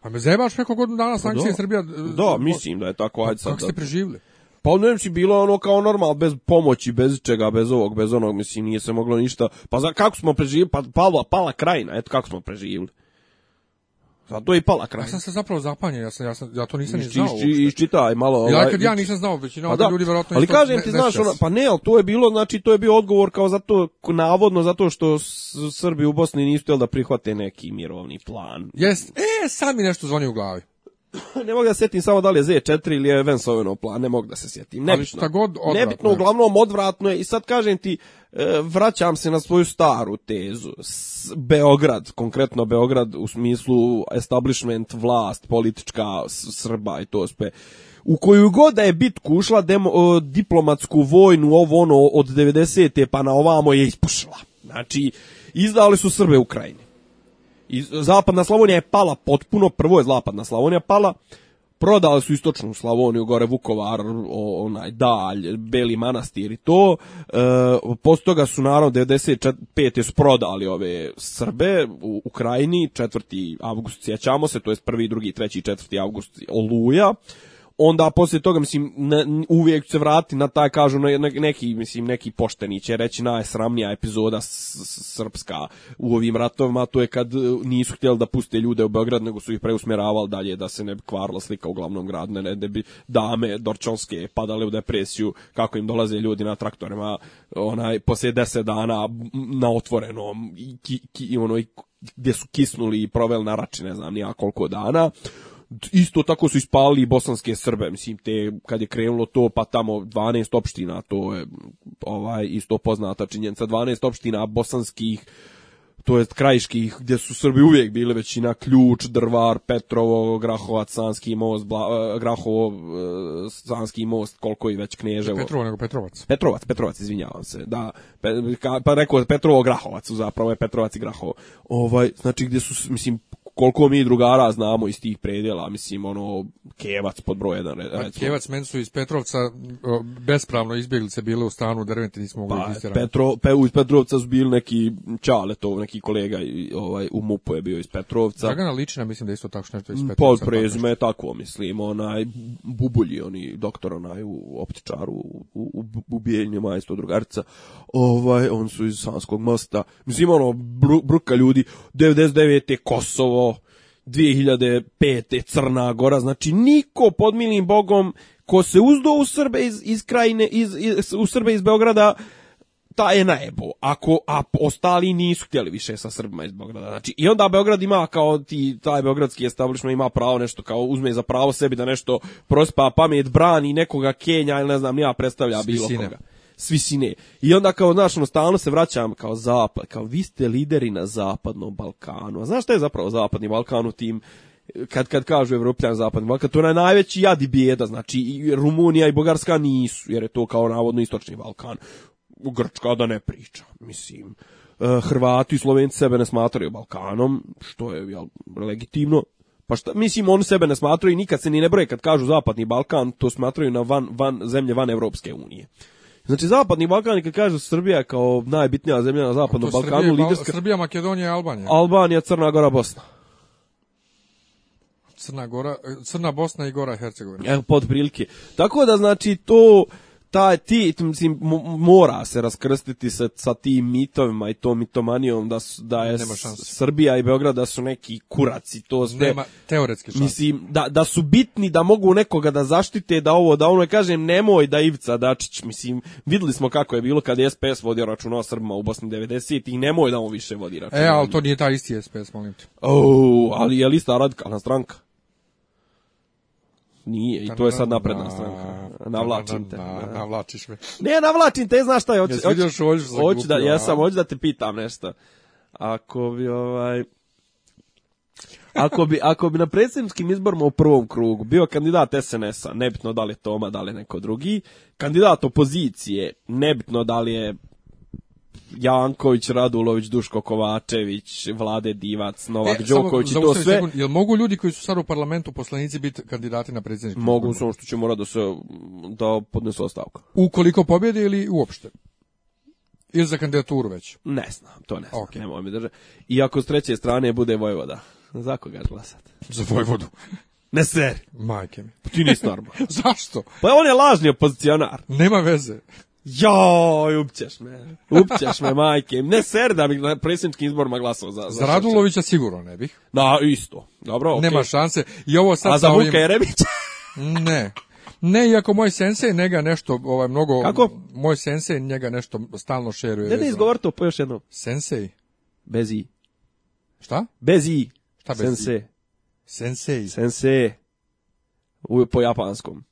Pa me zebaš preko godinu dana pa sankcije da, Srbija... Da, mislim da je tako, ajde sad. Kako ste da- preživili? Pa u Nemčiji bilo ono kao normal, bez pomoći, bez čega, bez ovog, bez onog, mislim, nije se moglo ništa. Pa za, kako smo preživili? Pa pala, pala krajina, eto kako smo preživili. Zato je i pala kraj. Ja sam se zapravo zapanjio, ja sam, ja sam ja to nisam ni znao. Išči, iščitaj malo. Ja ovaj, kad ja nisam znao, većina pa da, od ljudi verovatno Ali kažem ne, ti znaš ona, pa ne, al to je bilo, znači to je bio odgovor kao zato navodno zato što Srbi u Bosni nisu htjeli da prihvate neki mirovni plan. Jes. E, sad mi nešto zvoni u glavi. ne mogu da setim samo da li je Z4 ili je Vensoveno plan, ne mogu da se sjetim. Nebitno, god odvratno nebitno uglavnom odvratno je i sad kažem ti, e, vraćam se na svoju staru tezu. Beograd, konkretno Beograd u smislu establishment, vlast, politička, Srba i to sve u koju god da je bitku ušla demo, diplomatsku vojnu ovo ono od 90. pa na ovamo je ispušila. Znači, izdali su Srbe Ukrajini. I zapadna Slavonija je pala potpuno, prvo je zapadna Slavonija pala, prodali su istočnu Slavoniju, gore Vukovar, onaj dalj, Beli manastir i to. E, posto toga su naravno 95. su prodali ove Srbe u Ukrajini, 4. avgust sjećamo se, to je 1. 2. 3. 4. avgust Oluja onda posle toga mislim na, uvijek se vrati na taj kažu na, na, neki mislim neki pošteni će reći najsramnija epizoda s, s, srpska u ovim ratovima to je kad e, nisu htjeli da puste ljude u Beograd nego su ih preusmjeravali dalje da se ne kvarla slika u glavnom gradu ne, da bi dame dorčonske padale u depresiju kako im dolaze ljudi na traktorima onaj posle 10 dana na otvorenom i, ki, ki, ono, gdje su kisnuli i proveli na rači ne znam nija koliko dana isto tako su ispalili bosanske Srbe, mislim, te kad je krenulo to, pa tamo 12 opština, to je ovaj, isto poznata činjenica, 12 opština bosanskih, to jest krajiških, gdje su Srbi uvijek bili većina, Ključ, Drvar, Petrovo, Grahovac, Sanski most, Bla, e, Grahovo, e, Sanski most, koliko i već Kneževo. Petrovo nego Petrovac. Petrovac, Petrovac, izvinjavam se, da. pa rekao Petrovo, Grahovac, zapravo je Petrovac i Grahovo. Ovaj, znači gdje su, mislim, koliko mi drugara znamo iz tih predjela, mislim, ono, Kevac pod broj jedan. Pa, Kevac, meni su iz Petrovca o, bespravno izbjeglice bile u stanu, derventi nismo mogli pa, izistirati. Petro, pe, iz Petrovca su bili neki Čaletov, neki kolega ovaj, u Mupu je bio iz Petrovca. Dragana Ličina, mislim da isto tako nešto iz mm, Petrovca. Pod prezme, tako mislim, onaj Bubulji, oni doktor onaj u optičaru, u, u, u Bijeljnju majstvo drugarca, ovaj, on su iz Sanskog mosta. Mislim, ono, br, bruka ljudi, 99. Kosovo, 2005. Crna Gora, znači niko pod milim bogom ko se uzdo u Srbe iz, iz krajine, iz, iz, u Srbe iz Beograda, ta je najebo. Ako, a ostali nisu htjeli više sa Srbima iz Beograda. Znači, i onda Beograd ima kao ti, taj beogradski establishment ima pravo nešto, kao uzme za pravo sebi da nešto prospa pamet, brani nekoga Kenja ili ne znam, nija predstavlja bilo koga s visine. I onda kao, znaš, ono, stalno se vraćam kao zapad, kao vi ste lideri na zapadnom Balkanu. A znaš šta je zapravo zapadni Balkan u tim kad kad kažu evropljan zapadni Balkan, to je najveći i bijeda, znači i Rumunija i Bugarska nisu, jer je to kao navodno istočni Balkan. U Grčka da ne priča, mislim. E, Hrvati i Slovenci sebe ne smatraju Balkanom, što je jel, legitimno. Pa šta, mislim, oni sebe ne smatraju i nikad se ni ne broje kad kažu Zapadni Balkan, to smatraju na van, van zemlje van Evropske unije. Znači, Zapadni Balkan, kad kaže Srbija kao najbitnija zemlja na Zapadnom Balkanu, liderska... Srbija, Makedonija, Albanija. Albanija, Crna Gora, Bosna. Crna Gora, e, Crna Bosna i Gora Hercegovina. Evo, pod prilike. Tako da, znači, to ta, ti, mislim, mora se raskrstiti sa, sa tim mitovima i tom mitomanijom da, su, da je Srbija i Beograd da su neki kuraci. To sve Nema teoretske šanse. Mislim, da, da su bitni, da mogu nekoga da zaštite, da ovo, da ono, kažem, nemoj da Ivica Dačić, mislim, videli smo kako je bilo kad je SPS vodio račun o Srbima u Bosni 90 i nemoj da on više vodi računa. E, al to nije taj isti SPS, molim te. O, ali je lista radikalna stranka. Nije, i to je sad napredna stranka. Navlačim te. Da, navlačiš me. Ne, navlačim te, znaš šta je. Jesi vidio što hoćeš Hoću da, ja sam, hoću da te pitam nešto. Ako bi, ovaj... Ako bi, ako bi na predsjedničkim izborima u prvom krugu bio kandidat SNS-a, nebitno da li je Toma, da li je neko drugi, kandidat opozicije, nebitno da li je Janković, Radulović, Duško Kovačević, Vlade Divac, Novak e, Đoković i to sve. Sekund, jel mogu ljudi koji su sad u parlamentu poslanici biti kandidati na predsjednički? Mogu, samo što će mora da se da podnesu ostavka. Ukoliko pobjede ili uopšte? Ili za kandidaturu već? Ne znam, to ne znam. Okay. Nemoj mi držati. Iako s treće strane bude Vojvoda. Za koga glasat? Za Vojvodu. Ne seri. Majke mi. Pa ti nisi normalan. Zašto? Pa on je lažni opozicionar. Nema veze. Jo, upćeš me. Upćeš me, majke. Ne ser da bih na predsjedničkim izborima glasao za... Za, za Radulovića sigurno ne bih. Na, isto. Dobro, okay. Nema šanse. I ovo sad A za Vuka ovim... Jerebića? ne. Ne, iako moj sensej njega nešto, ovaj, mnogo... Kako? Moj sensej njega nešto stalno šeruje. Ne, ne, izgovor to po još jedno. Sensej? Bez i. Šta? Bez i. Šta bez sensei. i? Sensei. Sensei. Sensei. U, po japanskom.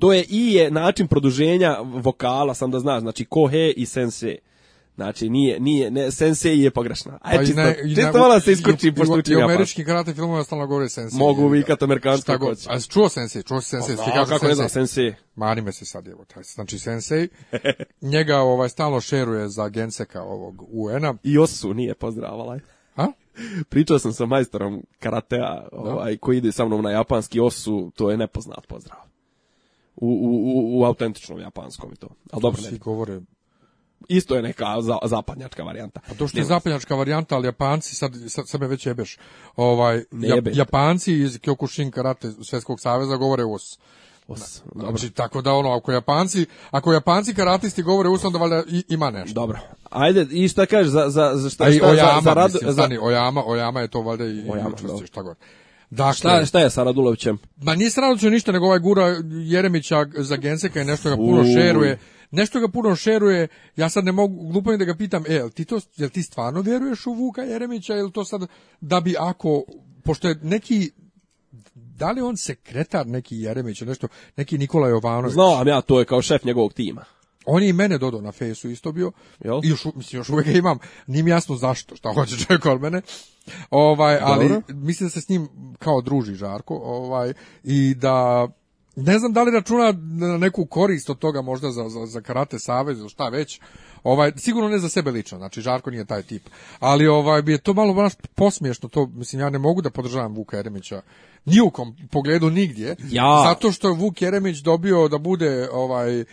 To je i je način produženja vokala, sam da znaš, znači kohe i sense. Znači, nije, nije, ne, sensei je pogrešna. Aj, pa čisto, ne, čisto vola da se iskuči, pošto učim Japan. I u američkim karate filmovima stalno govori sensei. Mogu vikat amerikansko ko će. A čuo sensei, čuo si sensei, pa, kako sensei. ne znam, sensei. Mani me se sad, evo, taj, znači sensei, njega ovaj, stalno šeruje za genseka ovog UN-a. I Osu nije pozdravala. Ha? Pričao sam sa majstorom karatea, da. ovaj, koji ide sa mnom na japanski Osu, to je nepoznat pozdrav u, u, u autentičnom japanskom i to. Ali dobro, svi ne. govore isto je neka za, zapadnjačka varijanta. A to što je zapadnjačka varijanta, ali Japanci sad sad, sad me već jebeš. Ovaj jebe. Japanci iz Kyokushin karate Svjetskog saveza govore os. Os. Na, znači tako da ono ako Japanci, ako Japanci karatisti govore us onda valjda ima nešto. Dobro. Ajde, i šta kažeš za za za šta, šta, šta, Ojama, za, za, rad, mislim, za... Stani, Ojama, Ojama je to valjda i Ojama, učvrsti, šta god. Dakle, šta, šta je sa Radulovićem? Ma nije sa Radulovićem ništa, nego ovaj gura Jeremića za Genseka i nešto ga puno Uj. šeruje. Nešto ga puno šeruje, ja sad ne mogu, glupo da ga pitam, e, jel ti, to, jel ti stvarno veruješ u Vuka Jeremića, jel to sad da bi ako, pošto je neki da li on sekretar neki Jeremić, nešto, neki Nikola Jovanović? Znao Znam ja, to je kao šef njegovog tima. On je i mene dodao na fejsu isto bio. Jel? I još, mislim, još uvijek ga imam. Nije mi jasno zašto, šta hoće čovjek od mene. Ovaj, ali Dobro. mislim da se s njim kao druži Žarko. Ovaj, I da ne znam da li računa na neku korist od toga možda za, za, za karate savez ili šta već, Ovaj sigurno ne za sebe lično, znači Žarko nije taj tip. Ali ovaj bi je to malo baš posmiješno, to mislim ja ne mogu da podržavam Vuka Jeremića ni u kom pogledu nigdje. Ja. Zato što je Vuk Jeremić dobio da bude ovaj e,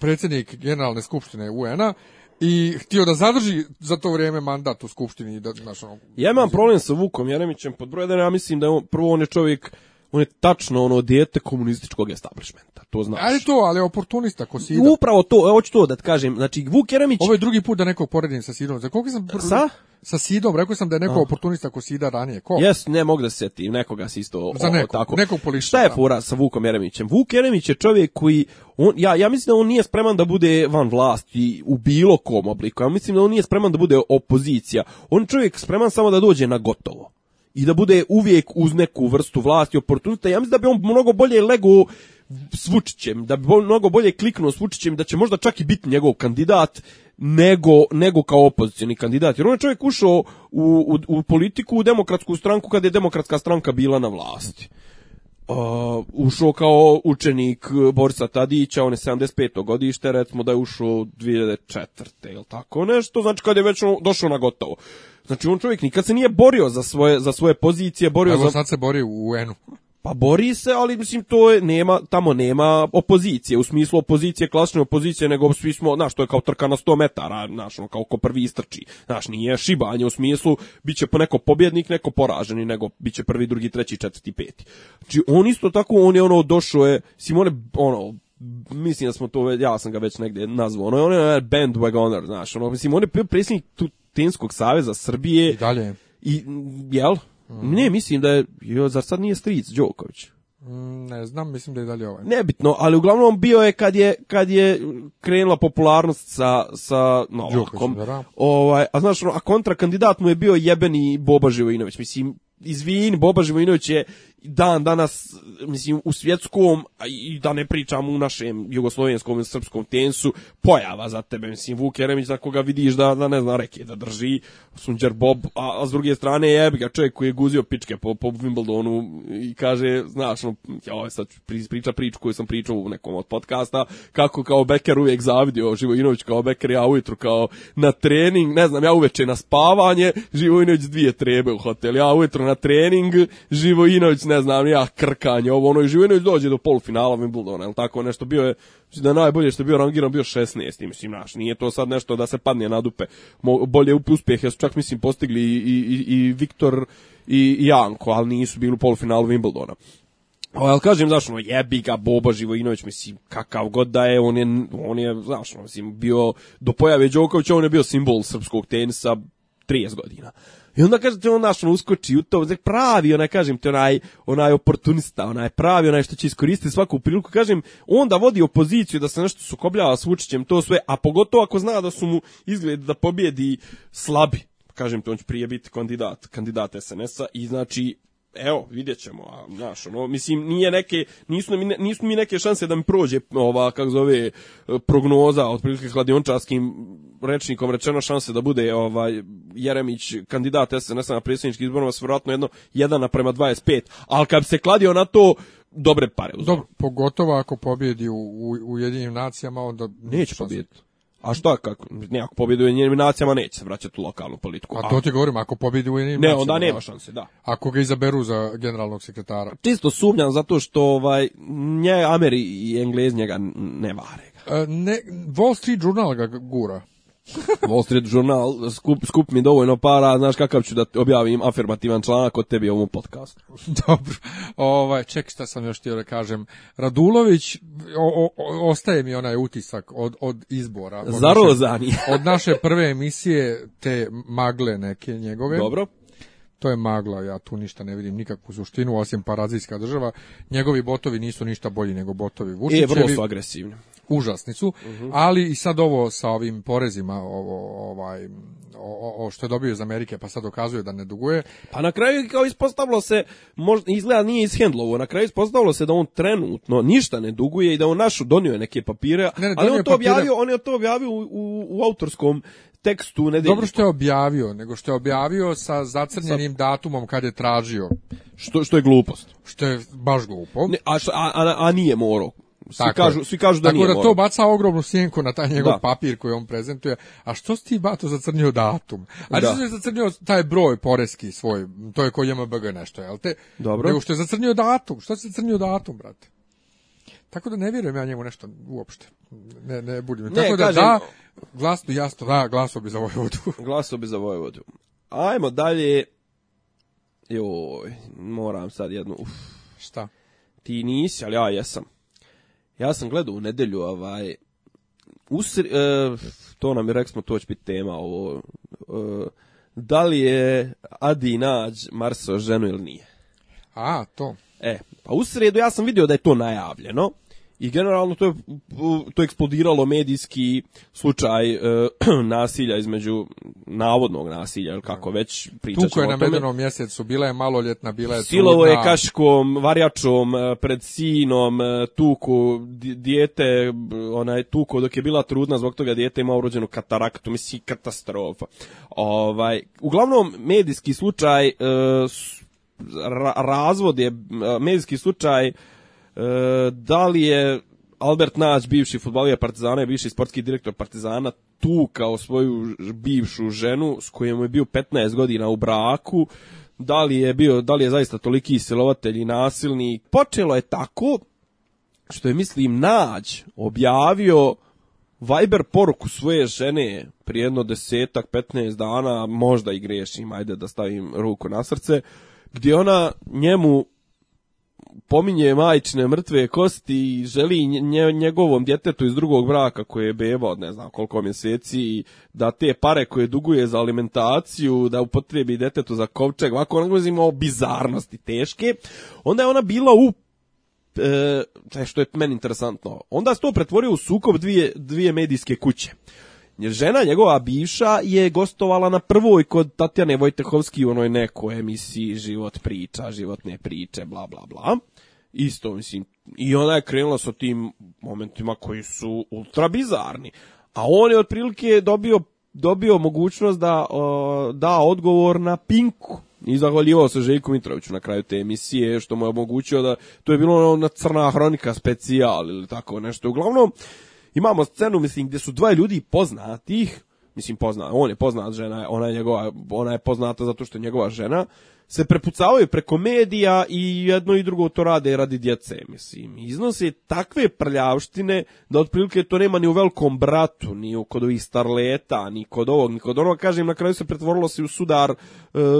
predsjednik generalne skupštine UN-a i htio da zadrži za to vrijeme mandat u skupštini da znaš Ja imam problem sa Vukom Jeremićem pod broj 1, ja mislim da je on, prvo on je čovjek on je tačno ono dijete komunističkog establishmenta, to znaš. Ali to, ali oportunista ko si Upravo to, hoću to da kažem, znači Vuk Jeremić... Ovo je drugi put da nekog poredim sa Sidom, za koliko sam... Sa? Sa Sidom, rekao sam da je neko oportunista ko Sida ranije, ko? Jes, ne mogu da se setim, nekoga se isto... Za nekog, tako. nekog polišta. Šta je da. fura sa Vukom Jeremićem? Vuk Jeremić je čovjek koji, on, ja, ja mislim da on nije spreman da bude van vlasti u bilo kom obliku, ja mislim da on nije spreman da bude opozicija, on čovjek spreman samo da dođe na gotovo i da bude uvijek uz neku vrstu vlasti oportunista. Ja mislim da bi on mnogo bolje lego s Vučićem, da bi mnogo bolje kliknuo s Vučićem, da će možda čak i biti njegov kandidat nego, nego kao opozicioni kandidat. Jer on je čovjek ušao u, u, u politiku, u demokratsku stranku kad je demokratska stranka bila na vlasti. Uh, ušao kao učenik e, Borisa Tadića, on je 75. godište, recimo da je ušao 2004. ili tako nešto, znači kad je već došao na gotovo. Znači on čovjek nikad se nije borio za svoje, za svoje pozicije, borio Evo, za... sad se bori u UN-u. Pa bori se, ali mislim to je nema tamo nema opozicije, u smislu opozicije, klasične opozicije, nego svi smo, znaš, to je kao trka na 100 metara, znaš, ono kao ko prvi istrči. Znaš, nije šibanje u smislu biće po neko pobjednik, neko poraženi, nego biće prvi, drugi, treći, četvrti, peti. Znači on isto tako, on je ono došao je Simone ono mislim da smo to, ja sam ga već negde nazvao, ono je ono bandwagoner, znaš, ono, mislim, on je predsjednik tu, Štinskog saveza Srbije. I dalje. I, jel? Mm. Ne, mislim da je, jo, zar sad nije stric Đoković? Mm, ne znam, mislim da je dalje ovaj. Nebitno, ali uglavnom bio je kad je, kad je krenula popularnost sa, sa Novakom. Da, da. Ovaj, a znaš, a kontrakandidat mu je bio jebeni Boba Živojinović. Mislim, izvini, Boba Živojinović je dan danas, mislim, u svjetskom, i da ne pričam u našem jugoslovenskom i srpskom tensu, pojava za tebe, mislim, Vuk Jeremić, za koga vidiš da, da ne zna, reke da drži, Sunđer Bob, a, a s druge strane je ga čovjek koji je guzio pičke po, po Wimbledonu i kaže, znaš, no, ja ovaj, sad priča priču koju sam pričao u nekom od podcasta, kako kao Becker uvijek zavidio Živojinović kao Becker, ja ujutru kao na trening, ne znam, ja uveče na spavanje, Živojinović dvije trebe u hotel, ja ujutru na trening, Živojinović ne znam, ja krkanje, ovo ono i Živinović dođe do polufinala Wimbledona, el tako nešto bio je, da najbolje što je bio rangiran bio 16, mislim, naš, nije to sad nešto da se padne na dupe. Mo, bolje uspjehe su čak mislim postigli i, i, i Viktor i Janko, ali nisu bili u polufinalu Wimbledona. O, ali kažem, znaš, ono, jebi ga Boba Živojinović, mislim, kakav god da je, on je, on je znaš, ono, mislim, bio, do pojave Đokovića, on je bio simbol srpskog tenisa 30 godina. I onda kaže te on naš uskoči u to, znači pravi, onaj kažem te onaj onaj oportunista, onaj pravi, onaj što će iskoristiti svaku priliku, kažem, onda vodi opoziciju da se nešto sukobljava s Vučićem, to sve, a pogotovo ako zna da su mu izgled da pobjedi slabi kažem to, on će prije biti kandidat, kandidat SNS-a i znači evo, vidjet ćemo, a, znaš, ono, mislim, nije neke, nisu, mi, nisu mi neke šanse da mi prođe ova, kako zove, e, prognoza, otprilike hladiončarskim rečnikom rečeno šanse da bude ovaj Jeremić kandidat SNS na predsjednički izborima s vjerojatno jedno 1 na prema 25, ali kad bi se kladio na to, dobre pare uzme. Dobro, pogotovo ako pobjedi u, u, u jedinim nacijama, onda... Neće pobjediti. A šta, kako, ne, ako pobjede u jedinim nacijama, neće se vraćati u lokalnu politiku. A, to ti govorim, ako pobjede u jedinim Ne, onda nema šanse, da. Ako ga izaberu za generalnog sekretara. Čisto sumnjam, zato što ovaj, nje, Ameri i Englez njega ne vare. E, ne, Wall Street Journal ga gura. Wall Street Journal, skup, skup mi dovoljno para, znaš kakav ću da objavim afirmativan članak od tebi ovom podcastu. Dobro, ovaj, ček šta sam još htio da kažem. Radulović, o, o, ostaje mi onaj utisak od, od izbora. Od Od naše prve emisije, te magle neke njegove. Dobro to je magla, ja tu ništa ne vidim nikakvu suštinu, osim parazijska država. Njegovi botovi nisu ništa bolji nego botovi Vučićevi. I je vrlo su agresivni. Užasni su, uh mhm. -huh. ali i sad ovo sa ovim porezima, ovo, ovaj, o, o, što je dobio iz Amerike, pa sad dokazuje da ne duguje. Pa na kraju kao ispostavilo se, možda, izgleda nije ishendlovo, na kraju ispostavilo se da on trenutno ništa ne duguje i da on našu donio neke papire, ne, ne, ali on to, papire... objavio, on je to objavio u, u, u autorskom tekst tu nedelju. Dobro što je objavio, nego što je objavio sa zacrnjenim sa... datumom kad je tražio. Što, što je glupost. Što je baš glupo. Ne, a, a, a, nije moro. Svi tako kažu, svi kažu da tako nije da to baca ogromnu sjenku na taj njegov da. papir koji on prezentuje. A što si ti bato zacrnio datum? A da. što da je zacrnio taj broj poreski svoj, to je koji JMBG nešto, jel te? Dobro. Nego što je zacrnio datum, što si zacrnio datum, brate? Tako da ne vjerujem ja njemu nešto uopšte. Ne, ne budim. Ne, Tako da, kažem, da, glasno, jasno, da, glasao bi za Vojvodu. glasao bi za Vojvodu. Ajmo dalje. Joj, moram sad jednu, uf. Šta? Ti nisi, ali ja jesam. Ja sam gledao u nedelju, ovaj, usri, e, to nam je rekli to će biti tema, ovo, e, da li je Adi Nađ Marso ženu ili nije? A, to. E, pa u sredu ja sam video da je to najavljeno i generalno to je, to je eksplodiralo medijski slučaj e, nasilja između navodnog nasilja ili kako već pričat ćemo o tome. Tuko je na mjesecu, bila je maloljetna, bila je Silovo je kaškom, varjačom, e, pred sinom, e, tuku, dijete, ona je tuko dok je bila trudna, zbog toga dijete ima urođenu kataraktu, misli katastrofa. Ovaj, uglavnom, medijski slučaj e, razvod je medijski slučaj e, da li je Albert Nać, bivši futbaler Partizana i bivši sportski direktor Partizana, tu kao svoju bivšu ženu s kojom je bio 15 godina u braku, da li je bio, da li je zaista toliki silovatelj i nasilnik. Počelo je tako što je, mislim, Nađ objavio Viber poruku svoje žene prije jedno desetak, 15 dana, možda i grešim, ajde da stavim ruku na srce, uh, gdje ona njemu pominje majčine mrtve kosti i želi nje, njegovom djetetu iz drugog braka koje je beba od ne znam koliko mjeseci da te pare koje duguje za alimentaciju da upotrebi djetetu za kovčeg ovako on govorimo o bizarnosti teške onda je ona bila u e, što je meni interesantno onda se to pretvorio u sukob dvije, dvije medijske kuće Jer žena njegova bivša je gostovala na prvoj kod Tatjane Vojtehovski u onoj nekoj emisiji Život priča, životne priče, bla, bla, bla. Isto, mislim, i ona je krenula sa tim momentima koji su ultra bizarni. A on je otprilike dobio, dobio mogućnost da o, da odgovor na Pinku. I zahvaljivao se Željku Mitroviću na kraju te emisije, što mu je omogućio da... To je bilo ona crna hronika specijal ili tako nešto. Uglavnom, imamo scenu, mislim, gde su dva ljudi poznatih, mislim pozna, on je poznat žena, ona je njegova, ona je poznata zato što je njegova žena, se prepucavaju preko medija i jedno i drugo to rade radi djece, mislim. Iznose takve prljavštine da otprilike to nema ni u velkom bratu, ni u kod ovih starleta, ni kod ovog, ni kod onog. Kažem, na kraju se pretvorilo se u sudar e,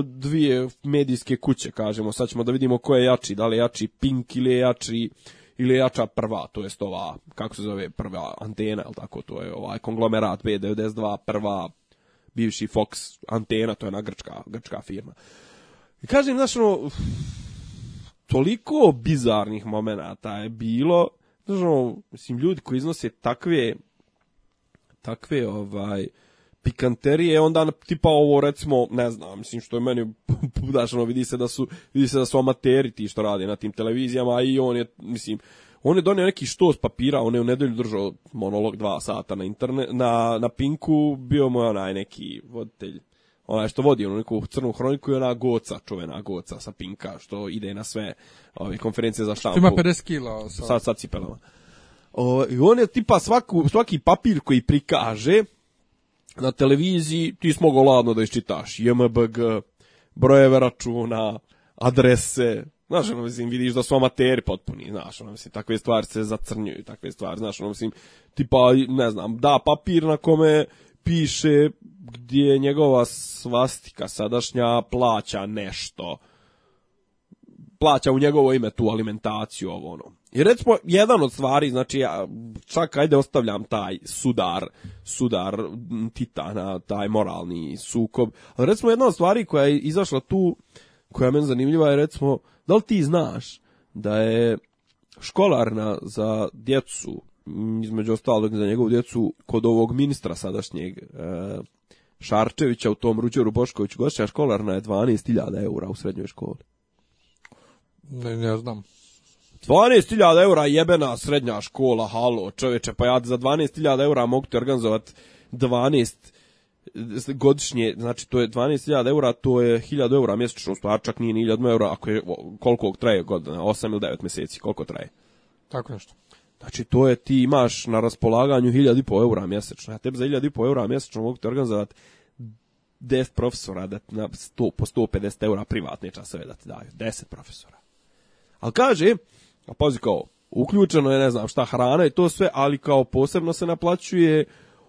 dvije medijske kuće, kažemo. Sad ćemo da vidimo ko je jači, da li je jači Pink ili je jači ili jača prva, to jest ova, kako se zove, prva antena, jel tako, to je ovaj konglomerat B92, prva, bivši Fox antena, to je na grčka, grčka firma. I kažem, znaš, ono, toliko bizarnih momenata je bilo, znaš, ono, mislim, ljudi koji iznose takve, takve, ovaj, pikanterije, onda tipa ovo recimo, ne znam, mislim što je meni daš, ono, vidi se da su vidi se da su amateri ti što rade na tim televizijama i on je mislim on je donio neki štos papira, on je u nedelju držao monolog dva sata na internet, na, na Pinku, bio mu onaj neki voditelj, onaj što vodi onu neku crnu hroniku i ona goca, čuvena goca sa Pinka, što ide na sve ove konferencije za štampu. Ima 50 kila sa, sa cipelama. O, I on je tipa svaku, svaki papir koji prikaže, na televiziji ti smogao ladno da iščitaš JMBG, brojeve računa, adrese, znaš, ono, mislim, vidiš da su amateri potpuni, znaš, ono, mislim, takve stvari se zacrnjuju, takve stvari, znaš, ono, mislim, tipa, ne znam, da, papir na kome piše gdje je njegova svastika sadašnja plaća nešto, plaća u njegovo ime tu alimentaciju, ovo, ono, I recimo, jedan od stvari, znači, ja, čak ajde ostavljam taj sudar, sudar titana, taj moralni sukob, ali recimo jedna od stvari koja je izašla tu, koja je meni zanimljiva je recimo, da li ti znaš da je školarna za djecu, između ostalog za njegovu djecu, kod ovog ministra sadašnjeg, e, Šarčevića u tom Ruđeru Boškoviću, gošća školarna je 12.000 eura u srednjoj školi. Ne, ne znam. 12.000 eura jebena srednja škola, halo čoveče, pa ja za 12.000 eura mogu ti organizovat 12 godišnje, znači to je 12.000 eura, to je 1.000 eura mjesečno, stvar čak nije 1.000 eura, ako je, koliko traje godina, 8 ili 9 meseci, koliko traje? Tako nešto. Znači to je, ti imaš na raspolaganju 1.500 eura mjesečno, ja tebi za 1.500 eura mjesečno mogu ti organizovati 10 profesora da na 100, po 150 eura privatne časove da ti daju, 10 profesora. Ali kaže, a pazi kao, uključeno je ne znam šta hrana i to sve, ali kao posebno se naplaćuje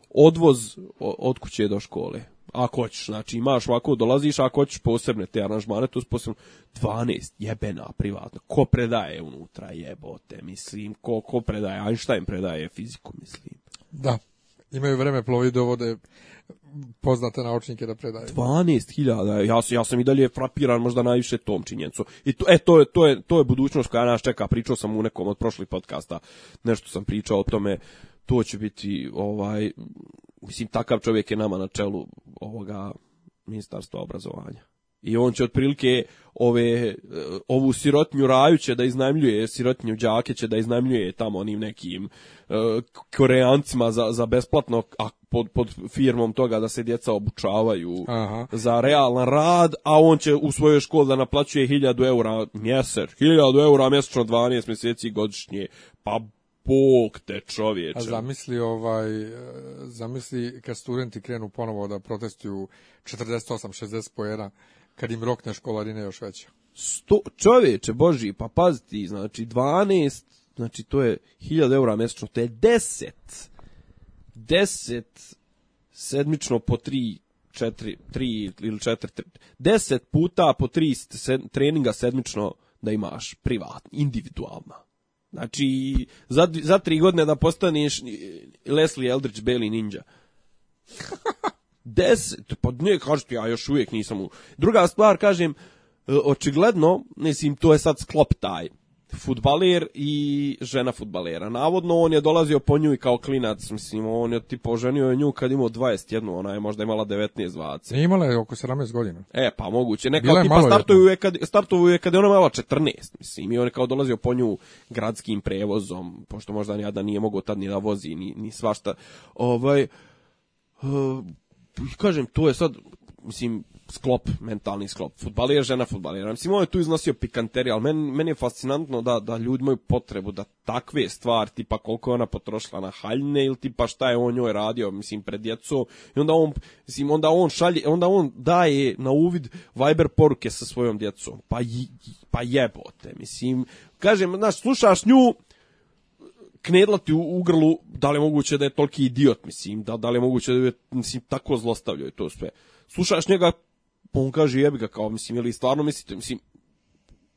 odvoz od kuće do škole. Ako hoćeš, znači imaš ovako, dolaziš, ako hoćeš posebne te aranžmane, to je posebno 12 jebena privatno. Ko predaje unutra jebote, mislim, ko, ko predaje, Einstein predaje fiziku, mislim. Da imaju vreme plovi do vode poznate naučnike da predaju. 12.000, ja, ja sam i dalje frapiran možda najviše tom činjencu. I to, e, to, je, to, je, to je budućnost koja nas čeka, pričao sam u nekom od prošlih podcasta, nešto sam pričao o tome, to će biti, ovaj, mislim, takav čovjek je nama na čelu ovoga ministarstva obrazovanja. I on će otprilike ove e, ovu sirotnju raju će da iznajmljuje, sirotnju đake će da iznajmljuje tamo onim nekim e, koreancima za, za besplatno a pod, pod firmom toga da se djeca obučavaju Aha. za realan rad, a on će u svojoj školi da naplaćuje 1000 eura mjesec, 1000 eura mjesečno 12 mjeseci godišnje. Pa bog te čovječe. A zamisli ovaj e, zamisli kad studenti krenu ponovo da protestuju 48 60 poena Kad im rokne školarina još veća. 100 čovječe, boži, pa paziti, znači 12, znači to je 1000 eura mesečno, to je 10. 10 sedmično po 3 4 3 ili 4 10 puta po 3 sed, treninga sedmično da imaš privatno, individualno. Znači, za, za tri godine da postaneš e, Leslie Eldridge Bailey Ninja. deset, pa ne, kažete, ja još uvijek nisam u... Druga stvar, kažem, e, očigledno, mislim, to je sad sklop taj, futbaler i žena futbalera. Navodno, on je dolazio po nju i kao klinac, mislim, on je tipo oženio je nju kad imao 21, ona je možda imala 19, 20. Imala je oko 17 godina. E, pa moguće, ne, kao tipa startuju je, kad, startuju je kad je ona imala 14, mislim, i on je kao dolazio po nju gradskim prevozom, pošto možda ja da nije mogao tad ni da vozi, ni, ni svašta. Ovaj, uh, kažem, to je sad, mislim, sklop, mentalni sklop. Futbalija, žena futbalija. Mislim, on je tu iznosio pikanterija, ali meni, meni je fascinantno da, da ljudi imaju potrebu da takve stvari, tipa koliko je ona potrošila na haljne ili tipa šta je on njoj radio, mislim, pred djecu. I onda on, mislim, onda on šalje, onda on daje na uvid Viber poruke sa svojom djecom. Pa, pa jebote, mislim. Kažem, znaš, slušaš nju, knedlati u, u grlu, da li je moguće da je toliki idiot, mislim, da, da li je moguće da je, mislim, tako zlostavljao i to sve. Slušaš njega, pa on kaže jebi ga, kao, mislim, ili stvarno mislite, mislim,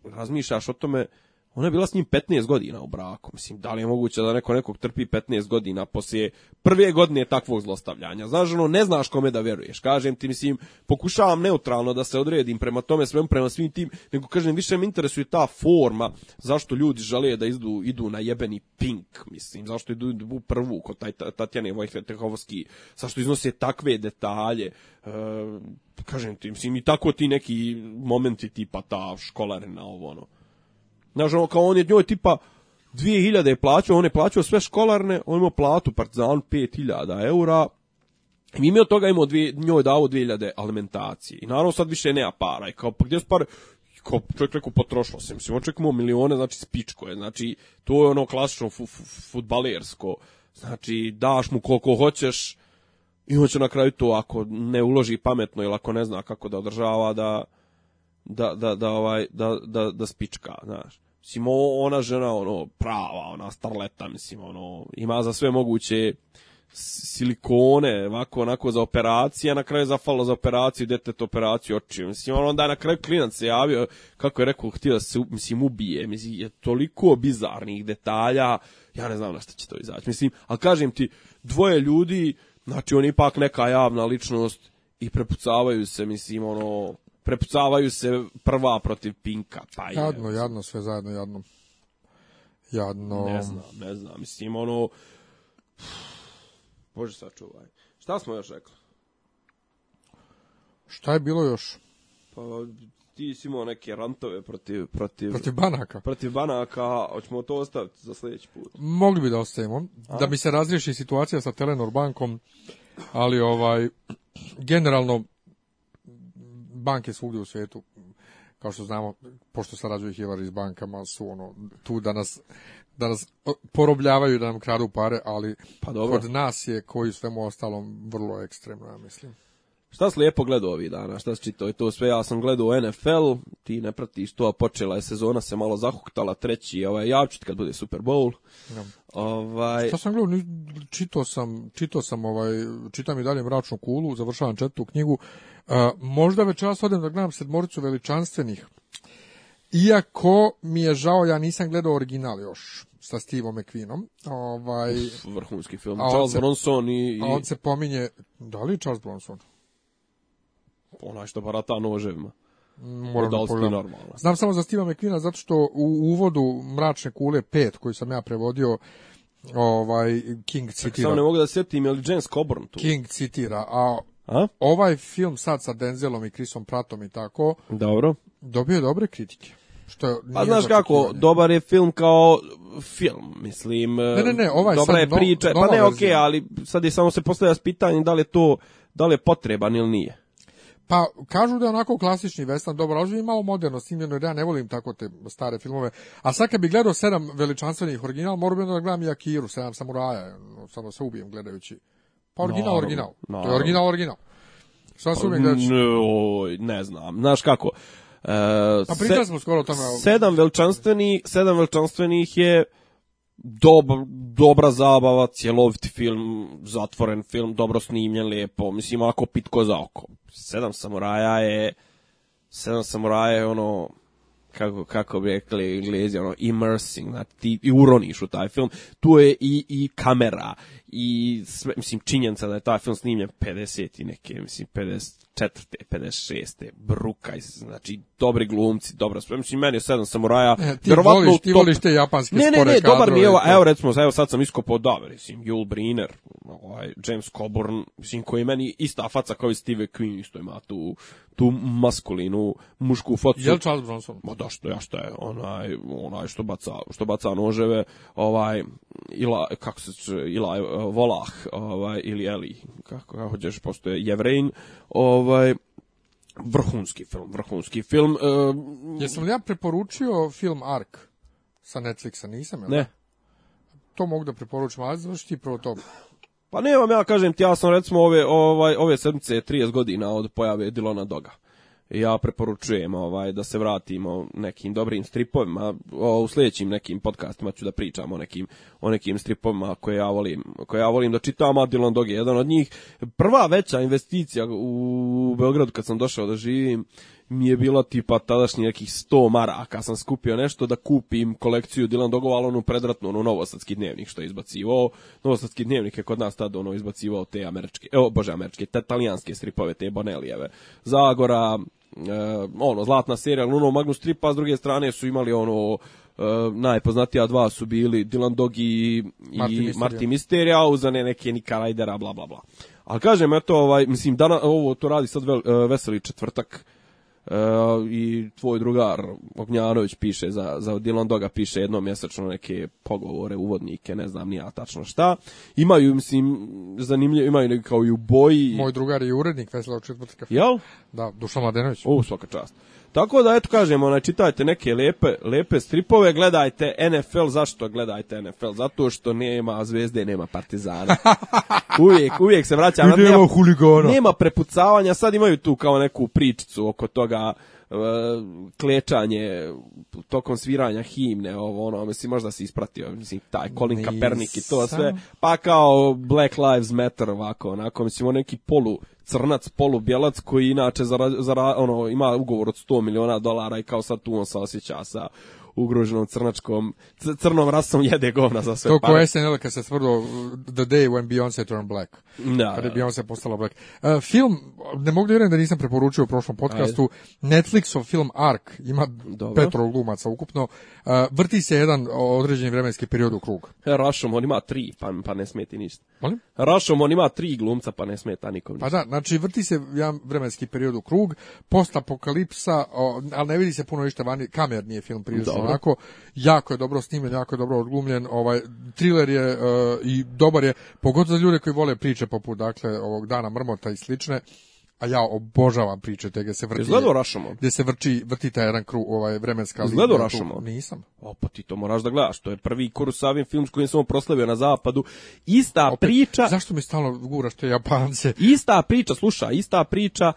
razmišljaš o tome, Ona je bila s njim 15 godina u braku. Mislim, da li je moguće da neko nekog trpi 15 godina poslije prve godine takvog zlostavljanja? Znaš, ono, ne znaš kome da veruješ. Kažem ti, mislim, pokušavam neutralno da se odredim prema tome svem, prema svim tim, nego kažem, više me interesuje ta forma zašto ljudi žele da izdu, idu na jebeni pink, mislim, zašto idu u prvu kod taj Tatjane Vojtehovski, zašto iznose takve detalje. E, kažem ti, mislim, i tako ti neki momenti tipa ta školarina, ovo ono. Znaš, ono, kao on je njoj tipa 2000 je plaćao, on je plaćao sve školarne, on imao platu Partizan 5000 eura, i mi od toga imao dvije, njoj davo 2000 alimentacije. I naravno sad više nema para. I kao, pa gdje su pare? kao čovjek rekao potrošilo se, mislim, on čovjek milione, znači spičko je, znači to je ono klasično futbalersko, znači daš mu koliko hoćeš i on će na kraju to ako ne uloži pametno ili ako ne zna kako da održava da da, da, da, ovaj, da, da, da spička, znaš. Mislim, ona žena, ono, prava, ona starleta, mislim, ono, ima za sve moguće silikone, ovako, onako, za operacije, a na kraju zafalo za operaciju, detet operaciju očiju. Mislim, ono, onda je na kraju klinac se javio, kako je rekao, htio da se, mislim, ubije. Mislim, je toliko bizarnih detalja, ja ne znam na šta će to izaći. Mislim, ali kažem ti, dvoje ljudi, znači, on ipak neka javna ličnost i prepucavaju se, mislim, ono prepucavaju se prva protiv Pinka. Pa je, jadno, jadno, sve zajedno, jadno. Jadno. Ne znam, ne znam, mislim, ono... Bože, sačuvaj. Šta smo još rekli? Šta je bilo još? Pa, ti si imao neke rantove protiv... Protiv, protiv banaka. Protiv banaka, hoćemo to ostaviti za sledeći put. Mogli bi da ostavimo, A? da mi se razriješi situacija sa Telenor bankom, ali ovaj, generalno banke svugde u svetu, kao što znamo, pošto sarađuju Hivari s bankama, su ono, tu da nas, da nas porobljavaju, da nam kradu pare, ali pa dobro. kod nas je, koji svemu ostalom, vrlo ekstremno, ja mislim. Šta si lijepo gledao ovih dana? Šta si čitao i to sve? Ja sam gledao NFL, ti ne pratiš to, a počela je sezona, se malo zahuktala, treći, ovaj, ja ću kad bude Super Bowl. Ja. Ovaj... Šta sam gledao? Čitao sam, čitao sam, ovaj, čitam i dalje Mračnu kulu, završavam četvrtu knjigu. E, možda večeras odem da gledam sedmoricu veličanstvenih. Iako mi je žao, ja nisam gledao original još sa Steveom McQueenom. Ovaj, Uf, vrhunski film. Charles se, Bronson i, i... A on se pominje... Da li Charles Bronson? onaj što barata noževima. Moram da normalno. Znam samo za Steve'a McQueena zato što u uvodu Mračne kule 5 koji sam ja prevodio ovaj King citira. Samo ne mogu da setim ali James Coburn tu. King citira, a a? Ovaj film sad sa Denzelom i Chrisom Prattom i tako. Dobro. Dobio je dobre kritike. Što pa znaš kako, dobar je film kao film, mislim. Ne, ne, ne, ovaj dobra sad je priča. No, pa ne, okej, okay, ali sad je samo se postavlja pitanje da li je to da li je potreban ili nije. Pa, kažu da je onako klasični western, dobro, ali je malo moderno snimljeno, jer da ja ne volim tako te stare filmove. A sad kad bi gledao sedam veličanstvenih original, moram da gledam i Akiru, sedam samuraja, samo se ubijem gledajući. Pa original, naravno, original. Naravno. To je original, original. Šta se uvijek pa, gledaš? Ne znam, znaš kako. E, pa pričali smo skoro o tome. Sedam veličanstvenih, sedam veličanstvenih je dob, dobra zabava, cjeloviti film, zatvoren film, dobro snimljen, lijepo. Mislim, ako pitko za oko. Sedam samuraja je... Sedam samuraja je ono kako, kako bi rekli englezi, ono, immersing, znači, ti i uroniš u taj film. Tu je i, i kamera, i, sve, mislim, činjenica da je taj film snimljen 50 i neke, mislim, 50, 56. Brukaj se, znači, dobri glumci, dobra sprema. Mislim, meni je sedam samuraja. E, ti voliš, ti voliš te japanske ne, spore Ne, ne, kadrove, dobar mi je, ovo, evo, recimo, evo sad sam iskopao, da, mislim, Yul Briner, ovaj, James Coburn, mislim, koji je meni ista faca kao i Steve Queen, isto ima tu tu maskulinu mušku facu. Jel Charles Bronson? Ma da što, ja šta je, onaj, onaj što baca, što baca noževe, ovaj, ila, kako se ila, volah, ovaj, ili eli, kako ga hoćeš, postoje jevrejn, ovaj, vrhunski film, vrhunski film. Uh, Jesam li ja preporučio film Ark sa Netflixa, nisam, jel? Ne. Da? To mogu da preporučim, ali znaš prvo to Pa nemam ja, kažem ti, ja sam recimo ove, ovaj, ove sedmice 30 godina od pojave Dilona Doga. Ja preporučujem ovaj da se vratimo nekim dobrim stripovima, o, u sljedećim nekim podcastima ću da pričam o nekim, o nekim stripovima koje ja volim, koje ja volim da čitam, a Dilon Dog je jedan od njih. Prva veća investicija u Beogradu kad sam došao da živim mi je bilo tipa tadašnji nekih 100 maraka sam skupio nešto da kupim kolekciju Dilan Dogova, ali onu predratnu, onu novosadski dnevnik što je izbacivao. Novosadski dnevnik je kod nas tada ono izbacivao te američke, evo bože američke, te talijanske stripove, te Bonelijeve. Zagora, e, ono, zlatna serija Luno Magnus stripa s druge strane su imali ono, e, najpoznatija dva su bili Dylan Dog i, i Martin Misterija, uzane neke Nika Rajdera, bla, bla, bla. Ali kažem, eto, ovaj, mislim, dana, ovo to radi sad vel, e, veseli četvrtak, Uh, i tvoj drugar Ognjanović piše za, za Dylan Doga piše jednom mjesečno neke pogovore, uvodnike, ne znam nija tačno šta. Imaju, mislim, zanimljivo, imaju kao i u boji. Moj drugar je urednik Vesela u četvrtka. Jel? Da, Dušan Mladenović. U, svaka čast. Tako da, eto kažemo, ona, čitajte neke lepe, lepe stripove, gledajte NFL, zašto gledajte NFL? Zato što nema zvezde, nema partizana. Uvijek, uvijek se vraća. nema, nema, nema prepucavanja, sad imaju tu kao neku pričicu oko toga E, klečanje tokom sviranja himne, ovo ono, mislim možda se ispratio, mislim taj Colin Kaepernick i to sve, pa kao Black Lives Matter ovako, onako, mislim on neki polu crnac, polu bjelac koji inače zara, zara, ono, ima ugovor od 100 miliona dolara i kao sad tu on se osjeća sa ugroženom crnačkom, crnom rasom jede govna za sve to pare. To SNL kad se tvrdilo The Day When Beyoncé Turned Black. Da, kada je da. Beyoncé postala black. Uh, film, ne mogu da vjerujem da nisam preporučio u prošlom podcastu, Ajde. Netflixov film Ark, ima Dobro. petro glumaca ukupno, uh, vrti se jedan određeni vremenski period u krug. Rašom, on ima tri, pa, pa ne smeti ništa. Molim? Rašom, on ima tri glumca, pa ne smeta nikom pa ništa. Pa da, znači vrti se jedan vremenski period u krug, postapokalipsa, ali ne vidi se puno ništa vani, kamer nije film prilično onako jako je dobro snimljen, jako je dobro odglumljen, ovaj triler je uh, i dobar je pogotovo za ljude koji vole priče poput dakle ovog dana mrmota i slične a ja obožavam priče te gdje se vrti. Izgledao Rašamo. Gde se vrči, vrti taj jedan kru, ovaj vremenska linija. Izgledao Rašamo. Nisam. O, pa ti to moraš da gledaš. To je prvi Kurosavin film s kojim sam proslavio na zapadu. Ista Opet, priča. Zašto mi stalno guraš te Japance? Ista priča, sluša, ista priča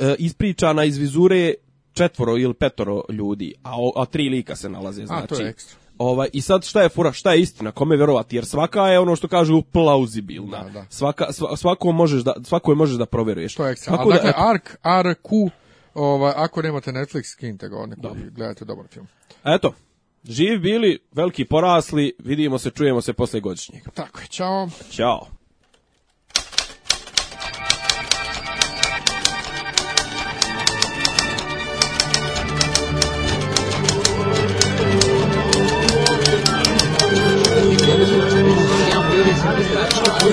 e, ispričana iz vizure četvoro ili petoro ljudi, a, o, a tri lika se nalaze, znači. A, to je znači. ekstra. Ovaj, I sad šta je fura, šta je istina, kome verovati, jer svaka je ono što kažu plauzibilna. Da, da. Svaka, svako, možeš da, svako je možeš da proveruješ. To je ekstra. Tako da, dakle, da, ARK, ARQ, ovaj, ako nemate Netflix, skinite ga, onako dobro. gledate dobar film. Eto, živ bili, veliki porasli, vidimo se, čujemo se posle godišnjeg. Tako je, čao. Ćao. Oh,